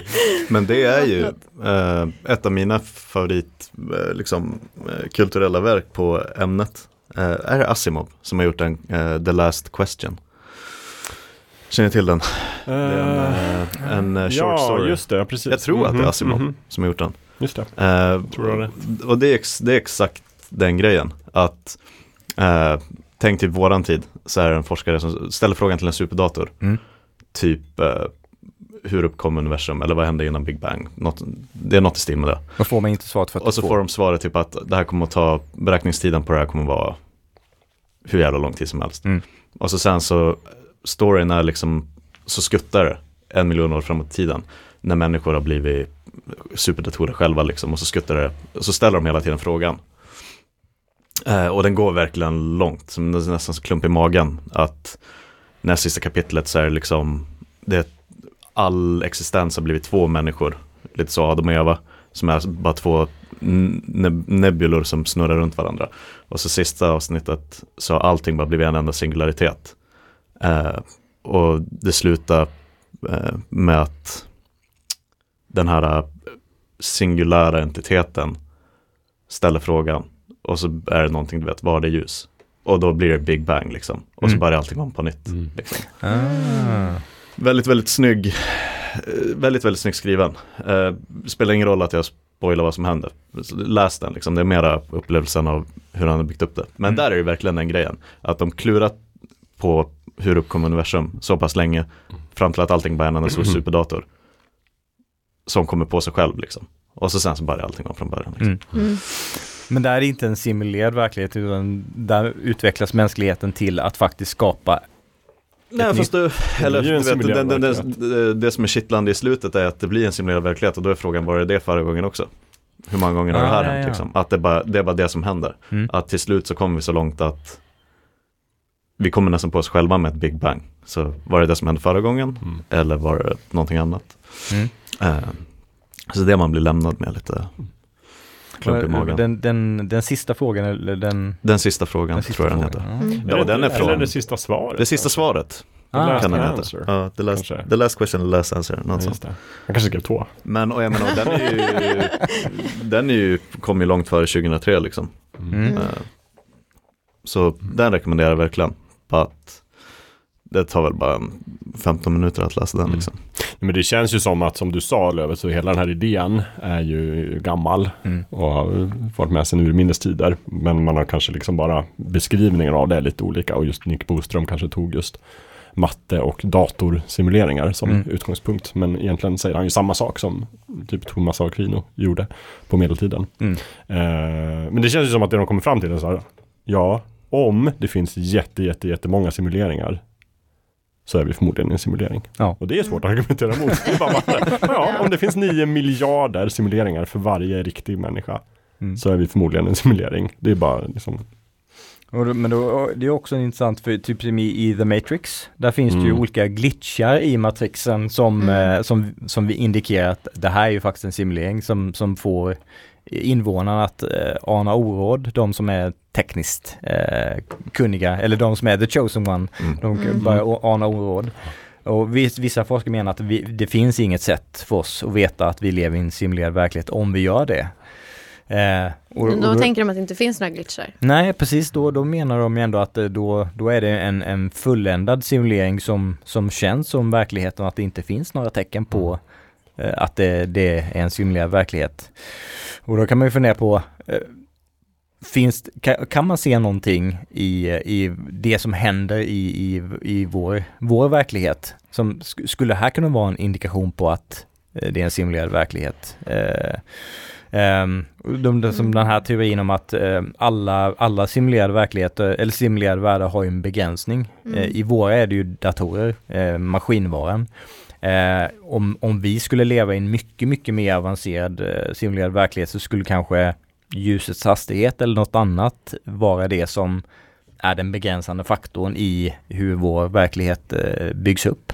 Men det är ju eh, ett av mina favorit eh, liksom, eh, kulturella verk på ämnet. Eh, är det Asimov som har gjort den, eh, The Last Question. Känner ni till den? Är en, eh, en short ja, story. just det. Precis. Jag tror att det är Mhm, Asimov mhm. som har gjort den. Just det. Eh, Tror du det? och det är, ex, det är exakt den grejen. Att eh, tänk typ våran tid så är det en forskare som ställer frågan till en superdator. Mm. Typ eh, hur uppkom universum eller vad hände innan Big Bang? Något, det är något i stil med det. Då får man inte svaret för Och så får de svaret typ att det här kommer att ta, beräkningstiden på det här kommer att vara hur jävla lång tid som helst. Mm. Och så sen så, storyn är liksom, så skuttar det en miljon år framåt i tiden. När människor har blivit superdatorer själva liksom. Och så skuttar det, och så ställer de hela tiden frågan. Eh, och den går verkligen långt, som är nästan så klump i magen. Att näst sista kapitlet så är det liksom, det, all existens har blivit två människor. Lite så Adam och Eva. Som är bara två ne- nebulor som snurrar runt varandra. Och så sista avsnittet så har allting bara blivit en enda singularitet. Eh, och det slutar eh, med att den här eh, singulära entiteten ställer frågan. Och så är det någonting, du vet, var det ljus? Och då blir det Big Bang liksom. Och så Mm. börjar allting om på nytt. Mm. Liksom. Ah. Väldigt, väldigt snygg. Väldigt, väldigt snyggt skriven. Eh, spelar ingen roll att jag spoilar vad som händer. Läs den liksom. Det är mera upplevelsen av hur han har byggt upp det. Men Mm. där är det verkligen den grejen. Att de klurat på hur uppkom universum så pass länge. Fram till att allting bara är en enda stor Mhm. superdator. Som kommer på sig själv liksom. Och så sen så börjar allting om från början. Liksom. Mm. Mm. Men där är det inte en simulerad verklighet utan där utvecklas mänskligheten till att faktiskt skapa Nej Ett fast du, eller Det vet, den, den, den, det, det som är kittlande i slutet är att det blir en simulerad verklighet och då är frågan var är det förra gången också? Hur många gånger har det Ah, här ja, hänt ja. liksom? Att det, bara, det är bara det som händer. Mm. Att till slut så kommer vi så långt att vi kommer nästan på oss själva med ett Big Bang. Så var det det som hände förra gången Mm. eller var det någonting annat? Mm. Eh, så det det man blir lämnad med lite klump i magen. Den, Den, den, den sista frågan, eller den, sista frågan den sista tror jag den frågan. heter. Ja. Ja, Eller- den är från- Eller det sista svaret. Det sista svaret Ah, last kan den heta. answer. Ja, the, last, Kanske. the last question, the last answer. Ja, Något det. Han kanske skrev två. Men och jag menar, den är ju, den är ju, kom ju långt före 2003 liksom. Mm. Eh, Så den rekommenderar jag verkligen. Att det tar väl bara en 15 minuter att läsa den Mm. liksom. Men det känns ju som att, som du sa Lövet, så hela den här idén är ju gammal Mm. och har varit med sedan urminnes tider. Men man har kanske liksom bara beskrivningen av det är lite olika och just Nick Boström kanske tog just matte och datorsimuleringar som Mm. utgångspunkt. Men egentligen säger han ju samma sak som typ Thomas Aquino gjorde på medeltiden. Mm. Eh, men det känns ju som att det de kommer fram till är så här, ja, om det finns jätte, jätte, jättemånga simuleringar så är vi förmodligen en simulering. Ja. Och det är svårt att argumentera mot. Det är bara, ja, om det finns nio miljarder simuleringar för varje riktig människa Mm. så är vi förmodligen en simulering. Det är bara liksom, men då, det är också intressant för typ som i, i The Matrix, där finns det ju Mm. olika glitchar i matrixen som, Mm. eh, som, som vi indikerar att det här är ju faktiskt en simulering som, som får invånarna att eh, ana oråd, de som är tekniskt eh, kunniga, eller de som är the chosen one, Mm. de Mm. börjar ana oråd. Och vis, vissa forskare menar att vi, det finns inget sätt för oss att veta att vi lever i en simulerad verklighet om vi gör det. Eh, och, Men då och- tänker de att det inte finns några glitchar. Nej, precis då, då menar de ändå att eh, då, då är det en, en fulländad simulering som, som känns som verkligheten och att det inte finns några tecken på eh, att det, det är en simulerad verklighet. Och då kan man ju fundera på eh, Finns, kan, man se någonting i, i det som händer i, i, i vår, vår verklighet? Som sk- skulle här kunna vara en indikation på att eh, det är en simulerad verklighet? Eh, ehm, de, de, som den här teorin om att eh, alla, alla simulerade verkligheter, eller simulerade världar har en begränsning. Mm. Eh, I våra är det ju datorer, eh, maskinvaran. Eh, om, om vi skulle leva i en mycket, mycket mer avancerad eh, simulerad verklighet så skulle kanske ljusets hastighet eller något annat vara det som är den begränsande faktorn i hur vår verklighet eh, byggs upp.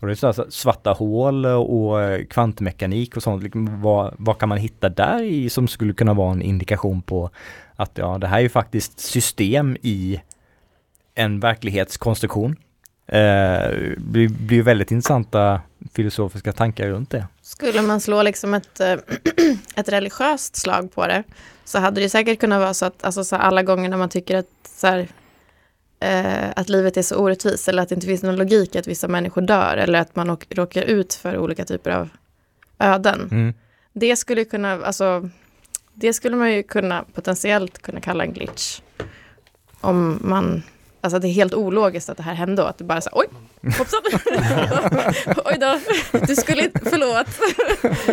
Och det är så här, svarta hål och eh, kvantmekanik och sånt, liksom, vad, vad kan man hitta där i som skulle kunna vara en indikation på att ja, det här är ju faktiskt system i en verklighetskonstruktion. Eh, blir, blir väldigt intressanta filosofiska tankar runt det. Skulle man slå liksom ett, eh, ett religiöst slag på det så hade det säkert kunnat vara så att alltså, så alla gånger när man tycker att, så här, eh, att livet är så orättvist eller att det inte finns någon logik i att vissa människor dör eller att man åk- råkar ut för olika typer av öden. Mm. Det skulle kunna, alltså, det skulle man ju kunna potentiellt kunna kalla en glitch. Om man, alltså det är helt ologiskt att det här hände och att det bara så här, oj, hoppsan, oj då, du skulle inte, förlåt.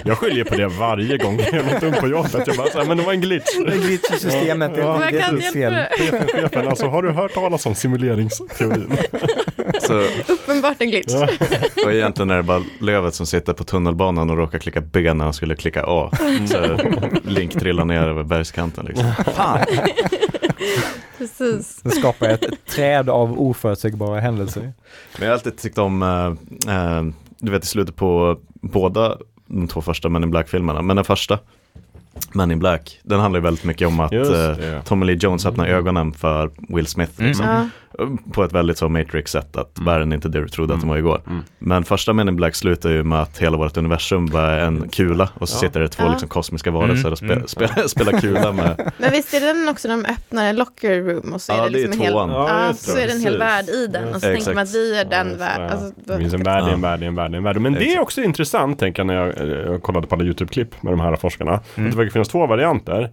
jag skiljer på det varje gång jag något dumt på jobbet. Jag bara så här, men det var en glitch. En glitch i systemet, Ja, Men jag kan inte hjälpa det. Chefen, chefen, alltså har du hört talas om simuleringsteorin? Så, Uppenbart en glitch. Ja. och egentligen är det bara Lövet som sitter på tunnelbanan och råkar klicka B när han skulle klicka A. Så Link trillar ner över bergskanten liksom. Fan! Precis. Det skapar ett, ett träd av oförutsägbara händelser. Men jag har alltid tyckt om, eh, du vet i slutet på båda de två första Men in Black-filmerna, men den första Men in Black, den handlar ju väldigt mycket om att Just eh, det. Tommy Lee Jones öppnar ögonen för Will Smith Mm. liksom. Ja. På ett väldigt så Matrix-sätt, att Mm. världen är inte det du trodde att den var igår. Mm. Men första Men in Black slutar ju med att hela vårt universum bara är en kula och så Ja. sitter det två Ja. liksom, kosmiska varelser Mm, och spe, mm. spelar, spelar kula med Men visst är det den också när de öppnar en locker room och så är Ja, det det är liksom en hel. Ja, ja, det, så är det en hel värld i den och så Ja, tänker man att vi är den Ja, världen. Alltså, Det finns en värld, Ja. en värld, en värld, en värld. Men det är Exakt. också intressant, tänker jag när jag, jag kollade på alla YouTube-klipp med de här forskarna. Mm. Finnas två varianter.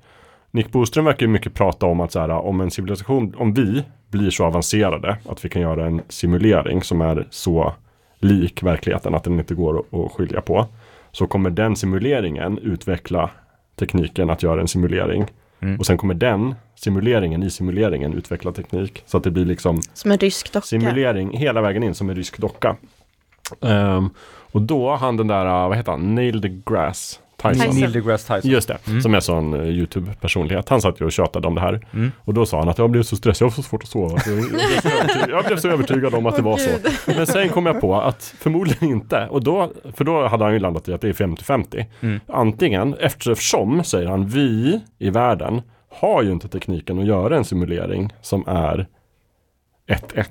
Nick Boström verkar ju mycket prata om att så här, om en civilisation, om vi blir så avancerade att vi kan göra en simulering som är så lik verkligheten att den inte går att, skilja på. Så kommer den simuleringen utveckla tekniken att göra en simulering. Mm. Och sen kommer den simuleringen i simuleringen utveckla teknik. Så att det blir liksom som en rysk docka. simulering hela vägen in som en rysk docka. Ehm, och då han den där, vad heter han, Neil deGrasse Tyson. Tyson. Neil deGrasse Tyson. Just det, Mm. som är sån eh, YouTube-personlighet. Han satt ju och tjatade om det här. Mm. Och då sa han att jag blev så stressad, jag har så svårt att sova. Jag, jag, blev så övertygad, jag blev så övertygad om att det var så. Men sen kom jag på att förmodligen inte. Och då, för då hade han ju landat i att det är 50-50. Mm. Antingen, eftersom, säger han, vi i världen har ju inte tekniken att göra en simulering som är 1-1.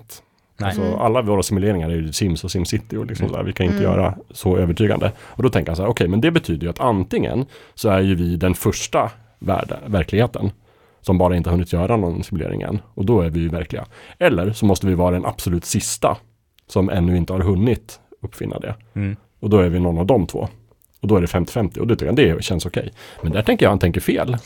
Nej. Alltså, alla våra simuleringar är ju Sims och SimCity och liksom Mm. där. Vi kan inte Mm. göra så övertygande. Och då tänker jag så här, okej, men det betyder ju att antingen så är ju vi den första värld, verkligheten som bara inte har hunnit göra någon simulering än. Och då är vi ju verkliga. Eller så måste vi vara den absolut sista som ännu inte har hunnit uppfinna det. Mm. Och då är vi någon av de två. Och då är det 50-50 och det tycker jag det känns okej. Men där tänker jag han tänker fel.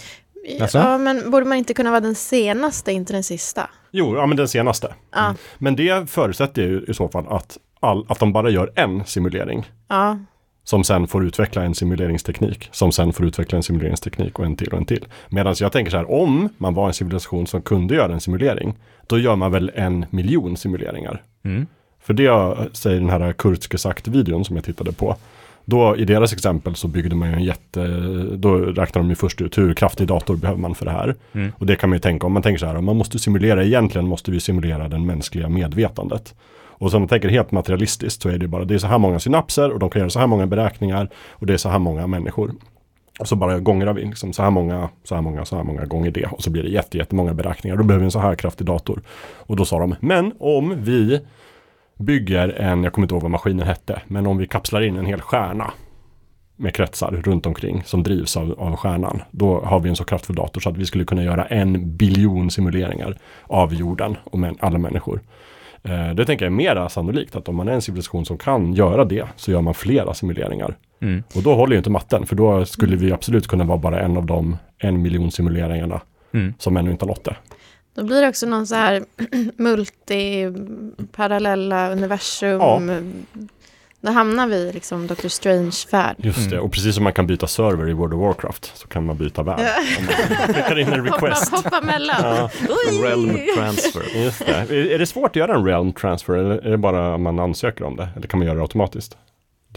Alltså? Ja, men borde man inte kunna vara den senaste, inte den sista? Jo, ja men den senaste. Ja, Men det förutsätter ju i så fall att, all, att de bara gör en simulering. ja. Som sen får utveckla en simuleringsteknik. Som sen får utveckla en simuleringsteknik och en till och en till. Medan jag tänker så här, om man var en civilisation som kunde göra en simulering. Då gör man väl en miljon simuleringar. Mm. För det säger den här Kurtske sagt-videon som jag tittade på. Då i deras exempel så byggde man ju en jätte, då räknar de ju först ut hur kraftig dator behöver man för det här. Mm. Och det kan man ju tänka om man tänker så här, om man måste simulera, egentligen måste vi simulera den mänskliga medvetandet. Och så om man tänker helt materialistiskt så är det bara, det är så här många synapser och de kan göra så här många beräkningar och det är så här många människor. Och så bara gångrar vi liksom så här många, så här många, så här många gånger det. Och så blir det jätte, jättemånga beräkningar. Då behöver vi en så här kraftig dator. Och då sa de, men om vi bygger en, jag kommer inte ihåg vad maskinen hette, men om vi kapslar in en hel stjärna med kretsar runt omkring som drivs av, av stjärnan. Då har vi en så kraftfull dator så att vi skulle kunna göra en biljon simuleringar av jorden och män, alla människor. Eh, det tänker jag är mera sannolikt att om man är en civilisation som kan göra det så gör man flera simuleringar. Mm. Och då håller ju inte matten för då skulle vi absolut kunna vara bara en av de en miljon simuleringarna Mm. som ännu inte har nått det. Då blir det också någon så här multi-parallella universum. Ja. Då hamnar vi i liksom Dr. Strange-värld. Just Mm. det, och precis som man kan byta server i World of Warcraft så kan man byta värld. Man klickar in en Hoppa, request. hoppa mellan. Ja. Realm transfer. Just det. Är, är det svårt att göra en realm transfer eller är det bara man ansöker om det? Eller kan man göra det automatiskt?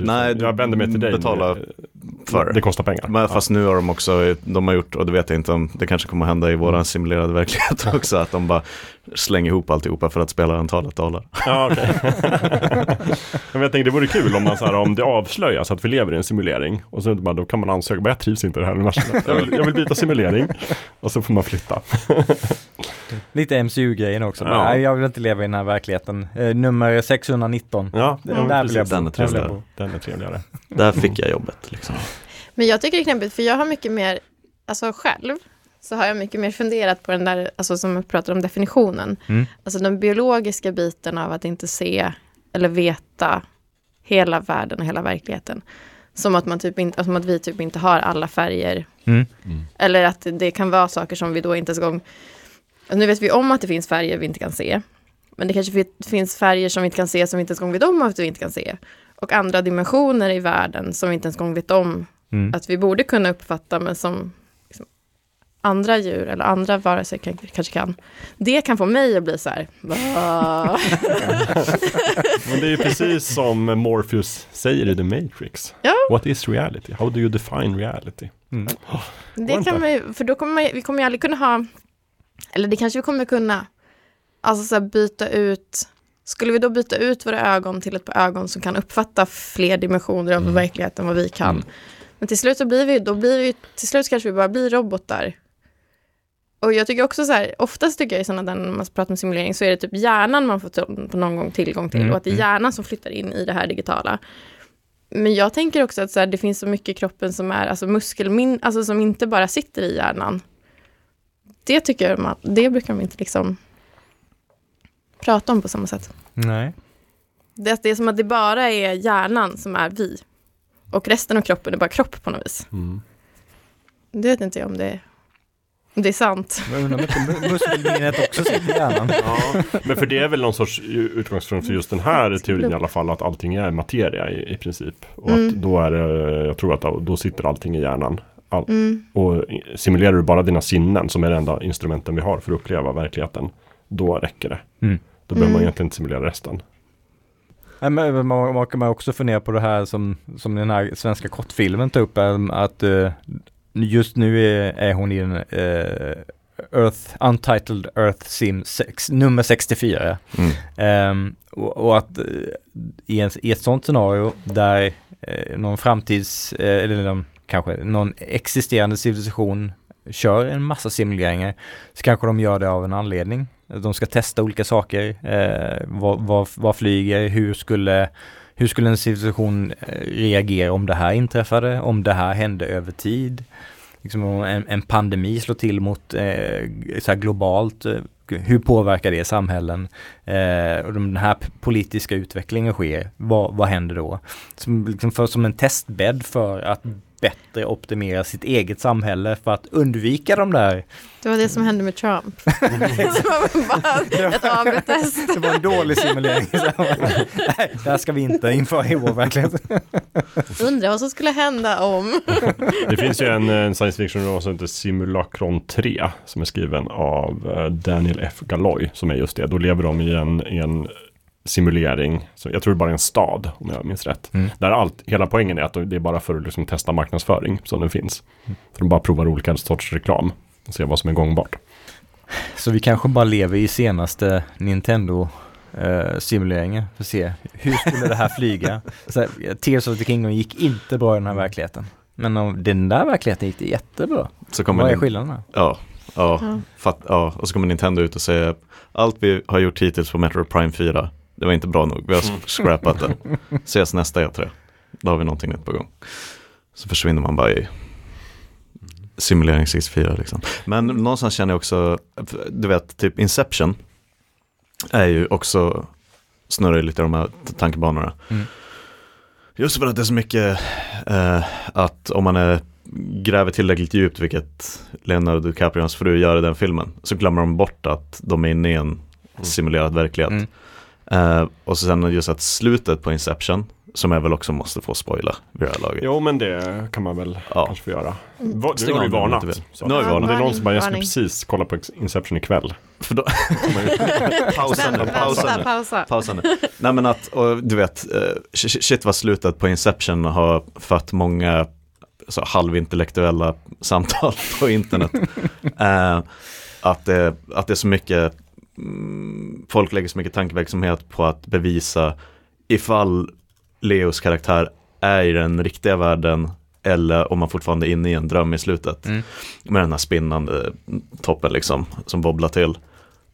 Nej, jag vänder mig till dig. betala för. Det kostar pengar. Men fast nu har de också, de har gjort, och det vet jag inte om, det kanske kommer att hända i våran simulerade verklighet också, att de bara slänger ihop alltihopa för att spela antalet dollar. Ja, okej. Men jag tänkte det vore kul om man så här, om det avslöjas att vi lever i en simulering och så bara, då kan man ansöka, bara, jag trivs inte i det här universumet. Jag vill, jag vill byta simulering och så får man flytta. Lite MCU-grejen också. Ja. Nej, jag vill inte leva i den här verkligheten. Eh, nummer 619. Ja, Den ja, där precis. Den är trevlig. Där vill jag bo. Den är trevligare. Där fick jag jobbet liksom. Men jag tycker det är knepigt, för jag har mycket mer, alltså själv, så har jag mycket mer funderat på den där, alltså som jag pratar om definitionen. Mm. Alltså den biologiska biten av att inte se eller veta hela världen och hela verkligheten. Som att, man typ inte, som att vi typ inte har alla färger. Mm. Eller att det kan vara saker som vi då inte ens gång... Alltså nu vet vi om att det finns färger vi inte kan se. Men det kanske fi- finns färger som vi inte kan se som vi inte ens gång vet om att vi inte kan se. Och andra dimensioner i världen som vi inte ens gång vet om Mm. att vi borde kunna uppfatta men som liksom, andra djur eller andra varelser kan, kanske kan. Det kan få mig att bli så här? Men det är ju precis som Morpheus säger i The Matrix. Ja. What is reality? How do you define reality? Mm. Det inte. kan man ju, för då kommer man, ju- vi kommer ju aldrig kunna ha, eller det kanske vi kommer kunna, alltså så här byta ut, skulle vi då byta ut våra ögon till ett par ögon som kan uppfatta fler dimensioner av Mm. verkligheten än vad vi kan. Men till slut så blir vi, då blir vi, till slut kanske vi bara blir robotar. Och jag tycker också så här, oftast tycker jag i sådana där, när man pratar om simulering, så är det typ hjärnan man får på någon gång tillgång till Mm, och att det är mm. hjärnan som flyttar in i det här digitala. Men jag tänker också att så här, det finns så mycket i kroppen som är alltså muskelmin, alltså som inte bara sitter i hjärnan. Det tycker jag man, det brukar de inte liksom prata om på samma sätt. Nej. Det, att det är som att det bara är hjärnan som är vi. Och resten av kroppen är bara kropp på något vis. Mm. Det vet inte jag om det, om det är sant. Men undrar om inte mu- muskelminnet också sitter i hjärnan. Ja, men för det är väl någon sorts utgångspunkt för just den här teorin i alla fall att allting är materia i, i princip. Och att Mm. då är det, jag tror att då sitter allting i hjärnan. All, Mm. och simulerar du bara dina sinnen som är det enda instrumenten vi har för att uppleva verkligheten. Då räcker det. Mm. Då behöver man Mm. egentligen inte simulera resten. Nej, men man, man kan också fundera på det här som, som den här svenska kortfilmen tar upp, äm, att uh, just nu är, är hon i en uh, Earth, Untitled Earth Sim 6, nummer 64. Mm. Um, och, och, att uh, i, en, i ett sånt scenario där någon framtids, eller någon, kanske någon existerande civilisation kör en massa simuleringar så kanske de gör det av en anledning. De ska testa olika saker. Eh, vad, vad, vad, flyger? Hur skulle, hur skulle en civilisation eh, reagera om det här inträffade? Om det här hände över tid? Liksom om en, en pandemi slår till mot eh, så globalt. Eh, hur påverkar det samhällen? Eh, och den här politiska utvecklingen sker. Vad, vad händer då? Som, liksom för, som en testbädd för att bättre optimera sitt eget samhälle för att undvika de där. Det var det som hände med Trump. ett AB-test. Det var en dålig simulering. Nej, det här ska vi inte införa i vår verklighet. Undrar vad som skulle hända om. det finns ju en, en science fiction som heter Simulacron 3 som är skriven av eh, Daniel F. Galloy som är just det. Då lever de i en, i en simulering. Så jag tror det är bara en stad om jag minns rätt. Mm. Där allt, hela poängen är att det är bara för att liksom testa marknadsföring som den finns. Mm. För de bara provar olika sorters reklam och ser vad som är gångbart. Så vi kanske bara lever i senaste Nintendo eh, simuleringen för att se hur skulle det här flyga. Så, Tears of the Kingdom gick inte bra i den här verkligheten. Men om den där verkligheten gick det jättebra. Så kommer Vad är skillnaden? Ja, ja, mm. fatt, ja, och så kommer Nintendo ut och säger allt vi har gjort hittills på Metro Prime 4 det var inte bra nog, vi har mm. scrappat det. Ses nästa E3. Då har vi någonting nytt på gång. Så försvinner man bara i simulering 64 liksom. Men någonstans känner jag också, du vet, typ Inception är ju också, snurrar lite de här tankebanorna. Mm. Just för att det är så mycket eh, att om man är, gräver tillräckligt djupt, vilket Leonardo DiCaprio och hans fru gör i den filmen, så glömmer de bort att de är inne i en mm. simulerad verklighet. Mm. Uh, och så sen just att slutet på Inception, som jag väl också måste få spoila vid det här laget. Jo men det kan man väl ja. kanske få göra. Mm. Va, nu har vi varnat. Nu har vi varnat. Det är någon som bara, jag ska precis kolla på Inception ikväll. För då... pausa nu, pausa nu. Pausa. pausa nu. Nej men att, och, du vet, uh, shit vad slutet på Inception har fött många så, halvintellektuella samtal på internet. uh, att, det, att det är så mycket folk lägger så mycket tankeverksamhet på att bevisa ifall Leos karaktär är i den riktiga världen eller om man fortfarande är inne i en dröm i slutet. Mm. Med den här spinnande toppen liksom som bobblar till.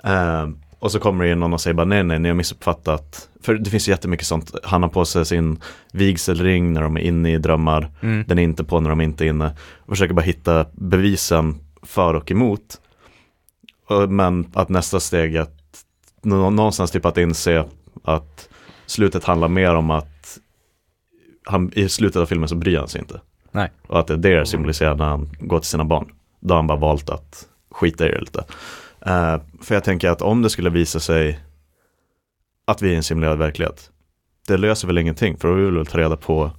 Eh, och så kommer det in någon och säger bara nej nej ni har missuppfattat. För det finns jättemycket sånt. Han har på sig sin vigselring när de är inne i drömmar. Mm. Den är inte på när de inte är inne. Och försöker bara hitta bevisen för och emot. Men att nästa steg är att någonstans typ att inse att slutet handlar mer om att han, i slutet av filmen så bryr han sig inte. Nej. Och att det är det symboliserar när han går till sina barn. Då har han bara valt att skita i det lite. Uh, för jag tänker att om det skulle visa sig att vi är i en simulerad verklighet, det löser väl ingenting, för då vill vi väl ta reda på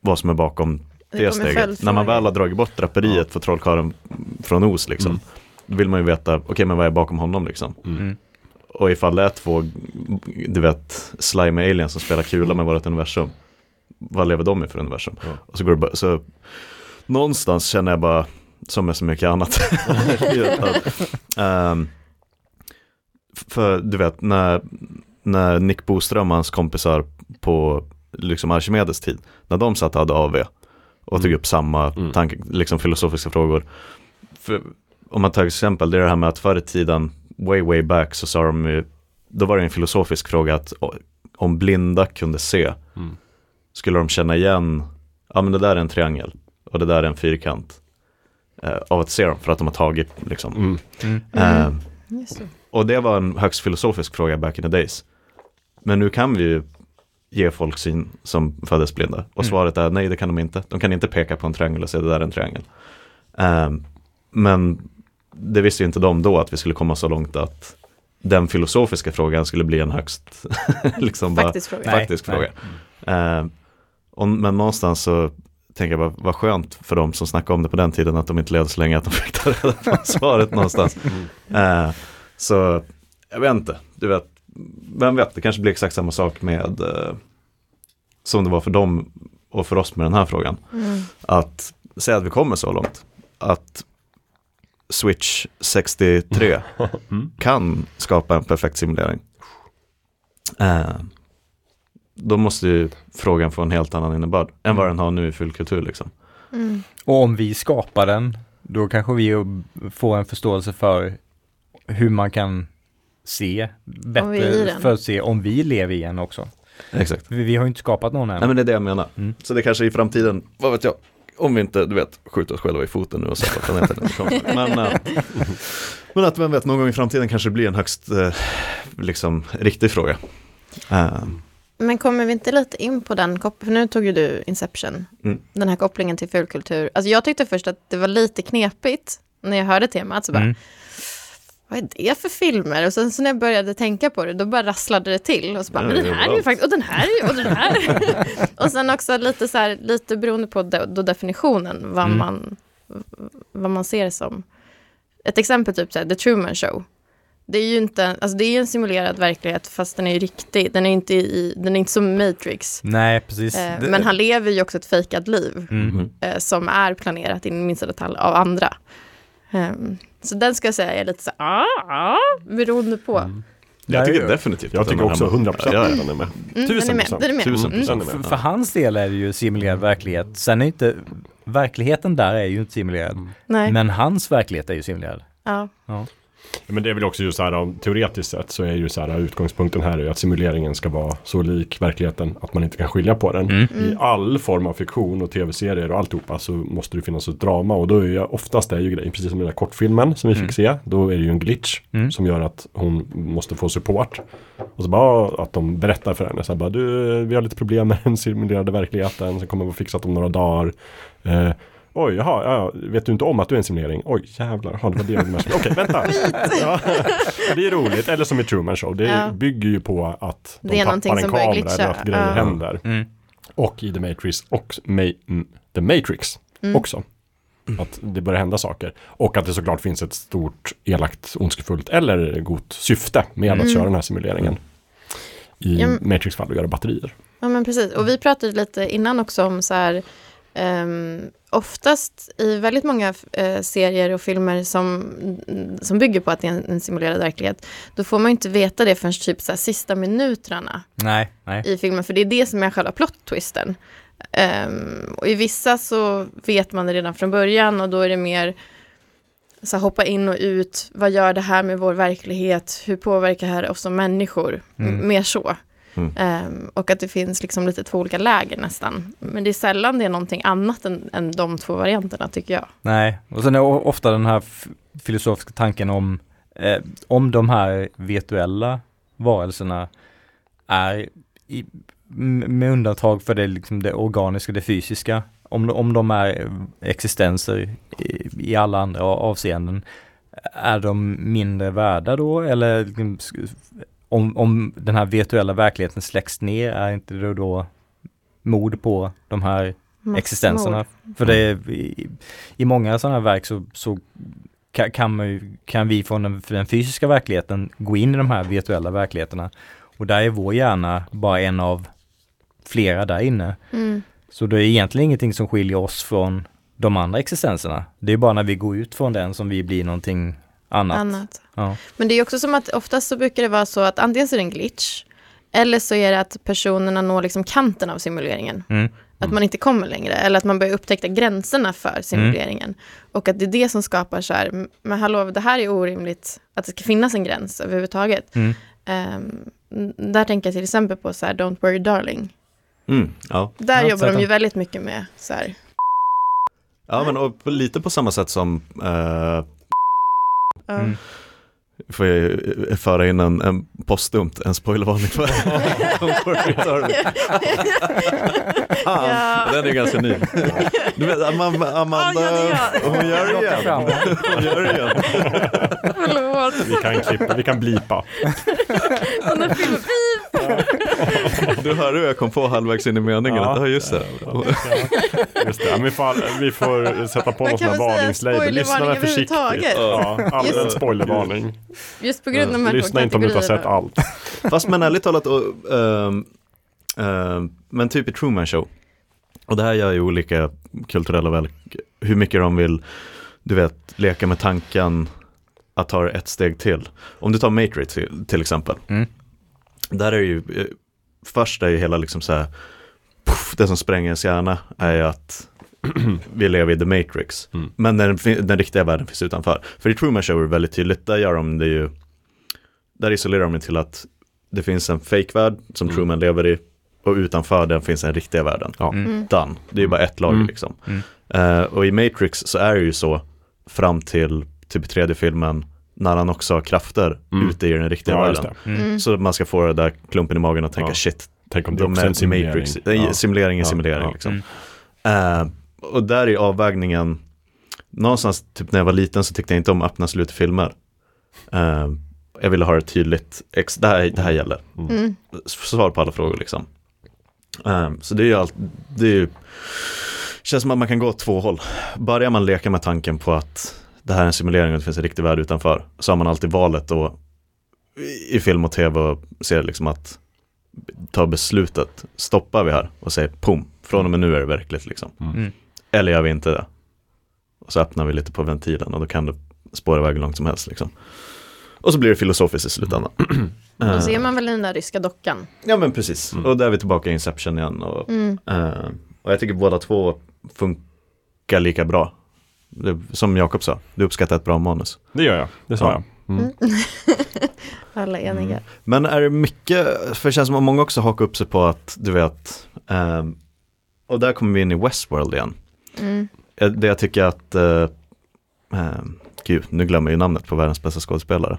vad som är bakom det, det steget. När man väl har dragit bort draperiet ja. för trollkarlen från Os liksom, mm. Vill man ju veta, okej okay, men vad är bakom honom liksom. Mm. mm. Och ifall det är två, du vet, slime aliens som spelar kula med vårt universum. Vad lever de i för universum? Ja. Och så går det bara, så någonstans känner jag bara, som med så mycket annat. um, för du vet, när, när Nick Boström och hans kompisar på liksom Archimedes tid, när de satt och hade AV och tog mm. upp samma mm. tanke, liksom filosofiska frågor. För om man tar exempel, det är det här med att förr i tiden, way way back, så sa de ju, då var det en filosofisk fråga att om blinda kunde se, mm. skulle de känna igen, ja men det där är en triangel och det där är en fyrkant. Eh, av att se dem, för att de har tagit liksom. Mm. Mm. Eh, och det var en högst filosofisk fråga back in the days. Men nu kan vi ju ge folk syn som föddes blinda. Och mm. svaret är nej, det kan de inte. De kan inte peka på en triangel och säga det där är en triangel. Um, men det visste ju inte de då att vi skulle komma så långt att den filosofiska frågan skulle bli en högst liksom faktisk fråga. Faktisk nej, fråga. Nej. Uh, och, men någonstans så tänker jag bara, vad skönt för de som snackade om det på den tiden att de inte levde så länge att de fick ta reda på svaret någonstans. Uh, så jag vet inte, du vet, vem vet, det kanske blir exakt samma sak med eh, som det var för dem och för oss med den här frågan. Mm. Att säga att vi kommer så långt. Att Switch 63 Mm. kan skapa en perfekt simulering. Eh, då måste ju frågan få en helt annan innebörd än vad den har nu i fullkultur liksom. Mm. Och om vi skapar den, då kanske vi får en förståelse för hur man kan se bättre, för att se om vi lever i en också. Exakt. Vi, vi har ju inte skapat någon än. Nej men det är det jag menar. Mm. Så det kanske i framtiden, vad vet jag, om vi inte, du vet, skjuter oss själva i foten nu och sätter planeten. Men, eh, men att vem vet, någon gång i framtiden kanske det blir en högst, eh, liksom, riktig fråga. Eh, Men kommer vi inte lite in på den kopplingen, för nu tog ju du Inception, Mm. den här kopplingen till fulkultur. Alltså jag tyckte först att det var lite knepigt när jag hörde temat, så bara, Mm. Vad är det för filmer? Och sen så när jag började tänka på det, då bara rasslade det till. Och så bara, Ja, men den är här är ju faktiskt, och den här är ju, och den här. och sen också lite så här, lite beroende på då, då definitionen, vad, Mm. man, vad man ser det som. Ett exempel typ så här, The Truman Show. Det är ju inte, alltså det är en simulerad verklighet fast den är ju riktig. Den är inte, i, den är inte som Matrix. Nej, precis. Eh, Det- men han lever ju också ett fejkat liv Mm. eh, som är planerat i minsta detalj av andra. Ehm, så den ska jag säga är lite så ah, ah, beroende på. Mm, Jag tycker definitivt Jag tycker också hemma. 100% Ja, att ja. den är med. är med. procent. Mm. procent. För, för hans del är det ju simulerad verklighet. Sen är inte, verkligheten där är ju inte simulerad. Nej. Men hans verklighet är ju simulerad. Ja. Ja. Men det är väl också just så här, om- teoretiskt sett så är ju så här, utgångspunkten här är ju att simuleringen ska vara så lik verkligheten att man inte kan skilja på den. Mm. I all form av fiktion och tv-serier och alltihopa så måste det finnas ett drama och då är ju oftast är ju grejen, precis som i den här kortfilmen som vi fick se, då är det ju en glitch Mm. som gör att hon måste få support. Och så bara att de berättar för henne så här, bara, du, vi har lite problem med den simulerade verkligheten, så kommer vi fixa det om några dagar. Eh, Oj, jaha, ja, vet du inte om att du är en simulering? Oj, jävlar, jaha, det var det jag Okej, vänta. ja, det är roligt, eller som i Truman Show, det Ja. bygger ju på att de Det är någonting tappar en som kamera eller att grejer Ja. händer. Mm. Och i The Matrix och mm, The Matrix Mm. också. Att det börjar hända saker. Och att det såklart finns ett stort elakt, ondskefullt eller gott syfte med att Mm. köra den här simuleringen. I Ja, Matrix fall att göra batterier. Ja men precis, och vi pratade lite innan också om så här ehm, oftast i väldigt många eh, serier och filmer som, som bygger på att det är en, en simulerad verklighet, då får man inte veta det förrän typ så här, sista minuterna Nej, nej. i filmen, för det är det som är själva plot-twisten. Ehm, och i vissa så vet man det redan från början och då är det mer så här, hoppa in och ut, vad gör det här med vår verklighet, hur påverkar det här oss som människor, Mm. Mer så. Mm. Um, och att det finns liksom lite två olika läger nästan. Men det är sällan det är någonting annat än, än de två varianterna tycker jag. Nej, och sen är ofta den här filosofiska tanken om eh, om de här virtuella varelserna är i, med undantag för det, liksom det organiska, det fysiska, om, de- om de är existenser i, i alla andra avseenden, är de mindre värda då eller liksom, om, om den här virtuella verkligheten släcks ner, är inte det då mord på de här Massmord. existenserna. För det är, i, i många sådana här verk så, så kan, man kan vi från den, den fysiska verkligheten gå in i de här virtuella verkligheterna. Och där är vår hjärna bara en av flera där inne. Mm. Så det är egentligen ingenting som skiljer oss från de andra existenserna. Det är bara när vi går ut från den som vi blir någonting annat. Annat. Ja. Men det är också som att oftast så brukar det vara så att antingen så är det en glitch, eller så är det att personerna når liksom kanten av simuleringen. Mm. Att man inte kommer längre, eller att man börjar upptäcka gränserna för simuleringen. Och att det är det som skapar så här, men hallå, det här är orimligt, att det ska finnas en gräns överhuvudtaget. Mm. Ehm, där tänker jag till exempel på så här, Don't worry darling. Mm, ja. Där Ja, jobbar de ju den. väldigt mycket med så här, ja, men och på, lite på samma sätt som eh. Mm. får jag eh, föra in en, en postdumt, en spoilervarning för. Fan, Ja. Den är ganska ny. Du vet, Amanda, Amanda Ja, ja, det är jag. hon gör det igen. Hon gör det igen. Förlåt. Vi kan klippa, vi kan blipa. Den där filmen, Du hörde hur jag kom på halvvägs in i meningen. Ja, just det. Ja, just det. Ja, vi, får, vi får sätta på någon sån här varningslabel. Lyssna spoilervarning försiktigt. överhuvudtaget. Ja, allmän Just- spoilervarning. Just på grund av de här Lyssna inte om du inte har sett allt. Fast men ärligt talat, och, ehm, ehm, men typ i Truman Show. Och det här gör ju olika kulturella väl, hur mycket de vill, du vet, leka med tanken att ta det ett steg till. Om du tar Matrix till, exempel. Mm. Där är ju, eh, först är ju hela liksom så här, puff, det som spränger ens hjärna är ju att vi lever i The Matrix. Mm. Men den, den riktiga världen finns utanför. För i Truman Show är det väldigt tydligt, där gör de det ju, där isolerar de det till att det finns en fake-värld som Mm. Truman lever i och utanför den finns den riktiga världen. Ja. Mm. Done. Det är ju bara ett lager Mm. liksom. Mm. Eh, och i Matrix så är det ju så fram till typ tredje filmen när han också har krafter Mm. ute i den riktiga Ja, världen. Mm. Mm. Så att man ska få det där klumpen i magen och tänka Ja. shit, Tänk om det de är är en simulering. Matrix, är simulering i Ja. simulering Ja. liksom. Mm. Eh, och där är avvägningen, någonstans typ när jag var liten så tyckte jag inte om öppna slutfilmer. Eh, jag ville ha det tydligt, ex, det, här, det här gäller. Mm. Svar på alla frågor liksom. Eh, så det är ju allt, det är ju, känns som att man kan gå åt två håll. Börjar man leka med tanken på att det här är en simulering och det finns en riktig värld utanför, så har man alltid valet då i- film och tv och ser liksom att ta beslutet, stoppar vi här och säger pum, från och med nu är det verkligt liksom. Mm. Eller gör vi inte det? Och så öppnar vi lite på ventilen och då kan det spåra iväg hur långt som helst liksom. Och så blir det filosofiskt i slutändan. Då Eh, ser man väl den där ryska dockan. Ja men precis, Mm. och där är vi tillbaka i Inception igen. Och, Mm. eh, och jag tycker båda två funkar lika bra. Det, som Jakob sa, du uppskattar ett bra manus. Det gör jag, det sa Ja. jag. Mm. Alla eniga. Mm. Men är det mycket, för det känns som att många också hakar upp sig på att, du vet, ehm, och där kommer vi in i Westworld igen. Mm. Eh, Det jag tycker att, uh, gud, nu glömmer jag ju namnet på världens bästa skådespelare.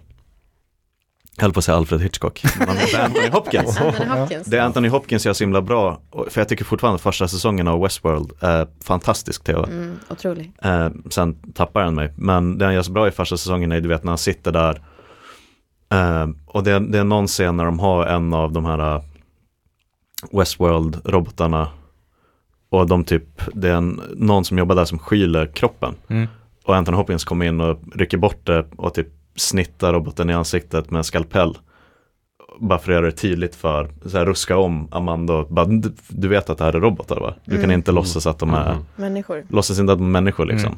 Jag höll på att säga Alfred Hitchcock, men han heter Anthony Hopkins. Anthony Hopkins. Det Anthony Hopkins gör så himla bra, för jag tycker fortfarande att första säsongen av Westworld är fantastisk tv. Mm, otrolig. Eh, sen tappar han mig. Men det han gör så bra i första säsongen är du vet när han sitter där. Eh, och det, är- det är någon scen när de har en av de här eh, Westworld-robotarna. Och de typ, det är en, någon som jobbar där som skyler kroppen. Mm. Och Anthony Hopkins kommer in och rycker bort det och typ snittar roboten i ansiktet med en skalpell. Bara för att göra det tydligt för, så här, ruska om Amanda och bara, du, du vet att det här är robotar va? Du kan Mm. inte låtsas att de är Mhm. Människor. låtsas inte att de är människor liksom.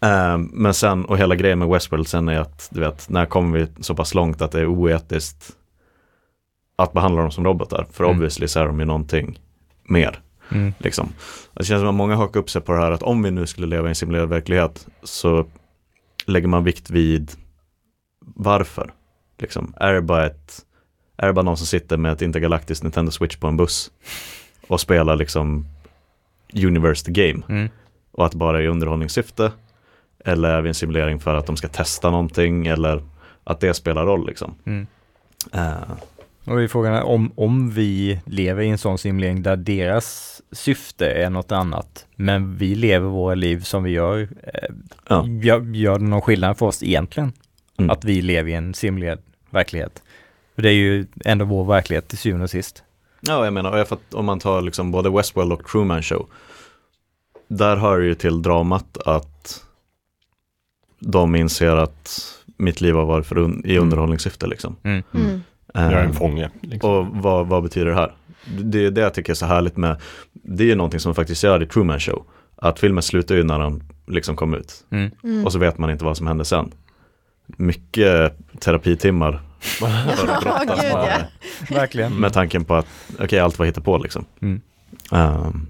Eh, men sen, och hela grejen med Westworld sen är att, du vet, när kommer vi så pass långt att det är oetiskt att behandla dem som robotar? För Mm. obviously så är de ju någonting mer, Mm. liksom. Det känns som att många hakar upp sig på det här att om vi nu skulle leva i en simulerad verklighet så lägger man vikt vid varför. Liksom, är det bara ett är det bara någon som sitter med ett intergalaktiskt Nintendo Switch på en buss och spelar liksom Universe the Game Mm. och att bara är i underhållningssyfte eller är vi en simulering för att de ska testa någonting eller att det spelar roll liksom. Mm. Eh, Och det är frågan om, om vi lever i en sån simulering där deras syfte är något annat, men vi lever våra liv som vi gör, eh, Ja. gör, gör det någon skillnad för oss egentligen? Mm. Att vi lever i en simulerad verklighet? För det är ju ändå vår verklighet till syvende och sist. Ja, jag menar, och jag fatt, om man tar liksom både Westworld och Truman Show. Där hör det ju till dramat att de inser att mitt liv har varit för un- i underhållningssyfte liksom. Mm. Mm. Eh, Jag är en fånge. Liksom. och vad, vad betyder det här? Det är det jag tycker är så härligt med, det är ju någonting som faktiskt gör i Truman Show. Att filmen slutar ju när den liksom kom ut. Mm. Mm. Och så vet man inte vad som hände sen. Mycket terapitimmar för att Ja, gud, med, ja. Verkligen. med tanken på att okej, allt var på liksom. Mm. Ehm,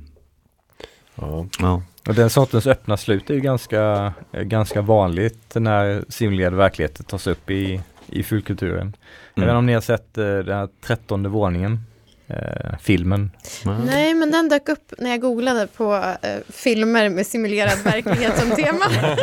Ja. ja. Och den sortens öppna slut är ju ganska, ganska vanligt när simulerade verkligheter tas upp i, i fulkulturen. Jag vet inte om ni har sett eh, den här trettonde våningen, eh, filmen. Mm. Nej, men den dök upp när jag googlade på eh, filmer med simulerad verklighet som tema.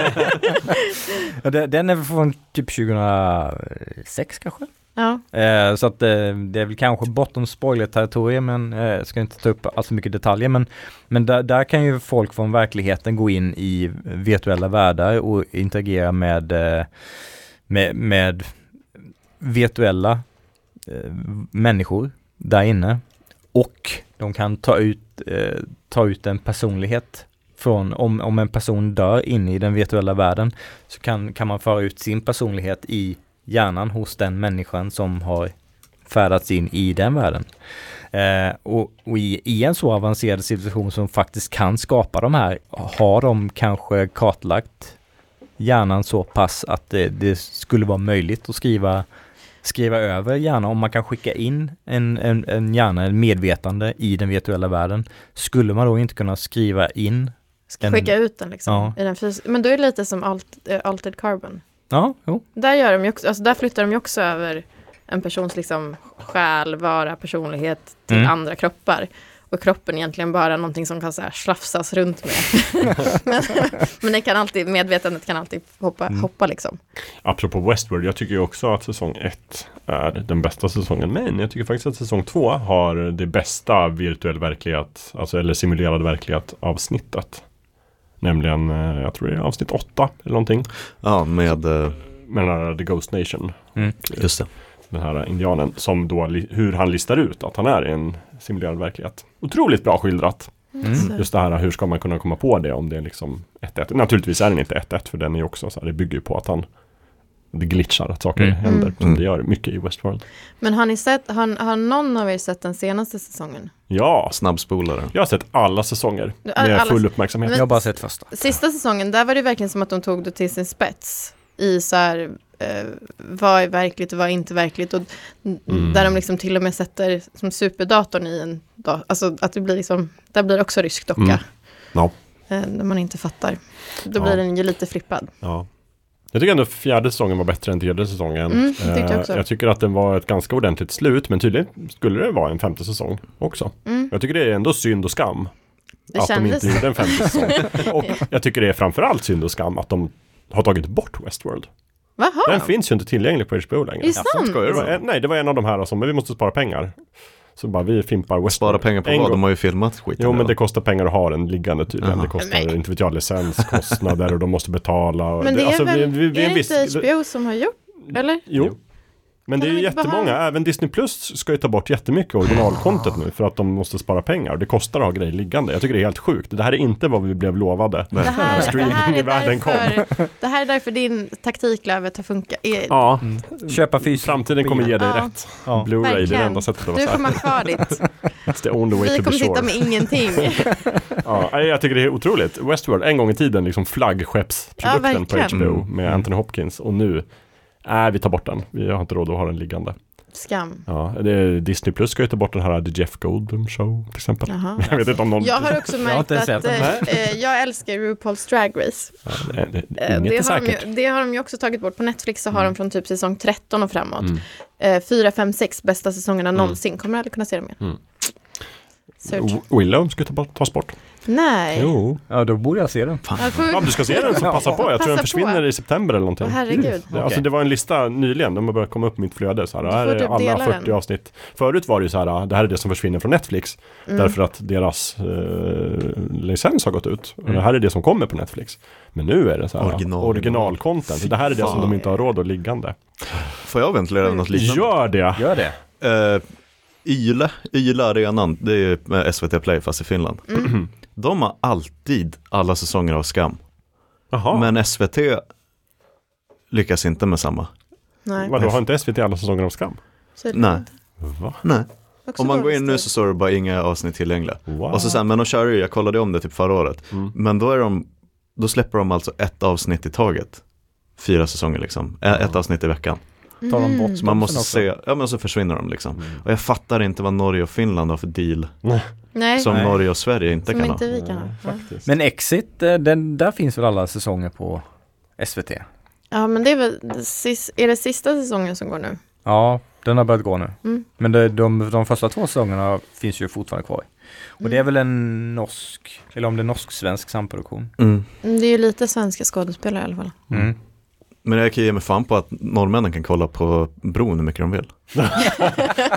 Ja, det- den är från typ 2006 kanske? Ja, Eh, så att eh, det är väl kanske bortom spoiler-territorium men eh, jag ska inte ta upp allt för mycket detaljer men, men där, där kan ju folk från verkligheten gå in i virtuella världar och interagera med, eh, med, med virtuella eh, människor där inne och de kan ta ut, eh, ta ut en personlighet från, om, om en person dör inne i den virtuella världen så kan, kan man föra ut sin personlighet i hjärnan hos den människan som har färdats in i den världen. Eh, och, och i, i, en så avancerad civilisation som faktiskt kan skapa de här, har de kanske kartlagt hjärnan så pass att det, det skulle vara möjligt att skriva skriva över hjärnan, om man kan skicka in en, en, en hjärna, en medvetande i den virtuella världen, skulle man då inte kunna skriva in en, Skicka ut den liksom. Ja. I den fys- Men då är det lite som alt, eh, Altered Carbon. Ja, jo. Där, gör de ju också, alltså där flyttar de ju också över en persons liksom själ, vara, personlighet till Mm. andra kroppar. Och kroppen egentligen bara någonting som kan så här slafsas runt med. men, men det kan alltid, medvetandet kan alltid hoppa, Mm. hoppa liksom. Apropå Westworld, jag tycker ju också att säsong 1 är den bästa säsongen. Men jag tycker faktiskt att säsong 2 har det bästa virtuell verklighet, alltså eller simulerad verklighet avsnittet. Nämligen, eh, jag tror det är avsnitt 8 eller någonting. Ja, med, eh, Med den här The Ghost Nation. just det. Den här indianen som då, hur han listar ut att han är i en simulerad verklighet. Otroligt bra skildrat. Mm. Så- Just det här, hur ska man kunna komma på det om det är liksom 1-1? Naturligtvis är den inte 1-1 för den är också så här, det bygger ju på att han det glitchar, att saker Mm. händer Mm. som Mm. det gör mycket i Westworld. Men har ni sett, har, har någon av er sett den senaste säsongen? Ja, Snabbspolare. jag har sett alla säsonger med Alla- full uppmärksamhet. Men- Jag har bara sett första. Sista säsongen, där var det verkligen som att de tog det till sin spets. I så här, eh, vad är verkligt och vad är inte verkligt. Och Mm. Där de liksom till och med sätter som superdatorn i en dator. Alltså att det blir liksom, där blir det också rysk docka. Mm. Ja. Eh, när man inte fattar. Då Ja. blir den ju lite flippad. Ja. Jag tycker ändå fjärde säsongen var bättre än tredje säsongen. Mm, jag Eh, jag tycker att den var ett ganska ordentligt slut, men tydligen skulle det vara en femte säsong också. Mm. Jag tycker det är ändå synd och skam Det att de kändes inte gjorde en femte säsong. Och jag tycker det är framförallt synd och skam att de har tagit bort Westworld. Vad har Den de? finns ju inte tillgänglig på HBO längre. Är det sant? Det var en, nej, det var en av de här som, men vi måste spara pengar. Så bara, vi fimpar Westworld. Spara pengar på En vad? gång. De har ju filmat skiten. Jo, men det kostar pengar att ha den liggande tydligen. Jaha. Det kostar, Nej. inte vet jag, licenskostnader och de måste betala. Och Men det är alltså, väl, vi- vi- vi- är det viss- inte HBO som har gjort? Eller? Jo. Men det är ju jättemånga, även Disney Plus ska ju ta bort jättemycket originalkontot nu för att de måste spara pengar. Det kostar att ha grejer liggande. Jag tycker det är helt sjukt. Det här är inte vad vi blev lovade. Det här, det, här Streaming i är världen kom. det här är därför din taktiklövet har funkat. Är- Ja, Köpa fysiskt. framtiden kommer ge dig Ja. rätt. Ja. Blu-ray, det är det enda sättet att vara Du kommer ha kvar ditt. It's the only way Vi to kommer sitta med ingenting. Ja, jag tycker det är otroligt. Westworld, en gång i tiden liksom flaggskeppsprodukten Ja, på. HBO Mm. med Anthony Hopkins. Och nu, nej vi tar bort den. Vi har inte råd att ha den liggande. Skam. Ja, det är, Disney Plus ska ju ta bort den här The Jeff Goldblum show till exempel. Jaha. Jag vet inte om någon... Jag har också har märkt inte att sett den. eh, eh, jag älskar RuPaul's Drag Race. Ja, det, det, Eh, det, har de ju, det har de ju också tagit bort. På Netflix så har Mm. de från typ säsong 13 och framåt. Mm. Eh, 4, 5, 6 bästa säsongerna Mm. någonsin. Kommer aldrig kunna se dem igen. Mm. Search. Willow ska ta bort, tas bort. Nej. Jo. Ja, då borde jag se den. Får- Ja, du ska se den så passa på. Jag tror den på. försvinner i september eller någonting. Åh, herregud. Det, alltså, det var en lista nyligen, de har börjat komma upp i mitt flöde. Så här, här är typ alla dela 40 den. avsnitt. Förut var det ju så här, det här är det som försvinner från Netflix. Mm. Därför att deras eh, licens har gått ut. Och Mm. det här är det som kommer på Netflix. Men nu är det så här, Original. original-content. Så det här är det som Fan. de inte har råd att liggande. Får jag ventilera något liknande? Gör det! Gör det. Eh, Yle, Yle Arenan, det är SVT Play fast i Finland. Mm. De har alltid alla säsonger av Skam. Jaha, Men SVT lyckas inte med samma. Nej, vadå har inte SVT alla säsonger av Skam? Nej. Va? Nej. Också Om man går in nu så står det bara inga avsnitt tillgängliga. Wow. Och så sen, men de kör ju, jag kollade om det typ förra året. Mm. Men då är de, då släpper de alltså ett avsnitt i taget. Fyra säsonger liksom, ett avsnitt i veckan. Tar de bort Så man måste också. se, ja men så försvinner de liksom. Mm. Och jag fattar inte vad Norge och Finland har för deal Nej, som Nej. Norge och Sverige inte som kan inte ha. vi kan ha. Ja. Men Exit, eh, den, där finns väl alla säsonger på SVT? Ja, men det är väl, är det sista säsongen som går nu? Ja, den har börjat gå nu. Mm. Men det, de, de första två säsongerna finns ju fortfarande kvar. Och Mm. det är väl en norsk, eller om det är norsk-svensk samproduktion. Mm. Mm, Det är ju lite svenska skådespelare i alla fall. Mm. Men jag kan ge mig fan på att norrmännen kan kolla på bron hur mycket de vill.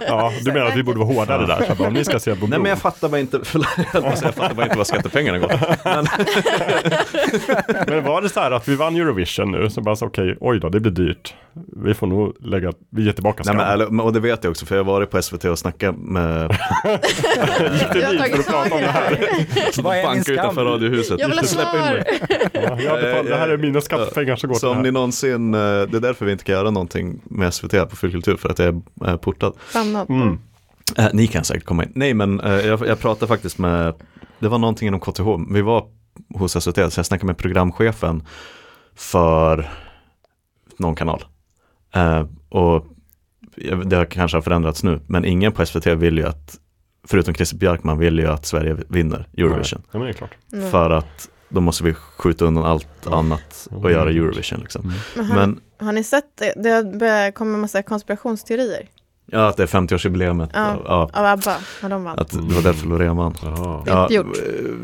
Ja, du menar att vi borde vara hårdare där? Så om ni ska se på Nej men jag fattar bara inte, förlåt, jag fattar bara inte vad skattepengarna går. Men, Men var det så här att vi vann Eurovision nu, så bara så okej, oj då, det blir dyrt. Vi får nog lägga, vi ger tillbaka nej, skam. men, och det vet jag också för jag har varit på SVT och snackat med Gick det Jag har dit för att prata om det här? Vad är din skam? utanför radiohuset. Jag vill ha Släpp in svar. mig. Ja, det här är mina skattepengar som går Så till det om här. ni någonsin, eh, det är därför vi inte kan göra någonting med SVT på Fullkultur för att jag är eh, portad. Bannad. Mm. Eh, ni kan säkert komma in. Nej men eh, jag, jag pratade faktiskt med, det var någonting inom KTH, vi var hos SVT så jag snackade med programchefen för någon kanal. Eh, och det har kanske har förändrats nu, men ingen på SVT vill ju att, förutom Christer Björkman vill ju att Sverige vinner Eurovision. Ja, men det är klart. Mm. För att då måste vi skjuta undan allt annat och göra Eurovision liksom. Har, Men har ni sett det? Det har komma en massa konspirationsteorier ja, att det är 50-årsjubileet. Ja. Ja. av ABBA, när de vann. att det var därför Loreen vann. Jaha. Det är inte gjort. eh,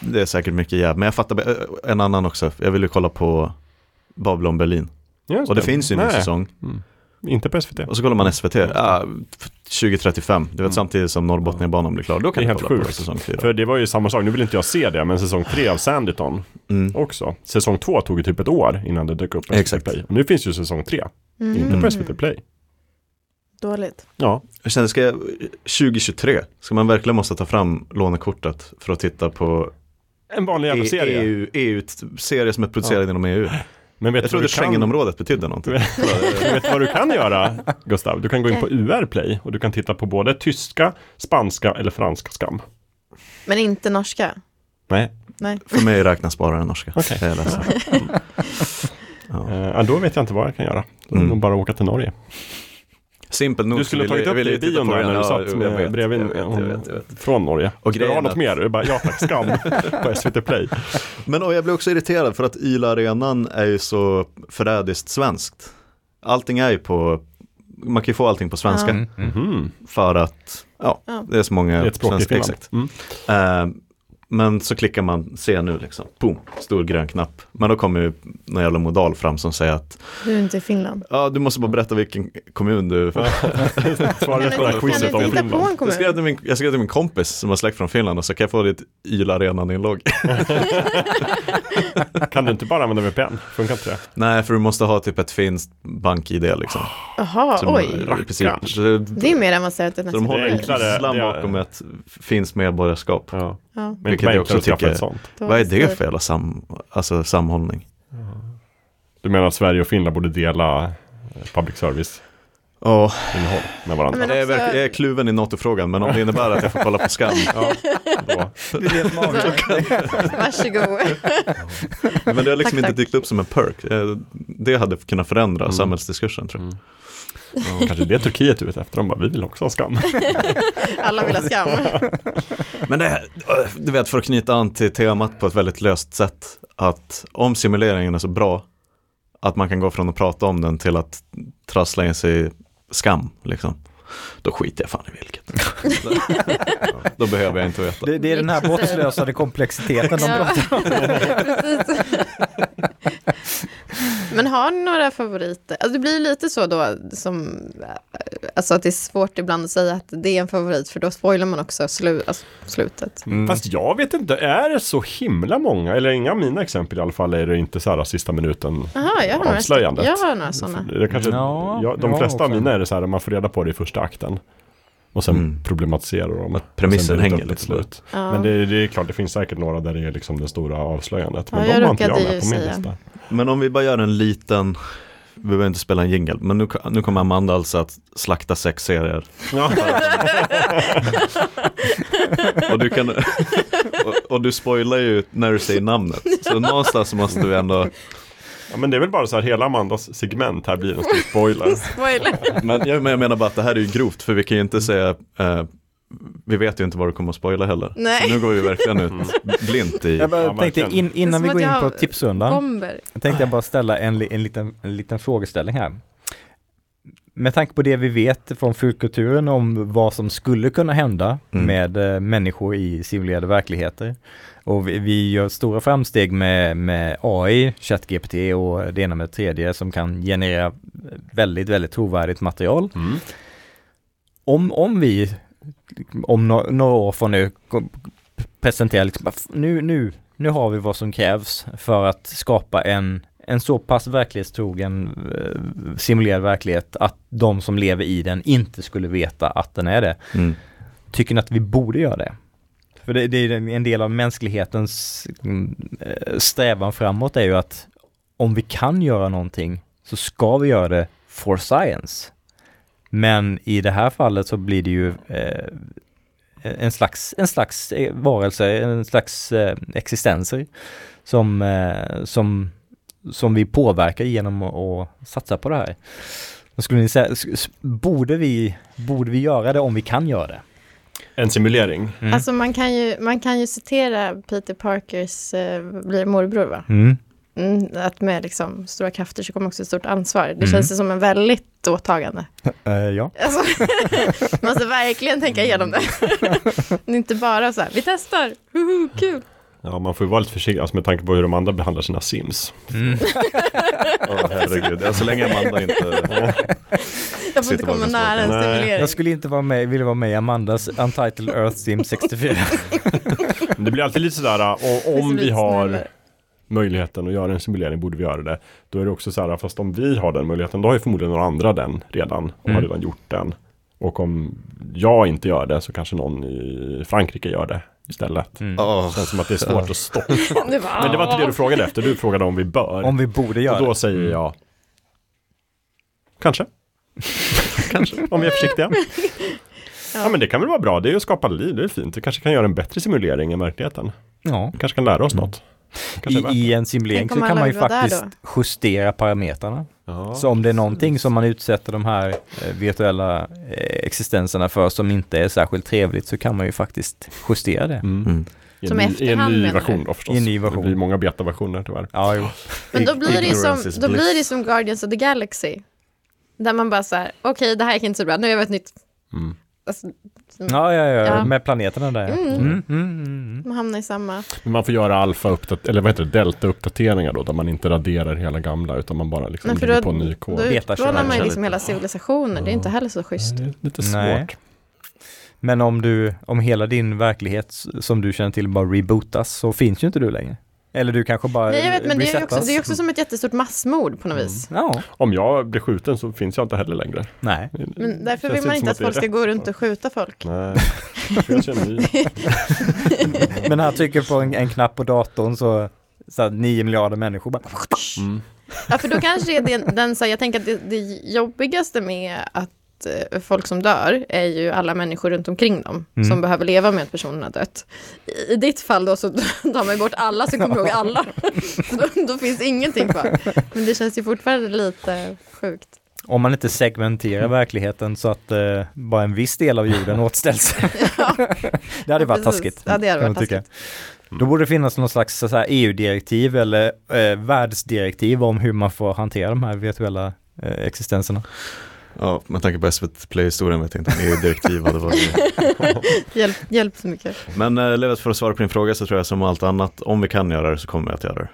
Det är säkert mycket jäv. Men jag fattar, eh, en annan också. Jag vill ju kolla på Babylon Berlin. Just Och det finns ju en ny säsong. Inte på SVT. Och så kollar man SVT, ja, 2035. Du vet Mm. samtidigt som Norrbotniabanan blir klar. Då Det kan är du helt kolla på sjukt. säsong 4. För det var ju samma sak, nu vill inte jag se det, men säsong tre av Sanditon Mm. också. Säsong två tog ju typ ett år innan det dök upp på SVT Exakt. Play. Och nu finns ju säsong tre, Mm. inte på SVT Play. Dåligt. Ja, Jag kände, ska jag, 2023, ska man verkligen måste ta fram lånekortet för att titta på en vanlig jävla serie. EU, EU-serie som är producerad inom EU? Men vet Jag du trodde du kan... Schengenområdet betydde någonting. Du vet vad du kan göra, Gustav? Du kan gå in på UR Play och du kan titta på både tyska, spanska eller franska skam. Men inte norska. Nej, Nej. För mig räknas bara den norska. Okej. Jag är. Ja. eh, ja, då vet jag inte vad jag kan göra. Då är Mm. bara åka till Norge. Simpel nog Du skulle ha tagit upp det i bion när du satt med vet, bredvid jag vet, jag vet, jag vet. från Norge. Och Ska du ha grejen något att- mer? Du bara, ja tack, skam på SVT Play. Men och jag blir också irriterad för att Yla Arenan är ju så förrädiskt svenskt. Allting är ju på, man kan ju få allting på svenska Mm. Mm. För att, ja, det är så många Det är ett språk i svenska. Finland. Exakt. Mm. Eh, men så klickar man se nu liksom, boom, stor grön knapp. Men då kommer ju någon jävla modal fram som säger att, Du är inte i Finland. ja du måste bara berätta vilken kommun du Svaret på det här quizet om Finland. Jag skrev, till min, jag skrev till min kompis som har släkt från Finland och så kan jag få ditt Yla Arenan-inlogg. Kan du inte bara använda VPN? Funkar inte det? Nej, för du måste ha typ ett finskt bank-id liksom. Jaha, oj. Så det- är mer avancerat än Så de nästan. håller Det är en är- bakom ett finskt medborgarskap. Ja. Ja, Men Vilket jag också tycker- sånt. Vad är det för jävla sam, alltså, samhållning? Du menar att Sverige och Finland borde dela eh, public service Ja, innehåll med varandra? Men jag, är jag är kluven i NATO-frågan, men om det innebär att jag får kolla på skam. Ja, då. Varsågod. Men det har liksom Tack, inte dykt upp som en perk. Eh, Det hade kunnat förändra Mm. samhällsdiskursen tror jag. Ja, kanske det är Turkiet ute efter. De bara, vi vill också ha skam. Alla vill ha skam. Men det du vet, för att knyta an till temat på ett väldigt löst sätt, att om simuleringen är så bra, att man kan gå från att prata om den till att trassla in sig i skam, liksom. Då skiter jag fan i vilket. Då behöver jag inte veta. Det, det är den här bortslösade komplexiteten de pratar om. Men har ni några favoriter? Alltså det blir lite så då som, alltså att det är svårt ibland att säga att det är en favorit för då spoilar man också slu, alltså, slutet. Mm. Fast jag vet inte, är det så himla många? Eller inga av mina exempel i alla fall är det inte så här sista minuten Jaha, jag har några, avslöjandet. jag har några sådana. Det kanske, Ja, ja, de flesta av mina är det så här, man får reda på det i första akten. Och sen Mm. problematiserar de. Att premissen hänger lite slut. Ja. Men det, det är klart, det finns säkert några där det är liksom det stora avslöjandet. Men Ja, de har inte jag med på min lista. Men om vi bara gör en liten, vi behöver inte spela en jingle, men nu, nu kommer Amanda alltså att slakta sex serier. Ja. Och du, kan, och, och du spoilar ju när du säger namnet. Så någonstans måste du ändå, ja, men det är väl bara så här, hela Amandas segment här blir en stor spoiler. Spoiler. men jag, men jag menar bara att det här är ju grovt, för vi kan ju inte säga, eh, vi vet ju inte vad du kommer att spoila heller. Nej. Så nu går vi verkligen ut blint i, Jag bara Ja, tänkte in, innan vi går in på tipsrundan. Bomber. Tänkte jag bara ställa en, en, liten, en liten frågeställning här. Med tanke på det vi vet från fulkulturen om vad som skulle kunna hända Mm. med eh, människor i simulerade verkligheter. Och vi, vi gör stora framsteg med, med AI, ChatGPT och det ena med det tredje som kan generera väldigt, väldigt trovärdigt material. Mm. om, om vi om no, några år från nu presenterar liksom, bara, "F- nu, nu, nu har vi vad som krävs för att skapa en, en så pass verklighetstrogen eh, simulerad verklighet att de som lever i den inte skulle veta att den är det. Mm. Tycker ni att vi borde göra det? För det, det är en- del av mänsklighetens mm, eh, strävan framåt är ju att om vi kan göra någonting så ska vi göra det for science. Men i det här fallet så blir det ju eh, en slags, en slags eh, varelse, en slags eh, existenser som, eh, som, som vi påverkar genom att, satsa på det här. Skulle ni säga, borde vi, borde vi göra det om vi kan göra det? En simulering. Mm. Alltså man kan, ju, man kan ju citera Peter Parkers eh, blir morbror va? Mm. Mm, att med liksom stora krafter så kommer också ett stort ansvar. Det Mm. känns som en väldigt åtagande. Eh, ja. Alltså, man måste verkligen tänka igenom det. Det är inte bara så här, vi testar, Huhu, kul. Ja, man får ju vara lite försiktig alltså med tanke på hur de andra behandlar sina sims. Mm. Åh, herregud. Ja, så länge Amanda inte... Jag får inte komma nära en simulering. Jag skulle inte vara med, vilja vara med i Amandas Untitled Earth Sim 64. Men det blir alltid lite sådär, och om vi har Snällare. möjligheten att göra en simulering borde vi göra det. Då är det också så här, fast om vi har den möjligheten, då har ju förmodligen några andra den redan och har Mm. redan gjort den. Och om jag inte gör det så kanske någon i Frankrike gör det istället. Mm. Det känns som att det är svårt att stoppa. Det var, Men det var inte det du frågade efter, du frågade om vi bör. Om vi borde göra och då det. säger jag Kanske. kanske, om vi är försiktiga. Ja men det kan väl vara bra, det är ju att skapa liv, det är fint. Vi kanske kan göra en bättre simulering än verkligheten. Ja. Vi kanske kan lära oss något. Är värt I, det. I en simulering så kan man ju faktiskt justera parametrarna. Ja. Så om det är någonting som man utsätter de här eh, virtuella eh, existenserna för som inte är särskilt trevligt så kan man ju faktiskt justera det. Mm. Mm. I Som en, i ny, I en efterhand, ny version då förstås. I en ny version. Det blir många betaversioner tyvärr. Ja, jo. Men då blir, det som, då blir det som Guardians of the Galaxy. Där man bara så här, okej det här gick inte så bra, nu gör vi ett nytt. Mm. Alltså, Ja, ja, ja, Ja. med planeterna där. Mm. Mm, mm, mm. man hamnar i samma. Man får göra alfa eller vad heter det, delta uppdateringar då, där man inte raderar hela gamla utan man bara liksom lägger då, på ny då kod. Beta utplånar man ju liksom hela civilisationer, det är inte heller så schysst. Är lite Nej. svårt. Men om du, om hela din verklighet som du känner till bara rebootas så finns ju inte du längre. Eller du kanske bara Nej jag vet men det är ju också, det är också som ett jättestort massmord på något vis. Ja, Om jag blir skjuten så finns jag inte heller längre. nej. Men därför Känns vill man inte att det folk ska rätt. gå runt och skjuta folk. Nej, jag känner. Men när jag trycker på en, en knapp på datorn så, så här, 9 miljarder människor bara Mm. Ja för då kanske är det den, så här, jag tänker att det, det jobbigaste med att eh, folk som dör är ju alla människor runt omkring dem Mm. som behöver leva med att personen har dött. I, I ditt fall då så tar man ju bort alla så kommer ihåg alla. Då, då finns ingenting kvar. Men det känns ju fortfarande lite sjukt. Om man inte segmenterar verkligheten så att eh, bara en viss del av jorden återställs. det hade varit precis. taskigt. Ja, det hade varit taskigt. Då borde det finnas någon slags EU-direktiv eller eh, världsdirektiv om hur man får hantera de här virtuella eh, existenserna. Ja, med tanke på SVT Play-historien vet jag inte om EU-direktiv hade varit Hjälp, hjälp så mycket. Men eh, Levet, för att svara på din fråga så tror jag som allt annat, om vi kan göra det så kommer vi att göra det.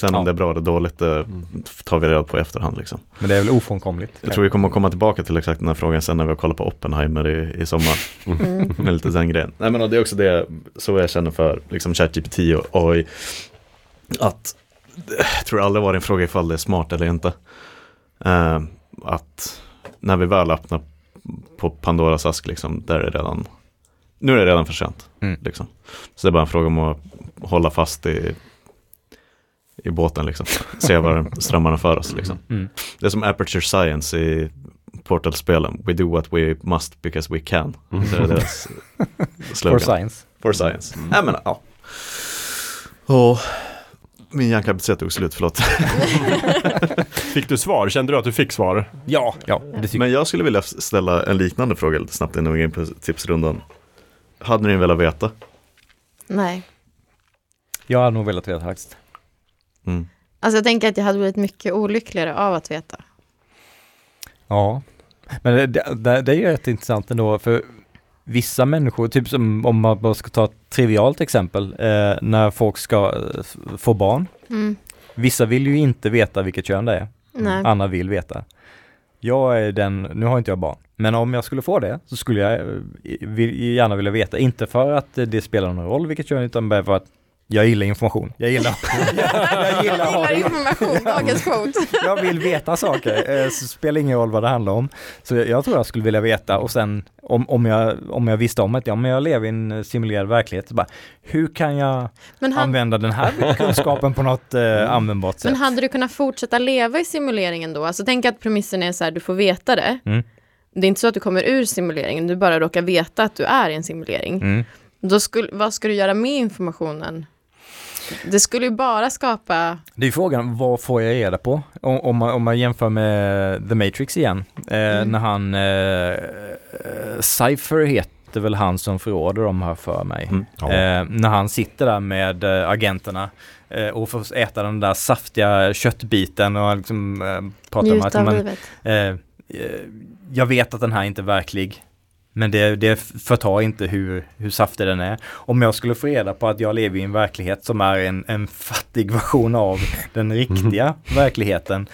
Sen Ja. om det är bra eller dåligt eh, tar vi reda på i efterhand liksom. Men det är väl ofrånkomligt. Jag tror vi kommer att komma tillbaka till exakt den här frågan sen när vi har kollat på Oppenheimer i, i sommar. Mm. med lite den grejen. Nej men och det är också det så jag känner för liksom ChatGPT och AI. Att jag tror aldrig var en fråga ifall det är smart eller inte. Eh, att när vi väl öppnar på Pandoras ask liksom, där är redan nu är det redan för sent. Mm. Liksom. Så det är bara en fråga om att hålla fast i, i båten liksom. Se var strömmarna för oss liksom. Mm. Det är som Aperture Science i Portal-spelen. We do what we must because we can. Det är deras For slogan. science. For science. Nej men ja. Och min hjärnkapacitet tog slut, förlåt. Fick du svar? Kände du att du fick svar? Ja, ja, Men jag skulle vilja ställa en liknande fråga lite snabbt innan vi går in på tipsrundan. Hade ni velat veta? Nej. jag hade nog velat veta faktiskt. Mm. Alltså jag tänker att jag hade blivit mycket olyckligare av att veta. Ja, men det, det, det är ju rätt intressant ändå för vissa människor, typ som om man bara ska ta ett trivialt exempel, eh, när folk ska eh, få barn. Mm. Vissa vill ju inte veta vilket kön det är, Nej. andra vill veta. jag är den, nu har inte jag barn, men om jag skulle få det så skulle jag eh, gärna vilja veta, inte för att det spelar någon roll vilket kön, utan bara för att jag gillar information. Jag gillar, jag gillar ha Gillar information, dagens quote. jag vill veta saker, eh, så spelar ingen roll vad det handlar om. Så jag, jag tror jag skulle vilja veta och sen om, om, jag, om jag visste om att ja, men jag lever i en simulerad verklighet, så bara, hur kan jag han, använda den här kunskapen på något eh, användbart sätt? men hade du kunnat fortsätta leva i simuleringen då? Alltså tänk att premissen är så här, du får veta det. Mm. Det är inte så att du kommer ur simuleringen, du bara råkar veta att du är i en simulering. Mm. Då skulle, vad ska du göra med informationen? Det skulle ju bara skapa... Det är frågan, vad får jag reda på? Om, om, man, om man jämför med The Matrix igen, eh, Mm. när han, eh, Cypher heter väl han som förråder dem här för mig. Mm. Ja. Eh, när han sitter där med eh, agenterna eh, och får äta den där saftiga köttbiten och liksom eh, pratar om att Njuta man, jag vet att den här inte är verklig. Men det, det förtar inte hur, hur saftig den är. Om jag skulle få reda på att jag lever i en verklighet som är en, en fattig version av den riktiga verkligheten.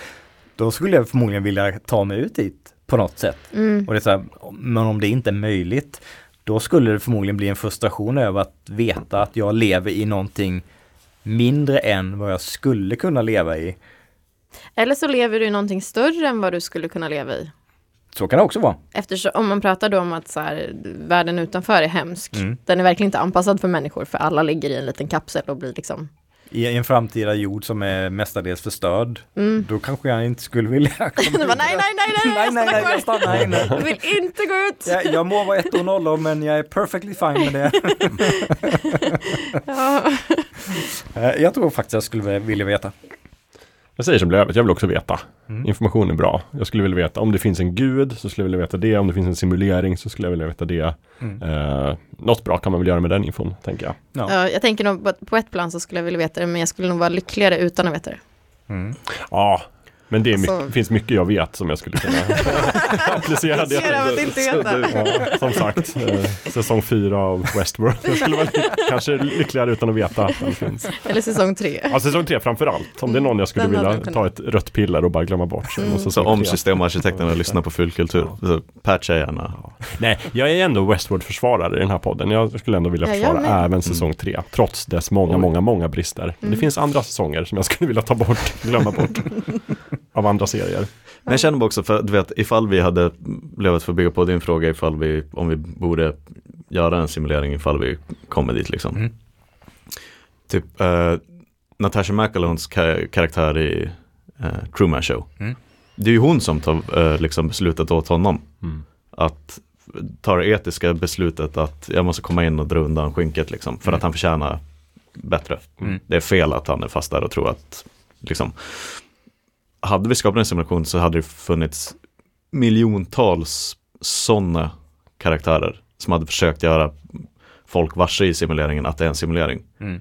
Då skulle jag förmodligen vilja ta mig ut dit på något sätt. Mm. Och det är så här, men om det inte är möjligt, då skulle det förmodligen bli en frustration över att veta att jag lever i någonting mindre än vad jag skulle kunna leva i. Eller så lever du i någonting större än vad du skulle kunna leva i. Så kan det också vara. Eftersom om man pratar då om att så här, världen utanför är hemsk. Mm. Den är verkligen inte anpassad för människor för alla ligger i en liten kapsel och blir liksom I en framtida jord som är mestadels förstörd, Mm. då kanske jag inte skulle vilja komma var, nej, nej, nej, nej, nej, nej, nej, jag stannar inne. kvar. Jag vill inte gå ut. Jag, jag må vara ett och nollor men jag är perfectly fine med det. Ja. Eh, Jag tror faktiskt jag skulle vilja veta. Jag säger som Lövet, jag vill också veta. Mm. Information är bra. Jag skulle vilja veta om det finns en gud så skulle jag vilja veta det. Om det finns en simulering så skulle jag vilja veta det. Mm. Eh, något bra kan man väl göra med den infon, tänker jag. Ja. Ja, jag tänker nog på- på ett plan så skulle jag vilja veta det, men jag skulle nog vara lyckligare utan att veta det. Mm. Ja, men det mycket, Alltså- finns mycket jag vet som jag skulle kunna applicera det. Att inte. Ja, som sagt, eh, säsong fyra av Westworld. Jag skulle vara kanske lyckligare utan att veta att den finns. Eller säsong tre. Ja, säsong tre framför allt. Om det är någon jag skulle Den vilja jag ta ett rött piller och bara glömma bort. Så, Mm. Så om systemarkitekterna lyssnar på fullkultur, så patcha gärna. Nej, jag är ändå Westworld-försvarare i den här podden. Jag skulle ändå vilja Ja, jag försvara med. även säsong tre. Trots dess många, många, många brister. Men Det finns andra säsonger som jag skulle vilja ta bort, glömma bort. av andra serier. Men jag känner bara också för, du vet, ifall vi hade, Lövet för att bygga på din fråga, ifall vi, om vi borde göra en simulering ifall vi kommer dit liksom. Mm. Typ, eh, Natasha McAlones ka- karaktär i eh, Truman Show. Mm. Det är ju hon som tar eh, liksom beslutet åt honom. Mm. Att ta det etiska beslutet att jag måste komma in och dra undan skynket liksom, för Mm. att han förtjänar bättre. Mm. Det är fel att han är fast där och tror att liksom, hade vi skapat en simulation så hade det funnits miljontals sådana karaktärer som hade försökt göra folk varse i simuleringen att det är en simulering. Mm.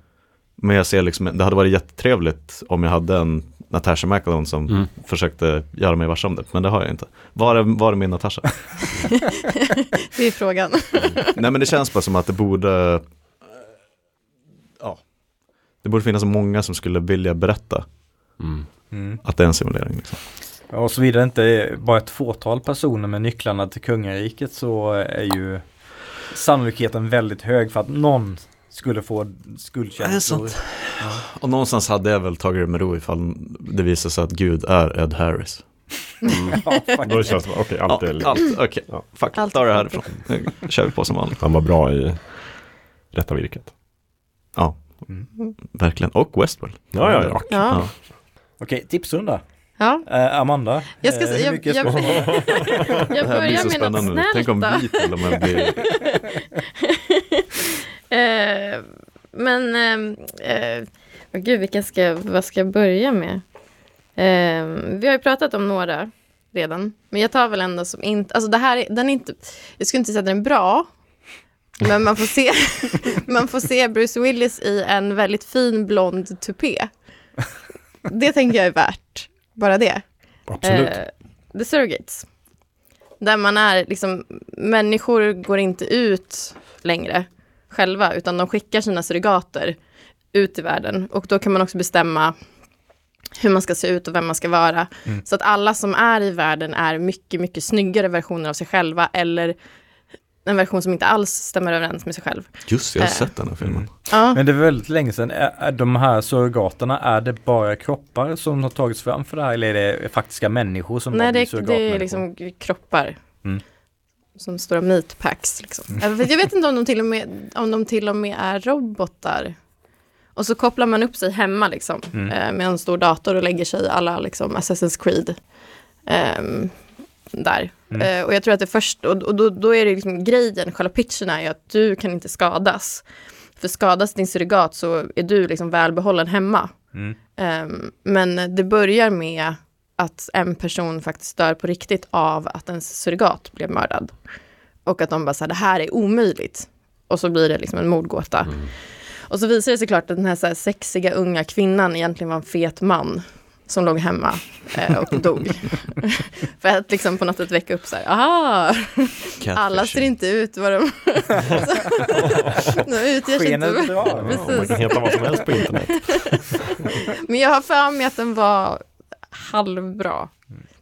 Men jag ser liksom, det hade varit jättetrevligt om jag hade en Natasha McElhone som Mm. försökte göra mig varse om det, men det har jag inte. Var är, var är min Natasha? Det är frågan. Nej men det känns bara som att det borde, ja, det borde finnas många som skulle vilja berätta Mm. Mm. att det är en simulering. Liksom. Ja, Och såvida det inte är bara ett fåtal personer med nycklarna till kungariket så är ju sannolikheten väldigt hög för att någon skulle få skuldkänslor. Sant. Och någonstans hade jag väl tagit det med ro ifall det visar sig att Gud är Ed Harris. Mm. Ja, Då känns det som, okej, allt är... Ja, allt, okej. Ja. Fuck, Allt ta det är härifrån. Nu kör vi på som vanligt. Han var bra i rätta virket. Ja, Mm. verkligen. Och Westworld. Ja, ja, ja. Ja. Okej, tipsrunda. ja. Eh, Amanda, Jag ska eh, hur jag- mycket jag- ska Jag Det här blir börjar så med något spännande nu. Tänk om snällt vi till och med blir... Eh, men, ehm, eh, åh gud, vilka ska, jag- vad ska jag börja med? Eh, vi har ju pratat om några redan, men jag tar väl ändå som inte, alltså det här, är- den är inte, jag skulle inte säga att den är bra, men man får se, man får se Bruce Willis i en väldigt fin blond tupé. Det tänker jag är värt, bara det. Absolut. Eh, The Surrogates. Där man är liksom, människor går inte ut längre själva, utan de skickar sina surrogater ut i världen. Och då kan man också bestämma hur man ska se ut och vem man ska vara. Så att alla som är i världen är mycket, mycket snyggare versioner av sig själva eller en version som inte alls stämmer överens med sig själv. Just det, jag har Eh. sett den här filmen. Ja, Men det är väldigt länge sedan. De här surrogaterna, är det bara kroppar som har tagits fram för det här eller är det faktiska människor som nej har det, det är liksom kroppar. Mm. Som stora meatpacks. Liksom. Jag, vet, jag vet inte om de, till och med, om de till och med är robotar. Och så kopplar man upp sig hemma liksom, Mm. eh, med en stor dator och lägger sig i alla liksom, Assassin's Creed. ehm, där. Mm. Eh, och jag tror att det först, och, och då, då är det liksom grejen, själva pitchen är ju att du kan inte skadas. För skadas din surrogat så är du liksom välbehållen hemma. Mm. Ehm, men det börjar med att en person faktiskt dör på riktigt av att ens surrogat blev mördad. Och att de bara säger det här är omöjligt. Och så blir det liksom en mordgåta. Och så visar det sig klart att den här, så här sexiga unga kvinnan egentligen var en fet man som låg hemma eh, och dog. För att liksom på något sätt väcka upp så här, aha, alla ser inte ut vad de... de utger sig inte. drar. Man Precis. kan heta vad som helst på internet. Men jag har för mig att den var halvbra.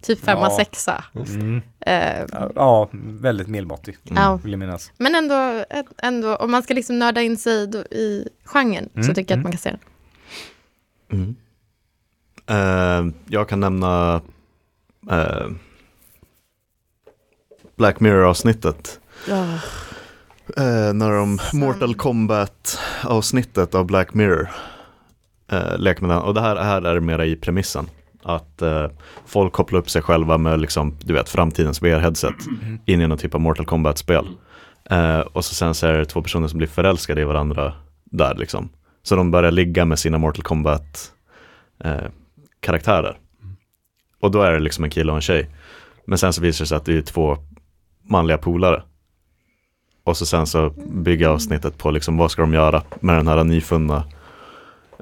Typ femma, Ja. sexa. Mm. Eh, Ja, väldigt medelmåttig. ja. Vill jag minnas. Men ändå, ändå, om man ska liksom nörda in sig i genren så Mm, tycker jag mm. att man kan se den. Mm. Eh, jag kan nämna eh, Black Mirror-avsnittet. Eh, när de Mortal Kombat-avsnittet av Black Mirror eh, leker med den. Och det här, här är mera i premissen. Att eh, folk kopplar upp sig själva med liksom, du vet, framtidens VR-headset in i någon typ av Mortal Kombat-spel. Eh, och så sen så är det två personer som blir förälskade i varandra där liksom. Så de börjar ligga med sina Mortal Kombat karaktärer. Och då är det liksom en kille och en tjej. Men sen så visar det sig att det är två manliga polare. Och så sen så bygger avsnittet på liksom vad ska de göra med den här nyfunna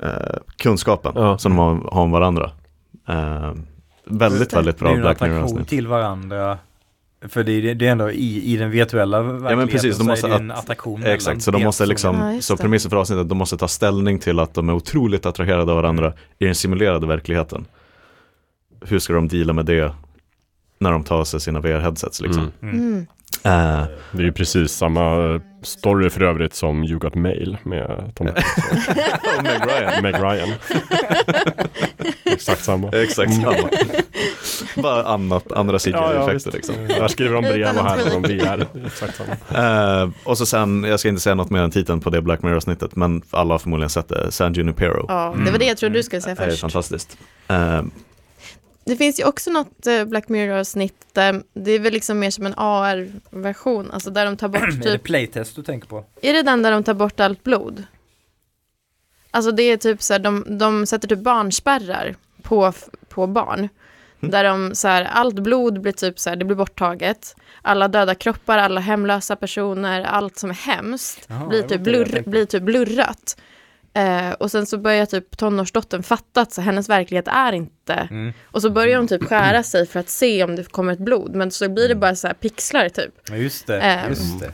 eh, kunskapen Ja. som de har, har om varandra. Eh, väldigt, väldigt bra Black Mirror-avsnitt. till varandra. För det är, det är ändå i, i den virtuella verkligheten precis, de så måste är det en att- attraktion Exakt, så de måste liksom, Ja, så premissen för avsnittet, de måste ta ställning till att de är otroligt attraherade av varandra i den simulerade verkligheten. Hur ska de deala med det när de tar sig sina VR-headsets liksom? Mm. Mm. Eh, Det är ju precis samma story för övrigt som You Got Mail med Tom och Meg Ryan. Meg Ryan. Exakt samma. Exakt samma. Bara annat, andra Ja, ja, CGI-effekter visst. liksom. Där skriver de brev och här har de VR. Exakt samma. Eh, och så sen, jag ska inte säga något mer än titeln på det Black Mirror-snittet, men alla har förmodligen sett det, San Junipero. Ja, det var det jag trodde du skulle säga Det är först. fantastiskt. Eh, Det finns ju också något eh, Black Mirror-snitt, eh, det är väl liksom mer som en AR-version, alltså där de tar bort Är det typ, playtest du tänker på? är det den där de tar bort allt blod? Alltså det är typ så här, de, de sätter typ barnspärrar på, på barn. Där de så här, allt blod blir typ så här, det blir borttaget. Alla döda kroppar, alla hemlösa personer, allt som är hemskt Jaha, blir, typ blurr, blir typ blurrat. Eh, och sen så börjar typ tonårsdottern fatta att så, hennes verklighet är inte... Mm. Och så börjar hon typ skära sig för att se om det kommer ett blod. Men så blir det bara så här pixlar typ. Ja, just det. Ehm. Just det.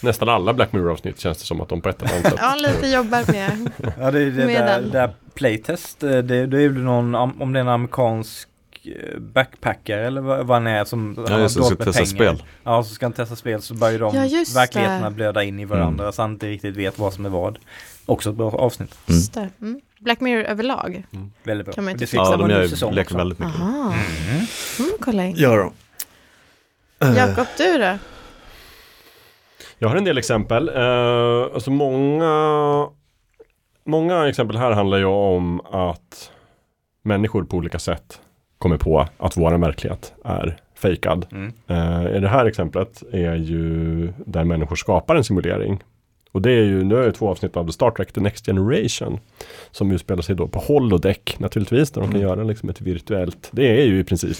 Nästan alla Black Mirror-avsnitt känns det som att de på ett eller annat sätt Ja, lite jobbar med... Ja, det, det, Med där, den. där playtest, eh, det, det är ju någon, om det är en amerikansk eh, backpacker eller vad, vad han är som ja, det, har ska dåligt med testa pengar. spel. Ja, så ska han testa spel så börjar de Ja, verkligheterna det. blöda in i varandra så han inte riktigt vet vad som är vad. Också ett bra avsnitt. Just det. Mm. Black Mirror överlag. Väldigt bra. Kan man inte fixa Ja, de gör, leker väldigt mycket. Aha. Mm, kolla in. Gör de. Eh, Jakob, du då? Jag har en del exempel. Eh, alltså många, många exempel här handlar ju om att människor på olika sätt kommer på att vår verklighet är fejkad. Mm. I det här exemplet är ju där människor skapar en simulering. Och det är ju, nu är det två avsnitt av The Star Trek The Next Generation. Som utspelar sig då på holodeck naturligtvis. Där de kan Mm. göra liksom ett virtuellt, det är ju i princip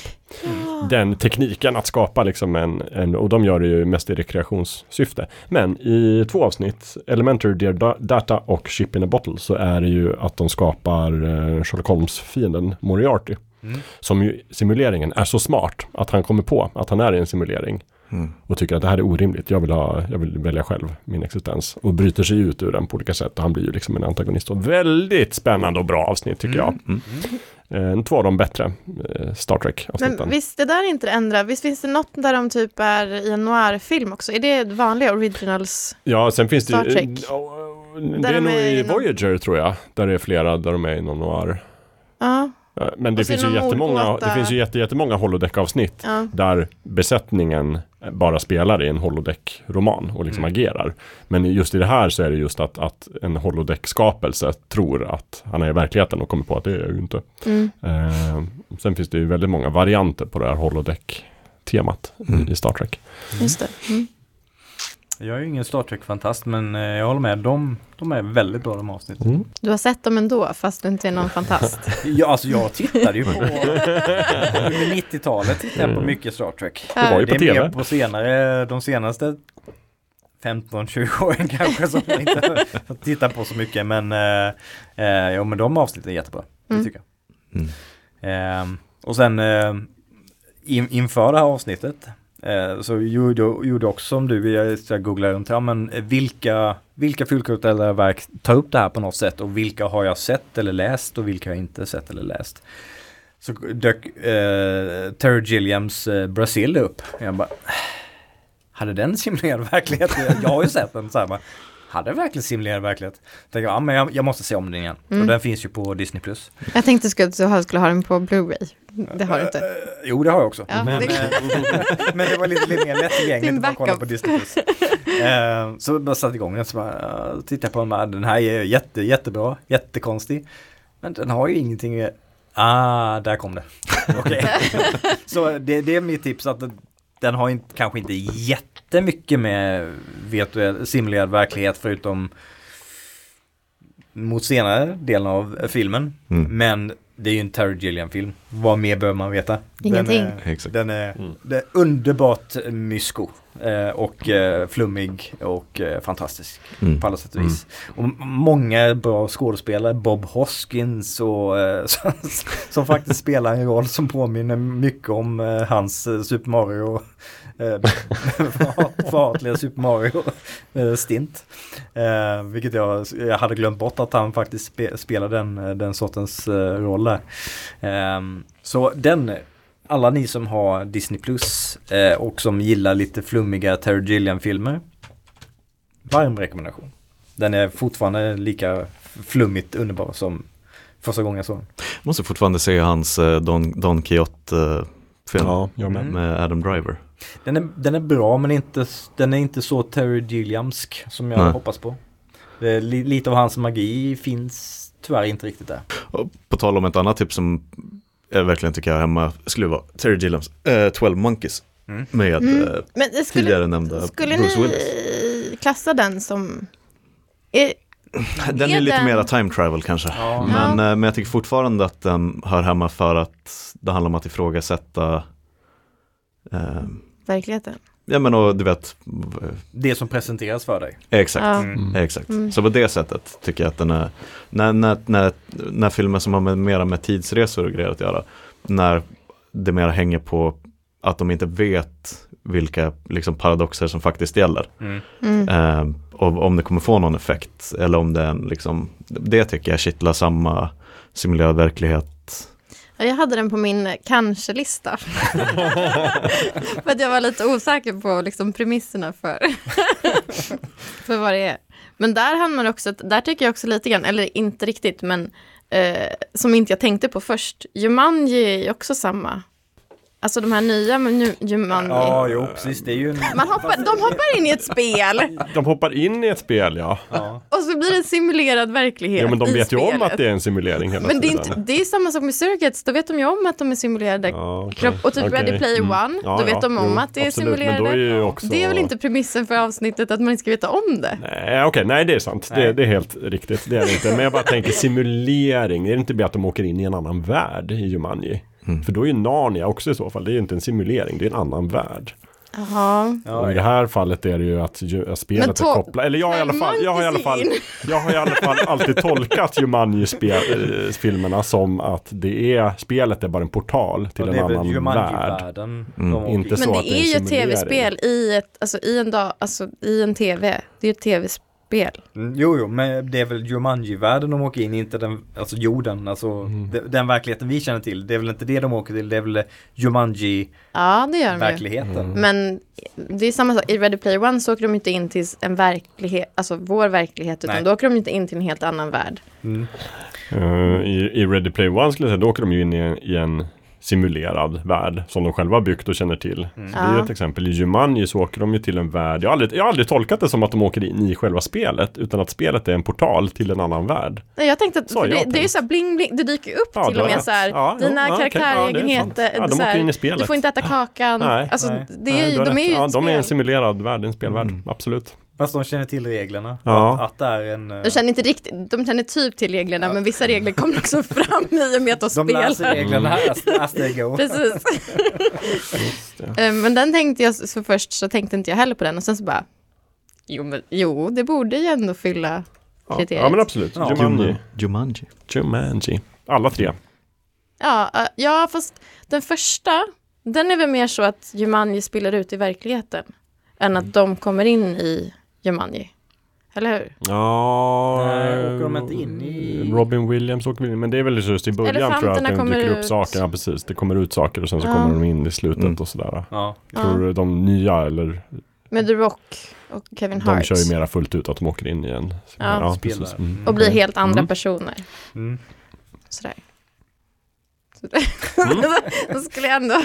den tekniken att skapa liksom en, en, och de gör det ju mest i rekreationssyfte. Men i två avsnitt, Elementary Dear Da- Data och Ship in a Bottle, så är det ju att de skapar eh, Sherlock Holmes-fienden Moriarty. Mm. Som ju simuleringen är så smart att han kommer på att han är i en simulering Mm. och tycker att det här är orimligt. Jag vill, ha, jag vill välja själv min existens och bryter sig ut ur den på olika sätt. Och han blir ju liksom en antagonist. Och väldigt spännande och bra avsnitt tycker jag. Mm. Eh, två av de bättre eh, Star Men Trek-avsnitten. visst, det där är inte det enda. Visst finns det något där de typ är i en noir-film också? Är det vanliga originals? Ja, sen finns det Star ju... Trek. Ja, det är de nog är i i någon- Voyager tror jag. Där det är flera där de är i någon noir. Ja, Ja, Men det är finns det ju jättemånga, det finns ju jätte, jättemånga holodeck-avsnitt ja. där besättningen bara spelar i en holodeck-roman och liksom agerar. Men just i det här så är det just att, att en holodeck-skapelse tror att han är i verkligheten och kommer på att det är jag ju inte. Mm. Eh, sen finns det ju väldigt många varianter på det här holodeck-temat Mm. i, i Star Trek. Just det. Mm. Jag är ju ingen Star Trek-fantast men eh, jag håller med. De, de är väldigt bra de avsnitten. Mm. Du har sett dem ändå, fast du inte är någon fantast. Ja, alltså jag tittade ju på under 90-talet tittade jag på mycket Star Trek. Det var ju det på är tv. mer på senare, de senaste 15-20 åren kanske som jag inte har fått titta på så mycket men eh, eh, ja men de avsnitten är jättebra. Mm. Det tycker jag. Mm. Eh, och sen eh, in, inför det här avsnittet eh, så gjorde, gjorde också som du, jag, googlade runt, ja men eh, vilka, vilka fullkulturella verk tar upp det här på något sätt och vilka har jag sett eller läst och vilka har jag inte sett eller läst. Så dök eh, Terry Gilliams eh, Brasil upp. Jag bara, äh, hade den simulerad verklighet? Jag har ju sett den så här, bara, hade den verkligen simulerad verklighet? Tänkte jag, ja, men jag, jag måste se om den igen. Mm. Och den finns ju på Disney+. Plus. Jag tänkte att du skulle ha den på Blu-ray. Det har du inte. Eh, Jo, det har jag också. Ja, men, det- eh, men det var lite, lite mer lättillgängligt att kolla på Disney+. Plus. Eh, så jag bara satte igång den, så bara, uh, tittade på den, bara, den här är jätte, jättebra, jättekonstig. Men den har ju ingenting, ah, där kom det. Okej. så det, det är mitt tips att den, den har inte, kanske inte jättemycket med virtuell, simulerad verklighet förutom mot senare delen av filmen. Mm. Men det är ju en Terry Gilliam-film. Vad mer behöver man veta? Ingenting. Den är, Exakt. den är, Mm. det är underbart mysko. Eh, och eh, flummig och eh, fantastisk Mm. på alla sätt och vis. Och m- många bra skådespelare, Bob Hoskins och eh, som, som faktiskt spelar en roll som påminner mycket om eh, hans eh, Super Mario eh, för- förhatliga Super Mario eh, stint. Eh, vilket jag, jag hade glömt bort att han faktiskt spe, spelar den, eh, den sortens eh, roll där. Ehm, så den, alla ni som har Disney Plus eh, och som gillar lite flummiga Terry Gilliam-filmer. Varm rekommendation. Den är fortfarande lika flummigt underbar som första gången jag såg den. Måste fortfarande se hans eh, Don, Don Quixote-film Ja, jag med. Mm. med Adam Driver. Den är, den är bra men inte, den är inte så Terry Gilliamsk som jag Nej. hoppas på. Li, lite av hans magi finns tyvärr inte riktigt där. Och på tal om ett annat tips som jag verkligen tycker jag hemma skulle vara Terry Gilliams eh, 12 Monkeys Mm. med Mm. Men det skulle, tidigare nämnda skulle Bruce ni Willis. klassa den som... Är, Den är är lite den- mera time travel kanske. Ja. Men, Ja. eh, men jag tycker fortfarande att den hör hemma för att det handlar om att ifrågasätta eh, verkligheten? Ja men och du vet, Det som presenteras för dig. exakt. Ja. Mm. Exakt. Mm. Så på det sättet tycker jag att den är, när, när, när, när filmer som har med, mera med tidsresor och grejer att göra, när det mera hänger på att de inte vet vilka liksom, paradoxer som faktiskt gäller. Mm. Mm. Eh, och om det kommer få någon effekt eller om det är en, liksom, det tycker jag kittlar samma simulerad verklighet. Ja, jag hade den på min kanske-lista. för att jag var lite osäker på liksom, premisserna för, för vad det är. Men där hamnar också, där tycker jag också lite grann, eller inte riktigt, men eh, som inte jag tänkte på först. Jumanji är ju också samma. Alltså de här nya men nu, Jumanji. Ja, jo precis. Det är ju en... Man hoppar, de hoppar in i ett spel De hoppar in i ett spel ja. Ja. och så blir det en simulerad verklighet Ja men de vet ju om att det är en simulering hela Men det är, tiden. inte, det är samma sak med surrogates, då vet de ju om att de är simulerade Ja, okej. kropp. Och typ Okej. Ready Player One, Ja, då vet ja, de om jo, att det är absolut. simulerade. Men då är ju också... Det är väl inte premissen för avsnittet att man inte ska veta om det? Nej, okej, nej det är sant. Det, det är helt riktigt. Det är det inte. Men jag bara tänker simulering. Är det inte bara att de åker in i en annan värld i Jumanji? Mm. För då är ju Narnia också i så fall. Det är ju inte en simulering, det är en annan värld. Jaha. och i det här fallet är det ju att, ju, spelet Men är kopplat. Eller jag har i alla fall, jag har i alla fall, jag har i alla fall alltid tolkat Jumanji-filmerna som att det är, spelet är bara en portal till Ja, det en annan värld. Mm. Inte in. så Men att det det är ju ett tv-spel i ett, alltså i en dag, alltså i en tv. Det är ju ett tv-spel spel. Mm, jo, jo, men det är väl Jumanji-världen de åker in, inte den, alltså jorden, alltså Mm. de- den verkligheten vi känner till. Det är väl inte det de åker till, det är väl Jumanji-verkligheten. Ja, det gör de. Mm. Men det är samma sak, i Ready Player One så åker de inte in till en verklighet, alltså vår verklighet, utan Nej. då åker de inte in till en helt annan värld. Mm. Eh, I, I Ready Player One skulle jag säga, då åker de ju in i, i en simulerad värld som de själva har byggt och känner till. Så det är ju Ja. ett exempel. I Jumanji så åker de ju till en värld. Jag har, aldrig, jag har aldrig tolkat det som att de åker in i själva spelet, utan att spelet är en portal till en annan värld. Nej, jag tänkte att jag det, det är så här bling bling, det dyker upp Ja, till du och med så här, Ja, dina ja, karaktärlägenheter, sant. Ja, de så här, åker in i spelet. du får inte äta kakan. Nej. alltså, Nej. det är, Nej, de är ju de är en simulerad värld, en spelvärld. Absolut. Fast de känner till reglerna. Ja. Att, att det är en... eh, De känner inte riktigt, de känner typ till reglerna, men vissa regler kommer också fram i och med att de de spelar. reglerna as, as they go. Precis. Eh, men den tänkte jag, så först så tänkte inte jag heller på den och sen så bara, jo, men, jo det borde ju ändå fylla Ja, kriteriet. ja men absolut. Ja. Jumanji. Jumanji. Jumanji. Alla tre. Ja, eh, ja, fast den första, den är väl mer så att Jumanji spelar ut i verkligheten. Än att de kommer in i Jumanji. Eller hur? Ja, Nej, åker de inte in i- Robin Williams åker in, men det är väl just i början tror jag att det kommer dyker upp ut. saker. Ja, precis. Det kommer ut saker och sen så Ja. kommer de in i slutet Mm. och sådär. Ja. Tror du de nya eller Med The Rock och Kevin de Hart. kör ju mera fullt ut att de åker in igen. Ja. Spelar. Mm. Och blir helt andra Mm. personer. Mm. Sådär. Så Då skulle jag ändå...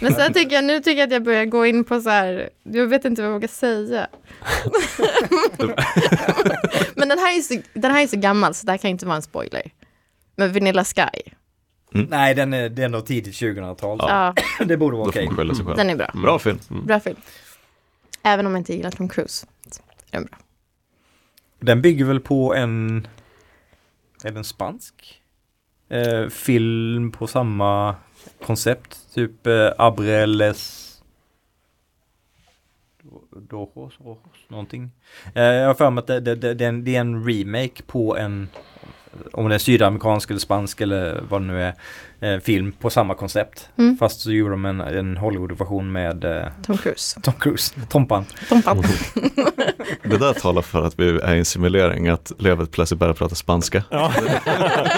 Men sen tycker jag, nu tycker jag att jag börjar gå in på så här, jag vet inte vad jag vågar säga. Men den här, är så, den här är så gammal så det här kan inte vara en spoiler. Men Vanilla Sky, Nej, den är, den är nog tidigt 2000-tal. ja, Det borde vara okej. själv. den är bra. Bra film. Bra film. Även om jag inte gillar Tom Cruise. är Den bra. Den bygger väl på en... Är den spansk? Eh, film på samma koncept. Typ eh, Abreles... Dojos, Rojos, någonting. Eh, jag har för mig att det, det, det, det, är en, det är en remake på en om det är sydamerikansk eller spansk eller vad det nu är, eh, film på samma koncept. Mm. Fast så gjorde de en, en Hollywood-version med eh, Tom Cruise. Tom Cruise, Tompan. Tompan. Det där talar för att vi är i en simulering, att Levet plötsligt börjar prata spanska. Ja,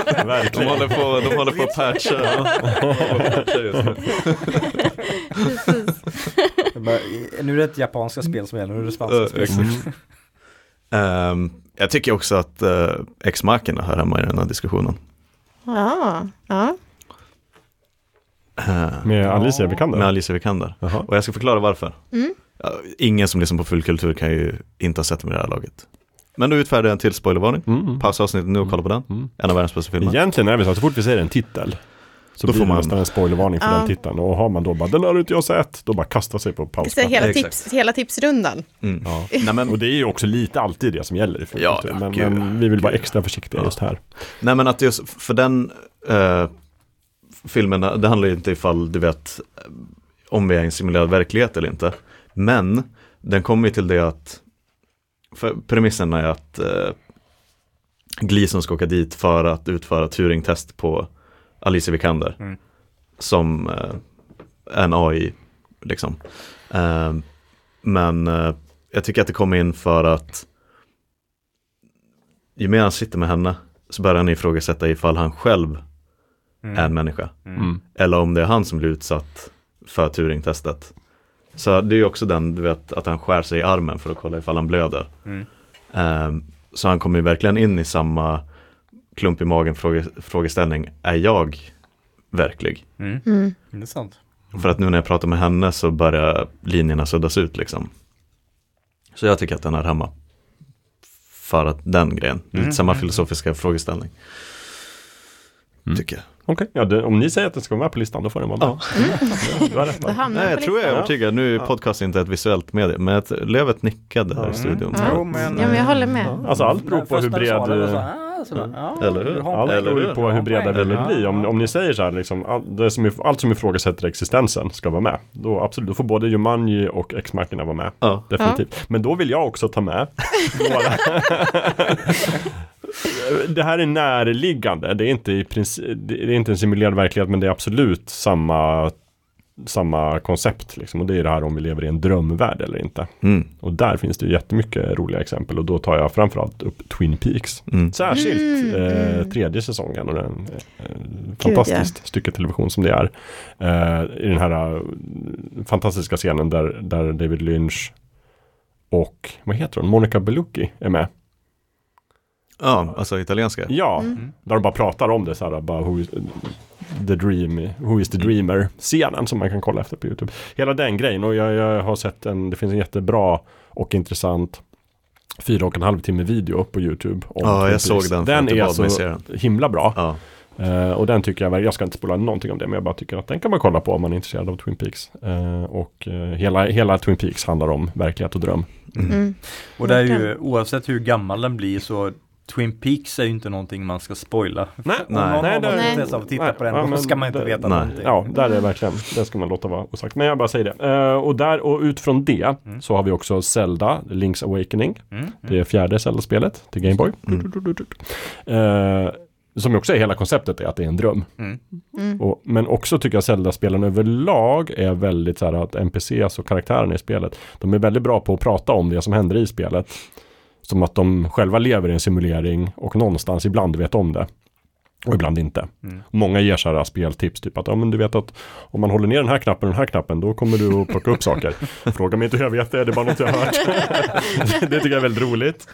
De verkligen. håller på, de håller på att patcha. Just nu. Är det ett japanska spel som gäller, nu är det spanska Eh, spel. exakt. Ehm, jag tycker också att uh, X-markerna hör hemma i den här diskussionen. Ja, ja. Eh, Med Alicia Vikander. med Alicia Vikander. Jaha. Och jag ska förklara varför. Mm. Ingen som lyssnar på fullkultur kan ju inte ha sett dem i det här laget. Men då utfärdar jag en till spoilervarning. Mm. Pausa avsnittet nu och kolla på den. Mm. En av världens bästa filmer. Egentligen är det så att så fort vi säger en titel så Då blir får man- nästan en spoilervarning för Ja. den titeln. Och har man då bara den har inte jag sett, då bara kastar sig på pausknappen. hela, tips, hela tipsrundan. Mm. Ja. Nej, men, Och det är ju också lite alltid det som gäller i Ja, men, gud. men vi vill vara extra försiktiga Ja. just här. nej men att just för den eh, filmen, det handlar ju inte ifall du vet om vi är i en simulerad verklighet eller inte. Men den kommer ju till det att för premissen är att eh, Gleason ska åka dit för att utföra Turing-test på Alicia Vikander. Mm. Som eh, en AI liksom. Eh, men eh, jag tycker att det kommer in för att ju mer han sitter med henne så börjar han ifrågasätta ifall han själv Mm. är en människa. Mm. Eller om det är han som blir utsatt för Turing-testet. Så det är ju också den, du vet, att han skär sig i armen för att kolla ifall han blöder. Mm. Ehm, så han kommer ju verkligen in i samma klump i magen fråge, frågeställning. Är jag verklig? Mm. Mm. För att nu när jag pratar med henne så börjar linjerna suddas ut liksom. Så jag tycker att den är hemma. För att den grejen, Mm. lite samma filosofiska frågeställning. Mm. Tycker jag. Okej, ja, det, om ni säger att den ska vara med på listan då får den vara med. Ja. Ja, rätt Då där. hamnar Nej, jag tror jag är övertygad. Nu är Ja. podcast inte ett visuellt medie, men att Lövet nickade här i Ja. studion. Ja. Jo, men, Ja, men jag håller med. Ja, Alltså allt beror på hur bred... det, sådär, ja, Eller hur? Allt beror ju på hur Ja, breda vi vill Ja, bli. Om, ja. om ni säger så här, liksom, all, det som, allt som ifrågasätter existensen ska vara med. Då absolut, då får både Jumanji och X-markerna vara med. Ja. Definitivt. Men då vill jag också ta med några. det här är närliggande. Det är inte i princip, det är inte en simulerad verklighet men det är absolut samma samma koncept liksom. Och det är det här om vi lever i en drömvärld eller inte. Mm. Och där finns det jättemycket roliga exempel och då tar jag framförallt upp Twin Peaks. Mm. Särskilt Mm, eh, mm. tredje säsongen och den eh, fantastiskt stycke television som det är. Eh, I den här eh, fantastiska scenen där, där David Lynch och vad heter hon, Monica Bellucci är med. Ja, alltså italienska. Ja, Mm. där de bara pratar om det så här, bara who is, the dream, who is the dreamer scenen som man kan kolla efter på YouTube. Hela den grejen och jag, jag har sett en, det finns en jättebra och intressant fyra och en halv timme video på YouTube. om Ja, jag såg den Den är så himla bra. Ja. Eh, och den tycker jag, jag ska inte spola någonting om det, men jag bara tycker att den kan man kolla på om man är intresserad av Twin Peaks. Eh, och eh, hela, hela Twin Peaks handlar om verklighet och dröm. Mm. Och det är ju oavsett hur gammal den blir så Twin Peaks är ju inte någonting man ska spoila. Nej, Om någon nej, har något intresse av att titta nej, på den, ja, då ska man inte det- veta nej. någonting. Ja, där är det verkligen. Det ska man låta vara osagt. Men jag bara säger det. Eh, och där och utifrån det Mm. så har vi också Zelda, Link's Awakening. Mm, mm. Det är fjärde Zelda-spelet till Game Boy. Mm. Eh, som också är hela konceptet är att det är en dröm. Mm. Mm. Och, men också tycker jag Zelda-spelen överlag är väldigt så här att NPCs och karaktärerna i spelet, de är väldigt bra på att prata om det som händer i spelet. Som att de själva lever i en simulering och någonstans ibland vet om det. Och ibland inte. Mm. Många ger så här speltips, typ att ja, men du vet att om man håller ner den här knappen och den här knappen, då kommer du att plocka upp saker. Fråga mig inte hur jag vet det, det är bara något jag har hört. det tycker jag är väldigt roligt.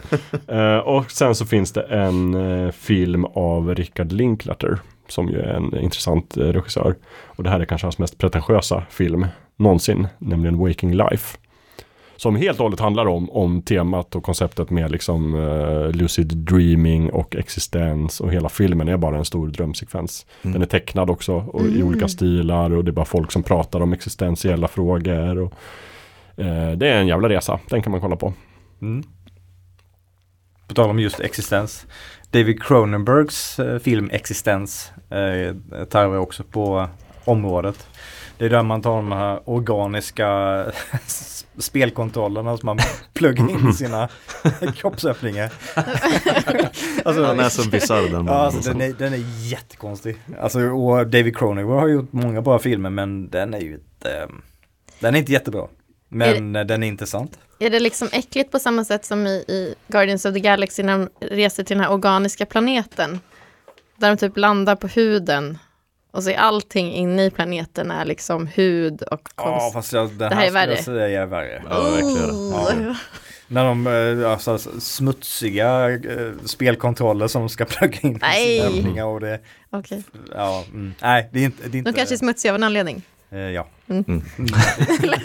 Eh, och sen så finns det en eh, film av Richard Linklater, som ju är en intressant eh, regissör. Och det här är kanske hans mest pretentiösa film någonsin, nämligen Waking Life. Som helt och hållet handlar om, om temat och konceptet med liksom eh, lucid dreaming och existens och hela filmen är bara en stor drömsekvens. Mm. Den är tecknad också och i Mm. olika stilar och det är bara folk som pratar om existentiella frågor. Och, eh, det är en jävla resa, den kan man kolla på. Mm. På tal om just existens. David Cronenbergs eh, film Existens eh, tarvar också på området. Det är där man tar de här organiska spelkontrollerna som man pluggar in sina kroppsöppningar. alltså, Den är så bisarr den Ja, alltså, mannen. den, är, den är jättekonstig. Alltså, och David Cronenberg har gjort många bra filmer men den är ju inte, den är inte jättebra. Men eh, den är intressant. Är det liksom äckligt på samma sätt som i, i Guardians of the Galaxy när de reser till den här organiska planeten? Där de typ landar på huden. Och så är allting inne i planeten är liksom hud och Ja, konst. fast jag, Det här här är skulle värre. jag säga är värre. Ja, verkligen. Ja. När de, eh, alltså, smutsiga eh, spelkontroller som ska plugga in sina och det, Okej. ja, mm. nej det är inte, det är inte De kanske är smutsiga av en anledning. eh, ja. Mm. Mm.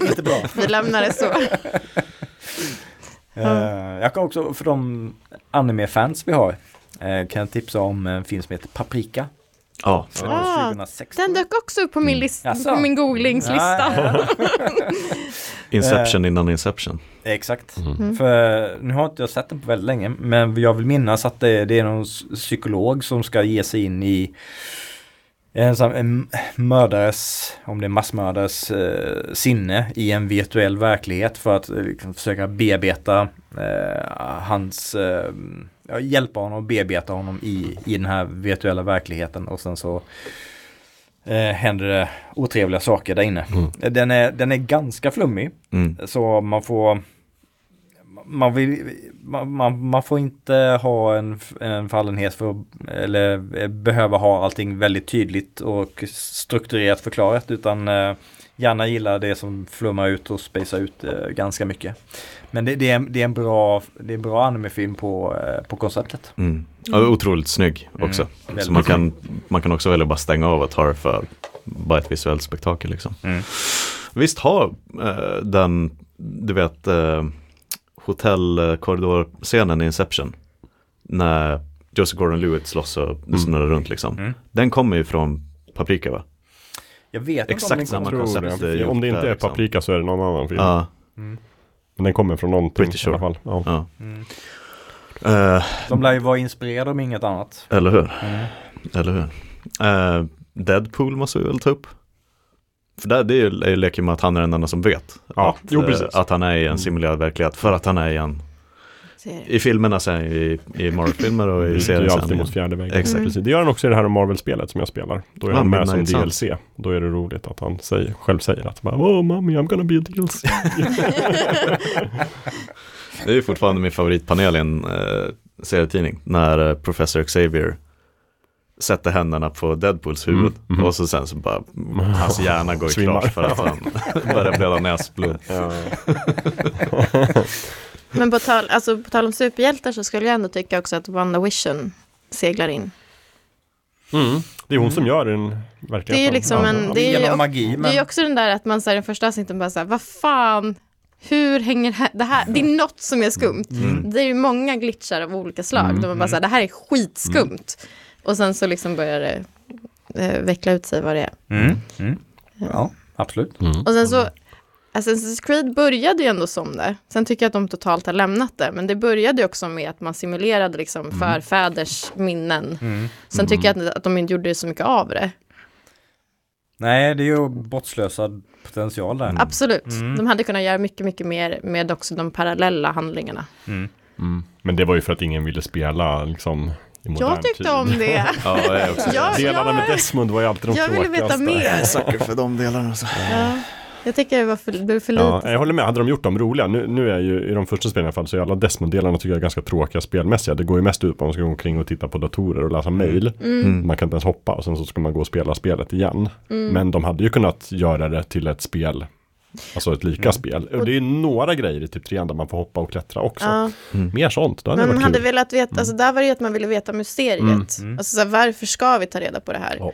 inte bra. Vi lämnar det så. Eh, jag kan också, för de anime-fans vi har, kan jag tipsa om en film som heter Paprika. Ja, Ah, 2016. Den dök också upp på min, list, Jaså? på min googlingslista. Ja, ja, Inception innan Inception. ja. Exakt. Mm. För nu har inte jag sett den på väldigt länge men jag vill minnas att det, det är någon psykolog som ska ge sig in i en, en mördares, om det är massmördares eh, sinne i en virtuell verklighet för att eh, liksom, försöka bearbeta eh, hans, eh, hjälpa honom och bearbeta honom i, i den här virtuella verkligheten och sen så eh, händer det otrevliga saker där inne. Mm. Den, är, den är ganska flummig. Mm. Så man får man, vill, man, man, man får inte ha en, en fallenhet för eller eh, behöva ha allting väldigt tydligt och strukturerat förklarat utan eh, gärna gilla det som flummar ut och spacea ut eh, ganska mycket. Men det, det, är, det är en bra, det är en bra animefilm på, eh, på konceptet. Mm. Ja, otroligt snygg också. Mm. Så man kan, man kan också välja att bara stänga av och ta det för bara ett visuellt spektakel liksom. Mm. Visst har eh, den, du vet, eh, hotellkorridorscenen i Inception. När Joseph Gordon-Levitt slåss och det snurrar runt liksom. Mm. Den kommer ju från Paprika va? Jag vet Exakt inte om samma koncept Om det inte är liksom. Paprika så är det någon annan film. Ja, Mm. Men den kommer från någonting Pretty i alla sure. fall. Ja. ja. Mm. Eh, De lär ju vara inspirerade om inget annat. eller hur? Mm. Eller hur? Eh, Deadpool måste vi väl ta upp. För där, det är ju leken med att han är den enda som vet. Ja, att, jo, eh, att han är i en Mm. simulerad verklighet för att han är i en I filmerna sen, i, i Marvel-filmer och i Det är serien ju sen. alltid mot fjärde väggen. Exakt. Precis. Det gör han också i det här Marvel-spelet som jag spelar. Då är han med som. DLC. Då är det roligt att han säger, själv säger att bara, Oh mommy I'm gonna be a DLC. Det är ju fortfarande min favoritpanel i en eh, serietidning. När eh, Professor Xavier sätter händerna på Deadpools huvud. Mm, mhm. Och så sen så bara, hans hjärna går i krasch för att han börjar blöda näsblod. Men på tal, alltså, på tal om superhjältar så skulle jag ändå tycka också att WandaVision seglar in. Mm. Det är hon som gör den verkligheten. Det är ju liksom en- Ja, det är ju- magi, Det är också den där att man säger den första avsnitten bara så här, vad fan, hur hänger det här, det här, det är något som är skumt. Mm. Det är ju många glitchar av olika slag, Mm. där man bara säger det här är skitskumt. Och sen så liksom börjar det eh, veckla ut sig vad det är. Mm. Mm. Ja, absolut. Mm. Och sen så, Assassin's Creed började ju ändå som det. Sen tycker jag att de totalt har lämnat det. Men det började ju också med att man simulerade liksom förfäders minnen. Mm. Sen tycker jag att, att de inte gjorde så mycket av det. Nej, det är ju bortslösad potential där. Absolut. Mm. De hade kunnat göra mycket, mycket mer med också de parallella handlingarna. Mm. Mm. Men det var ju för att ingen ville spela liksom Jag tyckte tid. om det. Ja, jag också Delarna ja. med Desmond var ju alltid de Jag ville tråkigaste. veta mer. sucker för de delarna. Alltså. Ja. Jag tycker det var för, det blev för Ja, lite. jag håller med. Hade de gjort dem roliga, nu, nu är ju i de första spelen i alla fall så är alla Desmond-delarna tycker jag är ganska tråkiga spelmässiga. Det går ju mest ut på att man ska gå omkring och titta på datorer och läsa mail. Mm. Man kan inte ens hoppa och sen så ska man gå och spela spelet igen. Mm. Men de hade ju kunnat göra det till ett spel. Alltså ett lika spel. Och det är ju några grejer i typ 3 där man får hoppa och klättra också. Ja. Mer sånt, det hade Men man hade kul. velat veta, alltså där var det ju att man ville veta mysteriet. Mm. Mm. Alltså så här, varför ska vi ta reda på det här? Ja.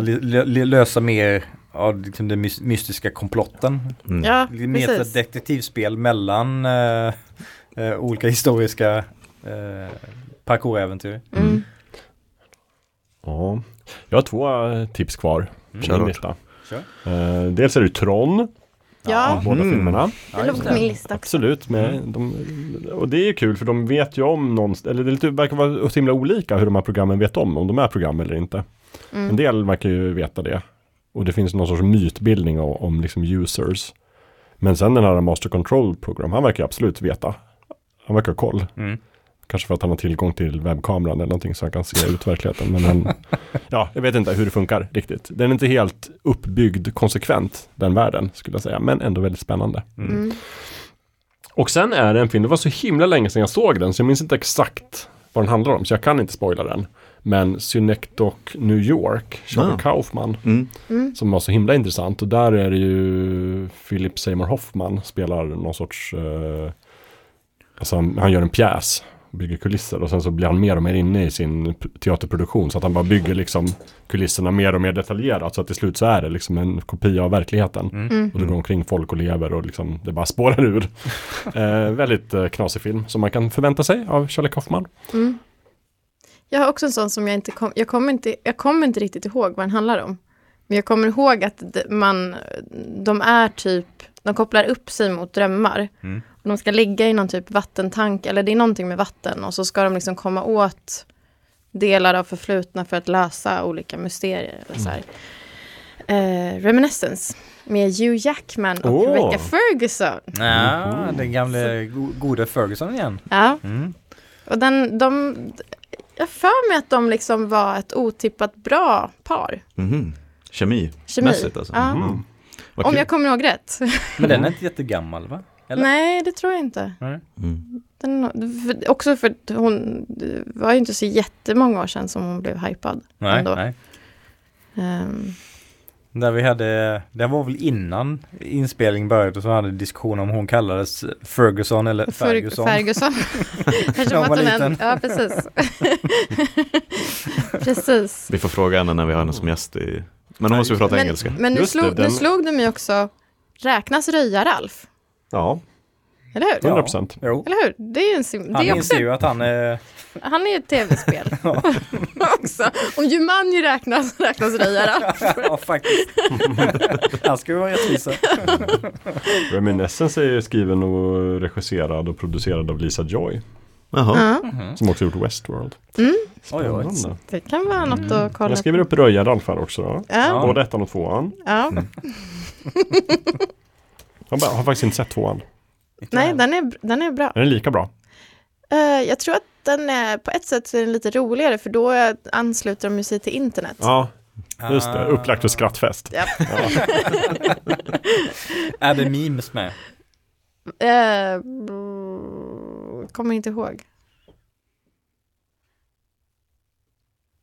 Li- lösa mer av liksom den mys- mystiska komplotten. Mm. ja, Mer ett detektivspel mellan eh, eh, olika historiska eh, parkouräventyr. Mm. Ja. Jag har två eh, tips kvar. på Kör min lista. Eh, dels är det Tron, Ja, båda Mm. filmerna. det låg på min lista också. Absolut, med de, och det är ju kul för de vet ju om någonstans, eller det är lite, verkar vara så himla olika hur de här programmen vet om, om de är program eller inte. Mm. En del verkar ju veta det. Och det finns någon sorts mytbildning om, om liksom users. Men sen den här Master Control Program, han verkar ju absolut veta. Han verkar ha koll. Mm. Kanske för att han har tillgång till webbkameran eller någonting så han kan se ut verkligheten. Men han, ja, jag vet inte hur det funkar riktigt. Den är inte helt uppbyggd konsekvent, den världen skulle jag säga. Men ändå väldigt spännande. Mm. Och sen är det en film, det var så himla länge sedan jag såg den så jag minns inte exakt vad den handlar om så jag kan inte spoila den. Men Synecdoche New York, Charlie Ah. Kaufman, Mm. Mm. som var så himla intressant. Och där är det ju Philip Seymour Hoffman spelar någon sorts, eh, alltså han, han gör en pjäs, bygger kulisser och sen så blir han mer och mer inne i sin teaterproduktion. Så att han bara bygger liksom kulisserna mer och mer detaljerat. Så att till slut så är det liksom en kopia av verkligheten. Mm. Och det går omkring folk och lever och liksom det bara spårar ur. eh, väldigt eh, knasig film som man kan förvänta sig av Charlie Kaufman. Mm. Jag har också en sån som jag inte kom, jag kommer inte, jag kommer inte riktigt ihåg vad den handlar om. Men jag kommer ihåg att man, de är typ, de kopplar upp sig mot drömmar. Mm. Och de ska ligga i någon typ vattentank, eller det är någonting med vatten. Och så ska de liksom komma åt delar av förflutna för att lösa olika mysterier. Eller så här. Eh, Reminiscence med Hugh Jackman och Åh. Rebecca Ferguson. Ja, den gamle go- gode Ferguson igen. Ja, Mm. och den, de, jag för mig att de liksom var ett otippat bra par. Mhm. Kemi. Kemi. Mässigt alltså. Ja. Mhm. Vad Om jag kommer ihåg rätt. Men den är inte jättegammal va? Eller? Nej, det tror jag inte. Mm. Den, för, också för att hon, det var ju inte så jättemånga år sedan som hon blev hypad. Nej, Ändå. nej. Ehm, Där vi hade, det var väl innan inspelningen började så hade vi diskussion om hon kallades Ferguson eller Fer- Ferguson. Ferguson. Kanske var liten. Ja, precis. precis. Vi får fråga henne när vi har henne som gäst i... Men då måste vi prata Men, engelska. men nu, Just det, slog, nu den- slog de ju också, räknas Röja-Ralf? Ja, Eller hur? 100 procent. Jo. Eller hur? Det är ju en sim- Han det är också, inser ju att han är, han är ju ett tv-spel. också. Om Jumanji räknas, räknas Röja-Ralf. ja faktiskt. Han ska ju vara rättvisa. Reminiscence är skriven och regisserad och producerad av Lisa Joy. Jaha. Ja, Som också gjort Westworld. Oj. Spännande. det kan vara något att kolla Jag skriver upp Röja Ralf här också då. Ja, Både ettan och tvåan. ja. Jag bara- har faktiskt inte sett tvåan. Nej, den är, den är bra. Är den lika bra? Eh, jag tror att den är, på ett sätt så är den lite roligare för då ansluter de ju sig till internet. Ja, just det. Upplagt för skrattfest. Ja. Är det memes med? Eh, mm, kommer inte ihåg.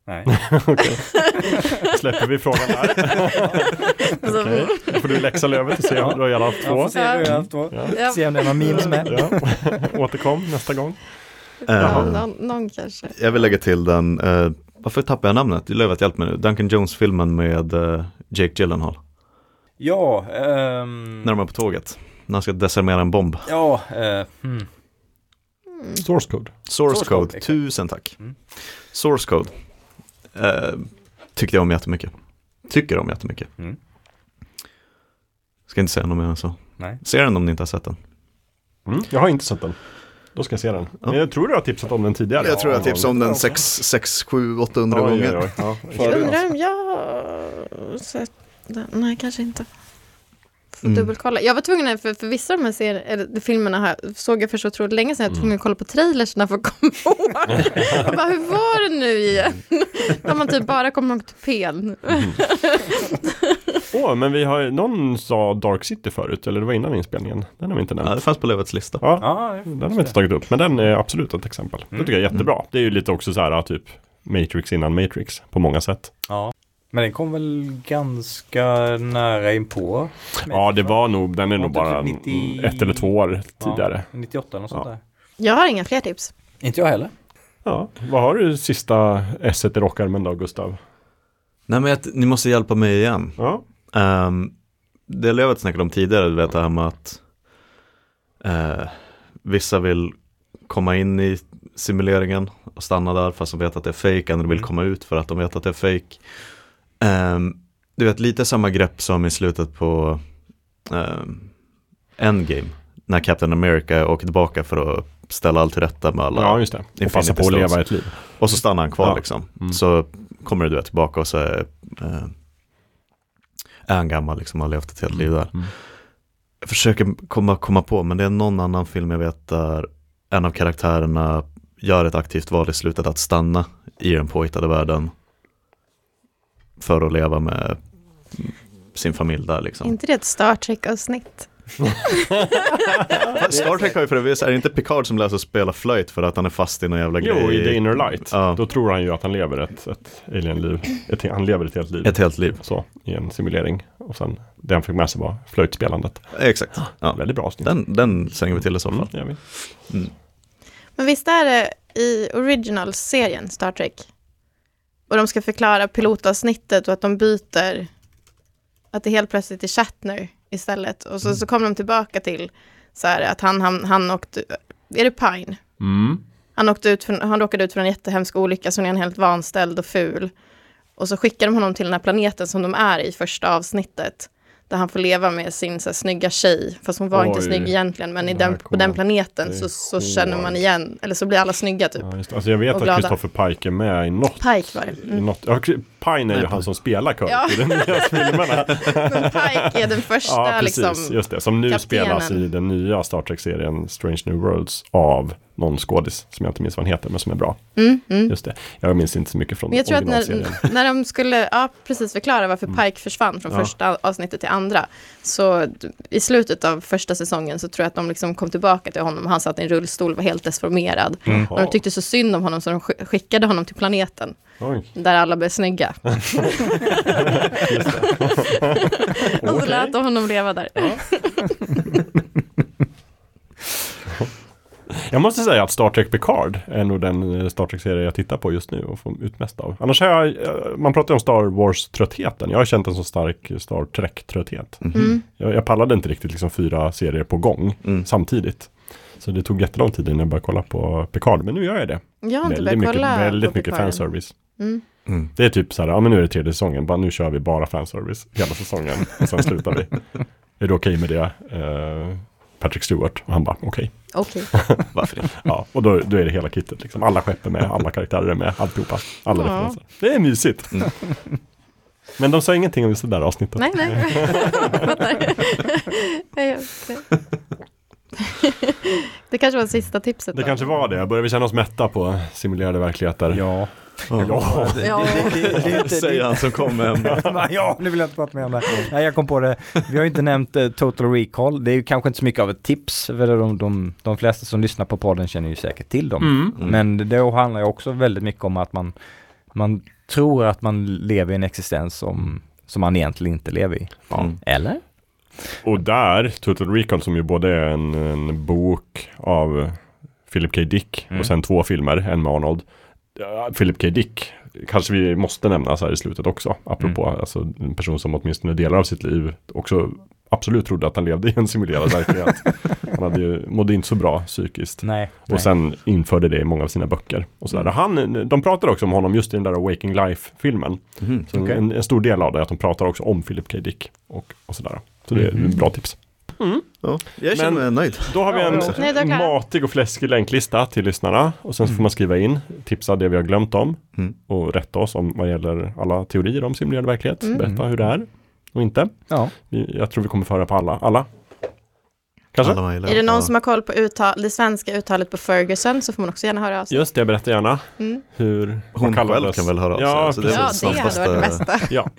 Nej. Okej. Släpper vi frågan där. Alltså, Okej, då får du läxa lövet och se om du har alla haft två. Jag får se har haft två. Ja. Se om det är någon memes med. Ja. Återkom nästa gång. Ja, Eh, någon, någon kanske. jag vill lägga till den, eh, varför tappar jag namnet? Lövet hjälp mig nu. Duncan Jones-filmen med eh, Jake Gyllenhaal. Ja, ehm, När de är på tåget. När han ska desarmera en bomb. ja, eh, hmm. Source code. Source, Source code, code, tusen tack. Mm. Source code. Eh, tyckte jag om jättemycket. Tycker om jättemycket. Mm. Ska inte säga något mer än så. Nej. Se den om ni inte har sett den. Mm. Jag har inte sett den. Då ska jag se den. Men jag tror du har tipsat om den tidigare. Jag tror jag Ja, tipsade om den ja. 6, 6 7, 800 Oj, oj, gånger. Ja, Jag undrar om jag har sett den. Nej, kanske inte. Får Mm. dubbelkolla. Jag var tvungen, för, för vissa av de här serier, eller, de filmerna här, såg jag för så otroligt länge sedan. Jag var tvungen att kolla på trailersna för att komma ihåg. Jag bara, hur var det nu igen? När man typ bara kommer ihåg tupén. Åh, men vi har någon sa Dark City förut, eller det var innan inspelningen. Den har vi inte Ja, nämnt. det fanns på Lövets lista. Ja, Ja, den har vi inte tagit upp, men den är absolut ett exempel. Det tycker jag är jättebra. Det är ju lite också så här, typ Matrix innan Matrix på många sätt. ja. Men den kom väl ganska nära inpå? Ja, det var nog, den är nog inte bara typ 90 ett eller två år tidigare. Ja, 98 eller sånt Ja. där. Jag har inga fler tips. Inte jag heller. Ja, vad har du sista S i rockarmen då, Gustav? Nej men jag, ni måste hjälpa mig igen. Ja, Um, det Lövet snackade om tidigare, du vet det här med att eh, vissa vill komma in i simuleringen och stanna där fast de vet att det är fake, andra vill komma ut för att de vet att det är fake. Ehm, du vet lite samma grepp som i slutet på um, Endgame, när Captain America åker tillbaka för att ställa allt till rätta med alla. ja just det. Och passa på att leva ett liv. Och så stannar han kvar Ja. liksom. Mm. Så kommer du vet, tillbaka och så är, eh, är han gammal liksom har levt ett helt liv där. Mm. Jag försöker komma, komma på, men det är någon annan film jag vet där en av karaktärerna gör ett aktivt val i slutet att stanna i den påhittade världen för att leva med sin familj där liksom. inte det ett Star Trek-avsnitt? Star Trek har ju för övrigt, är det inte Picard som läser och spelar flöjt för att han är fast i någon jävla Jo, grej? i The Inner Light. Ja. Då tror han ju att han lever ett, ett alien-liv. Ett, han lever ett helt liv. Ett helt liv. Så, i en simulering. Och sen, det han fick med sig var flöjtspelandet. Exakt. Ja. Väldigt bra avsnitt. Den, den slänger vi till i så fall. Mm, det gör vi. Men visst är det i original-serien Star Trek? Och de ska förklara pilotavsnittet och att de byter, att det helt plötsligt är Shatner istället. Och så, så kommer de tillbaka till så här att han, han, han åkte, är det Pine? Mm. Han, åkte ut för, han råkade ut för en jättehemsk olycka så nu är han helt vanställd och ful. Och så skickar de honom till den här planeten som de är i första avsnittet. Där han får leva med sin så här, snygga tjej. Fast hon var inte Oj. snygg egentligen. Men i den, på den planeten så, så känner man igen. Eller så blir alla snygga typ. Ja, just. Alltså jag vet att glada. Christopher Pike är med i något. Pike var det. I Mm. något ja, Pine är ju han som spelar Kirk Ja. i de nya filmerna. Men Pike är den första Ja, precis. liksom. Just det. Som nu kaptenen. spelas i den nya Star Trek-serien Strange New Worlds av någon skådis som jag inte minns vad han heter, men som är bra. Mm, mm. Just det. Jag minns inte så mycket från Men jag tror att när, när de skulle ja, precis förklara varför Pike försvann från Mm. Ja. första avsnittet till andra. Så i slutet av första säsongen så tror jag att de liksom kom tillbaka till honom. Han satt i en rullstol och var helt desformerad. Och Jaha. de tyckte så synd om honom så de sk- skickade honom till planeten. Oj. Där alla blev snygga. och så lät de honom leva där. Jag måste säga att Star Trek Picard är nog den eh, Star Trek-serie jag tittar på just nu och får ut mest av. Annars har jag, eh, man pratar ju om Star Wars-tröttheten. Jag har känt en så stark Star Trek-trötthet. Mm. Jag, jag pallade inte riktigt liksom fyra serier på gång Mm. samtidigt. Så det tog jättelång tid innan jag började kolla på Picard, men nu gör jag det. Jag har inte Väldigt mycket, kolla väldigt på mycket Picard fanservice. Mm. Mm. Det är typ så här, ja men nu är det tredje säsongen, bara nu kör vi bara fanservice hela säsongen och sen slutar vi. Är du okej med det? Eh, Patrick Stewart och han bara okej. Okej. Varför inte? Ja, och då, då är det hela kittet liksom. Alla skepp är med, alla karaktärer är med, alltihopa. Alla Ja. referenser. Det är mysigt. Mm. Men de sa ingenting om just det där avsnittet. Nej, nej. Fattar. Jag gör det. Det kanske var sista tipset Det då. kanske var det. Börjar vi känna oss mätta på simulerade verkligheter? Ja. Ja. Ja. Säger han som kom med en. ja, nu vill jag inte prata mer om det. Nej, jag kom på det. Vi har ju inte nämnt eh, Total Recall. Det är ju kanske inte så mycket av ett tips, för de, de, de flesta som lyssnar på podden känner ju säkert till dem. Mm. Men det handlar ju också väldigt mycket om att man, man tror att man lever i en existens som, som man egentligen inte lever i. Mm. Eller? Och där, Total Recall som ju både är en, en bok av Philip K. Dick Mm. och sen två filmer, en med Arnold. Philip K. Dick kanske vi måste nämna så här i slutet också, apropå Mm. alltså, en person som åtminstone delar av sitt liv också absolut trodde att han levde i en simulerad verklighet. han hade ju, mådde inte så bra psykiskt. Nej. Och sen införde det i många av sina böcker. Och så där. Han, de pratar också om honom just i den där Waking Life-filmen. Så Okej. en, en stor del av det är att de pratar också om Philip K. Dick och, och sådär. Så det är Mhm. ett bra tips. Ja, jag känner mig nöjd. Då har vi en. Nej, matig och fläskig länklista till lyssnarna. Och sen så får man skriva in, tipsa det vi har glömt om. Mm. Och rätta oss om vad gäller alla teorier om simulerad verklighet. Mm. Berätta hur det är och inte. Ja. Jag tror vi kommer föra på alla. Alla? Kanske? Är det någon Ja. som har koll på uttal, det svenska uttalet på Ferguson så får man också gärna höra av sig. Just det, berätta gärna. Mm. Hur, Hon själv kan väl höra av sig. Ja, så det är Ja, det hade varit det snabbaste, bästa. Ja,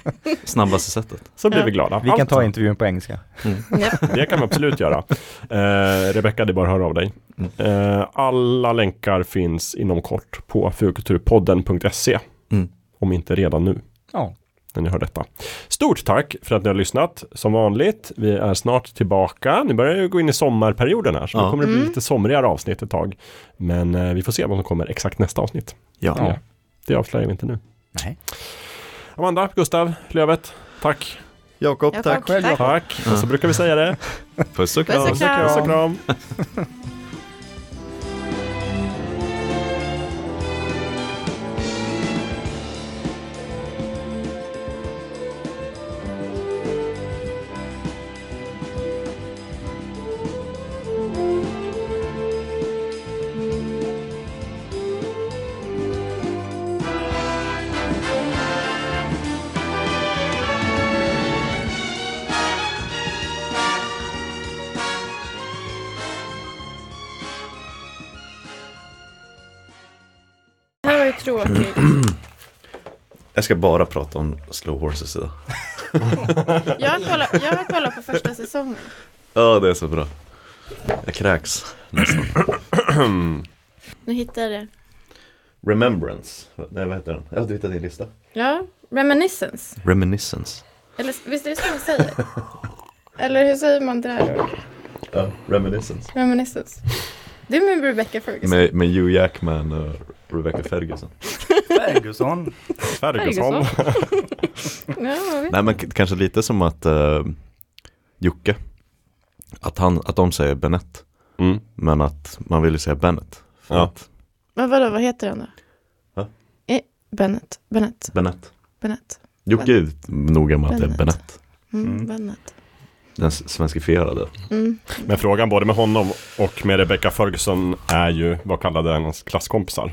snabbaste sättet. så blir Ja. vi glada. Vi kan ta intervjun på engelska. Japp. Det kan vi absolut göra. Eh, Rebecka, det är bara att höra av dig. Eh, alla länkar finns inom kort på fulkulturpodden.se. Mm. Om inte redan nu. Ja. När ni hör detta. Stort tack för att ni har lyssnat. Som vanligt, vi är snart tillbaka. Nu börjar det gå in i sommarperioden här, så Ja. nu kommer det bli Mm. lite somrigare avsnitt ett tag. Men eh, vi får se vad som kommer exakt nästa avsnitt. Ja. Ja. Det avslöjar vi inte nu. Nej. Amanda, Gustav, Lövet, tack. Jakob, tack. tack. Tack. Och så brukar vi säga det. Puss och Puss och kram. kram. Puss och kram. Tråkigt. Jag ska bara prata om Slow Horses idag. Jag har kollat, jag har kollat på första säsongen. Ja, det är så bra. Jag kräks nästan. Nu hittar jag det. Remembrance. Nej, vad heter den? Jag har hittat din lista. Ja, Reminiscence. Reminiscence. Eller visst är det så man säger? Eller hur säger man det här då? Ja, Reminiscence. Reminiscence. Det är med Rebecca Ferguson. Med, med Hugh Jackman och Rebecca Ferguson. Ferguson. Ferguson. Ja. Nej, men kanske lite som att uh, Jocke, att, han, att de säger Bennett, Mm. men att man vill ju säga Bennett. För Ja. att Men vadå, vad heter den då? Va? Eh, Bennett. Bennett. Bennett. Bennett. Jocke är noga med att det är. Bennett. Mm, Mm. Bennett. Den svenskifierade. Mm. Men frågan både med honom och med Rebecca Ferguson är ju vad kallade hans klasskompisar?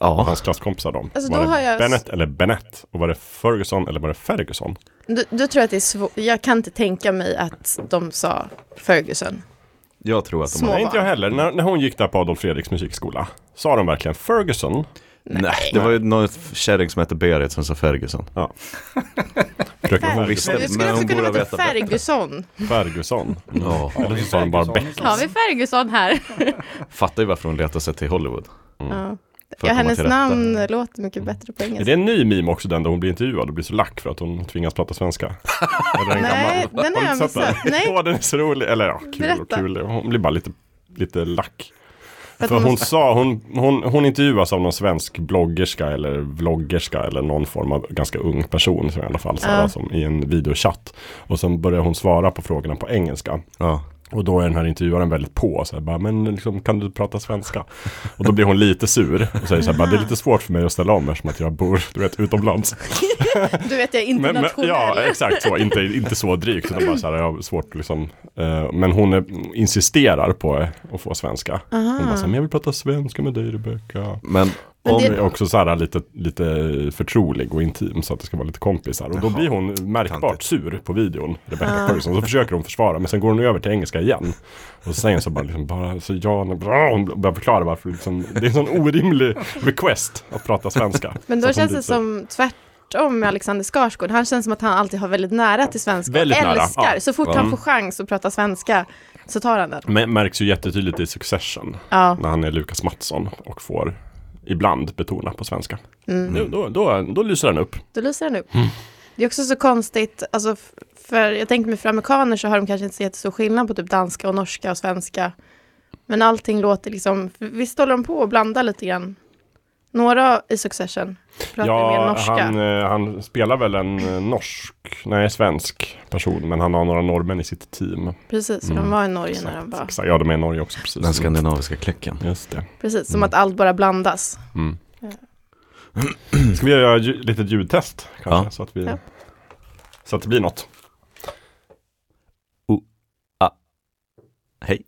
Ja, hans klasskompisar dem? Alltså, var det har jag- Bennett eller Bennett? Och var det Ferguson eller var det Ferguson? Du, du tror att det är svårt. Jag kan inte tänka mig att de sa Ferguson. jag tror att de Små. Nej, inte jag heller. När, när hon gick där på Adolf Fredriks musikskola, sa de verkligen Ferguson? Nej, det var ju någon kärring som hette Berit som sa Ferguson. Fröken Hon Ferguson. visste. Men också hon borde heta veta bättre. Ferguson. Ferguson. Ja. Eller så sa de bara Ferguson. Beck. Har vi Ferguson här? Fattar ju varför hon letar sig till Hollywood. Ja. Att Ja, komma hennes namn låter mycket bättre på Är engelska. det en ny meme också den där hon blir intervjuad och blir så lack för att hon tvingas prata svenska? Eller en Nej, gammal? den har jag den? missat. Nej. Åh, den är så rolig. Eller ja, kul och Berätta. kul. Hon blir bara lite, lite lack. För hon sa, hon, hon, hon intervjuas av någon svensk bloggerska eller vloggerska eller någon form av ganska ung person som i alla fall, så här, Ja. som i en videochatt. Och sen börjar hon svara på frågorna på engelska. Ja. Och då är den här intervjuaren väldigt på, så här, bara, men liksom, kan du prata svenska? Och då blir hon lite sur och säger så här, bara, det är lite svårt för mig att ställa om eftersom att jag bor, du vet, utomlands. Du vet, jag är Men, men, internationell. ja, exakt så, inte, inte så drygt, utan bara så här, jag har svårt liksom, eh, men hon är, insisterar på att få svenska. Hon bara så här, men jag vill prata svenska med dig Rebecka. Men Hon det- också så här lite, lite förtrolig och intim så att det ska vara lite kompisar. Och då blir hon märkbart Tantigt. sur på videon, Rebecca Ah. Ferguson. Så försöker hon försvara, men sen går hon över till engelska igen. Och så säger hon så bara, liksom, bara så ja, bra. Hon börjar förklara varför liksom, det är en sån orimlig request att prata svenska. Men då känns det som tvärtom med Alexander Skarsgård. Han känns som att han alltid har väldigt nära till svenska. Väldigt och nära, älskar. ja. Så fort han får chans att prata svenska så tar han den. Men märks ju jättetydligt i Succession. Ja. När han är Lukas Mattsson och får ibland betona på svenska. Mm. Nu, då, då, då lyser han upp. Då lyser den upp. Mm. Det är också så konstigt, alltså, för jag tänker mig för amerikaner så har de kanske inte så jättestor skillnad på typ danska och norska och svenska. Men allting låter liksom, visst håller de på och blandar lite grann? Några i Succession pratar mer Ja, norska. han, eh, han spelar väl en eh, norsk, nej svensk person. Men han har några norrmän i sitt team. Precis, Mm. de var i Norge när Exakt, de var. exakt. Ja, de är i Norge också precis. Den skandinaviska klicken. Just det. Precis, som att allt bara blandas. Mm. Ja. Ska vi göra ett litet ljudtest kanske? Ja. Så, att vi, Ja. så att det blir något. Hej.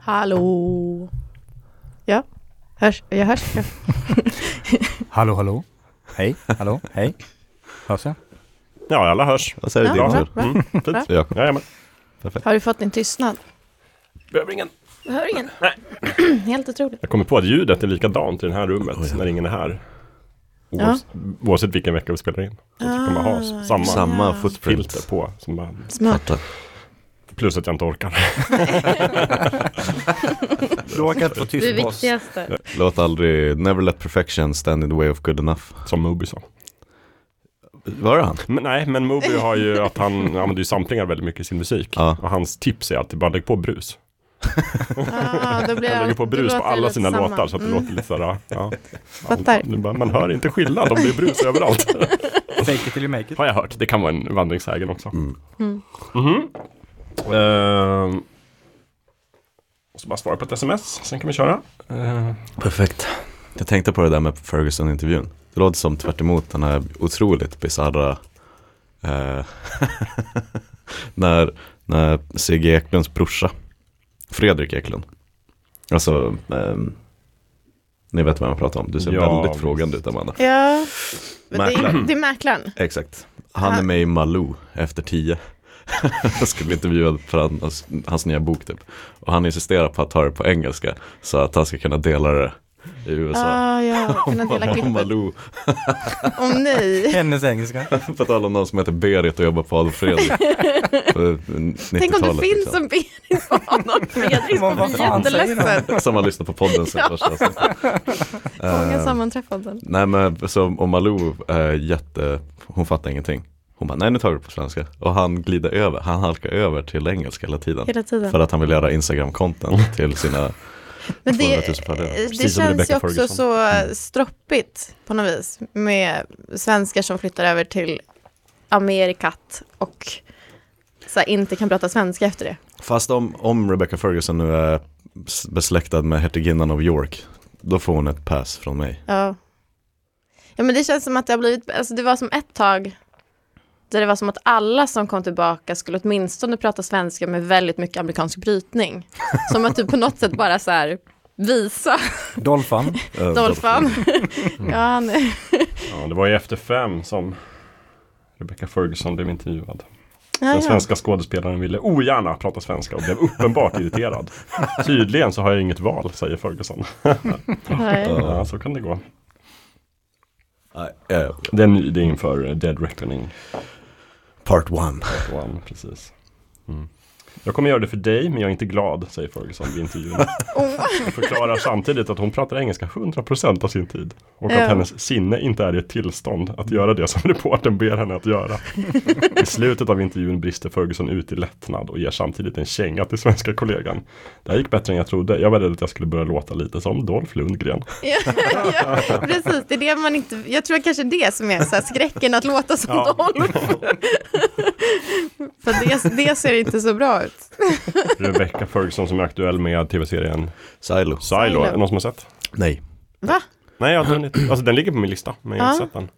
Hallå! Ja, hörs, jag hörs. Ja. Hallå, hallå. Hej, hallå, hej. Hörs jag? Ja, alla hörs. Vad säger du Ja, din bra, tur? bra. Mm, fint. Jakob. Jajamän. Har du fått din tystnad? Behöver ingen. Jag hör ingen. Helt otroligt. Jag kommer på att ljudet är likadant i det här rummet Oj, ja. när ingen är här. Ja. Oavs- Oavsett vilken vecka vi spelar in. Så att vi kommer ha Ah, samma Samma Ja. footprint. filter på. Som bara, Smart. Plus att jag inte orkar. Du orkar inte få Det tyst oss. viktigaste. Låt aldrig, never let perfection stand in the way of good enough. Som Moby sa. Var det han? Men, nej, men Moby har ju att han använder ju samplingar väldigt mycket i sin musik. Ja. Och hans tips är alltid bara lägg på brus. Ah, då blir Han lägger på det brus på alla sina samma. låtar så att det Mm. låter lite sådär, ja. Fattar. Man, man, hör inte skillnad om det är brus överallt. Fake it till you make it. Har jag hört. Det kan vara en vandringssägen också. Mm. Mm. Mhm. Ehm. Måste bara svara på ett sms, sen kan vi köra. Ehm, Perfekt. Jag tänkte på det där med Ferguson-intervjun. Det låter som tvärt emot den här otroligt bisarra eh, när, när Sigge Eklunds brorsa, Fredrik Eklund, alltså ehm, ni vet vad jag pratar om. Du ser Ja, väldigt visst. frågande ut Amanda. Ja, men det, är, Mäklaren. det är mäklaren. Exakt. Han är med i Malou efter tio. Jag skulle bli intervjuad för hans, hans nya bok typ. Och han insisterar på att ta det på engelska. Så att han ska kunna dela det i USA. Ah, ja, kunna dela Om. Malou. Åh nej. Hennes engelska. På tal om någon som heter Berit och jobbar på Adolf Fredrik. På 90-talet. Tänk om det finns liksom. en Berit på honom. Fredrik Vad- skulle vad bli fan säger de? jätteledsen. Som har lyssnat på podden sen Ja. första avsnittet. Många Eh, sammanträffanden. Nej men så, och Malou är jätte, hon fattar ingenting. Hon bara, nej nu tar vi det på svenska. Och han glider över, han halkar över till engelska hela tiden. Hela tiden. För att han vill göra Instagram-content till sina Men det, 200 000 följare. det känns ju Rebecca också Ferguson. så eh, stroppigt på något vis. Med svenskar som flyttar över till Amerikat och så här, inte kan prata svenska efter det. Fast om, om Rebecca Ferguson nu är besläktad med hertiginnan av York, då får hon ett pass från mig. Ja. ja, men det känns som att det har blivit, alltså det var som ett tag där det var som att alla som kom tillbaka skulle åtminstone prata svenska med väldigt mycket amerikansk brytning. Som att typ på något sätt bara så här visa Dolphan. Eh, Dolphan. ja, han är, ja, det var ju efter fem som Rebecca Ferguson blev intervjuad. Den svenska skådespelaren ville ogärna prata svenska och blev uppenbart irriterad. Tydligen så har jag inget val, säger Ferguson. Ja, så kan det gå. Nej, eh, Det är, ny, det är inför Dead Reckoning part one. Part One, precis. Mm. Jag kommer göra det för dig, men jag är inte glad, säger Ferguson vid intervjun. Oh. Och förklarar samtidigt att hon pratar engelska 100% av sin tid. Och att hennes sinne inte är i ett tillstånd att göra det som reportern ber henne att göra. I slutet av intervjun brister Ferguson ut i lättnad och ger samtidigt en känga till svenska kollegan. Det här gick bättre än jag trodde. Jag var rädd att jag skulle börja låta lite som Dolph Lundgren. Ja, ja, precis, det är det man inte, jag tror kanske det som är så här skräcken att låta som Ja. Dolph. För det, det ser inte så bra ut. Rebecca Ferguson som är aktuell med tv-serien Silo. Silo. Silo. Är det någon som har sett? Nej. Va? Nej, jag har inte hunnit. Alltså den ligger på min lista, men jag har inte sett den.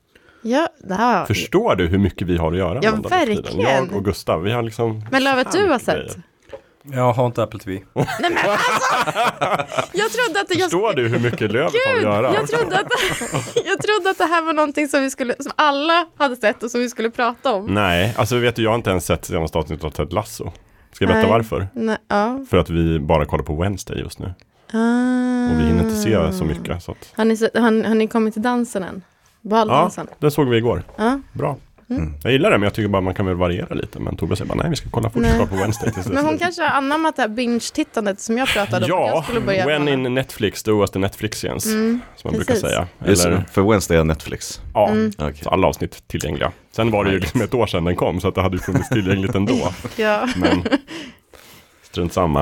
Ja, det här. Förstår du hur mycket vi har att göra? Ja, verkligen. Jag och Gustav, vi har liksom... Men Lövet, du har grejer. sett? Jag har inte Apple TV. Nej men alltså! Jag trodde att det, jag, Förstår du hur mycket Lövet har att Gud, göra? jag, trodde att, jag trodde att det här var någonting som, vi skulle, som alla hade sett och som vi skulle prata om. Nej, alltså vet du, jag har inte ens sett senaste avsnittet av Ted Lasso. Ska jag berätta Nej. varför? Nej, ja. För att vi bara kollar på Wednesday just nu. Ah. Och vi hinner inte se så mycket. Så att... Har ni, har, har ni kommit till dansen än? Ja, Baldansen? den såg vi igår. Ja. Bra. Mm. Jag gillar det, men jag tycker bara man kan väl variera lite. Men Tobbe säger bara, nej vi ska kolla fortsätta Nej. på Wednesday tills Men hon kanske har anammat det här binge-tittandet som jag pratade om. Ja, when med. in Netflix, do as the Netflixians. Mm, som man brukar precis. säga. Just Eller, för Wednesday är Netflix. ja, Mm. Okej. så alla avsnitt tillgängliga. Sen var det ju liksom ett år sedan den kom, så att det hade ju funnits tillgängligt ändå. Ja. Men strunt samma.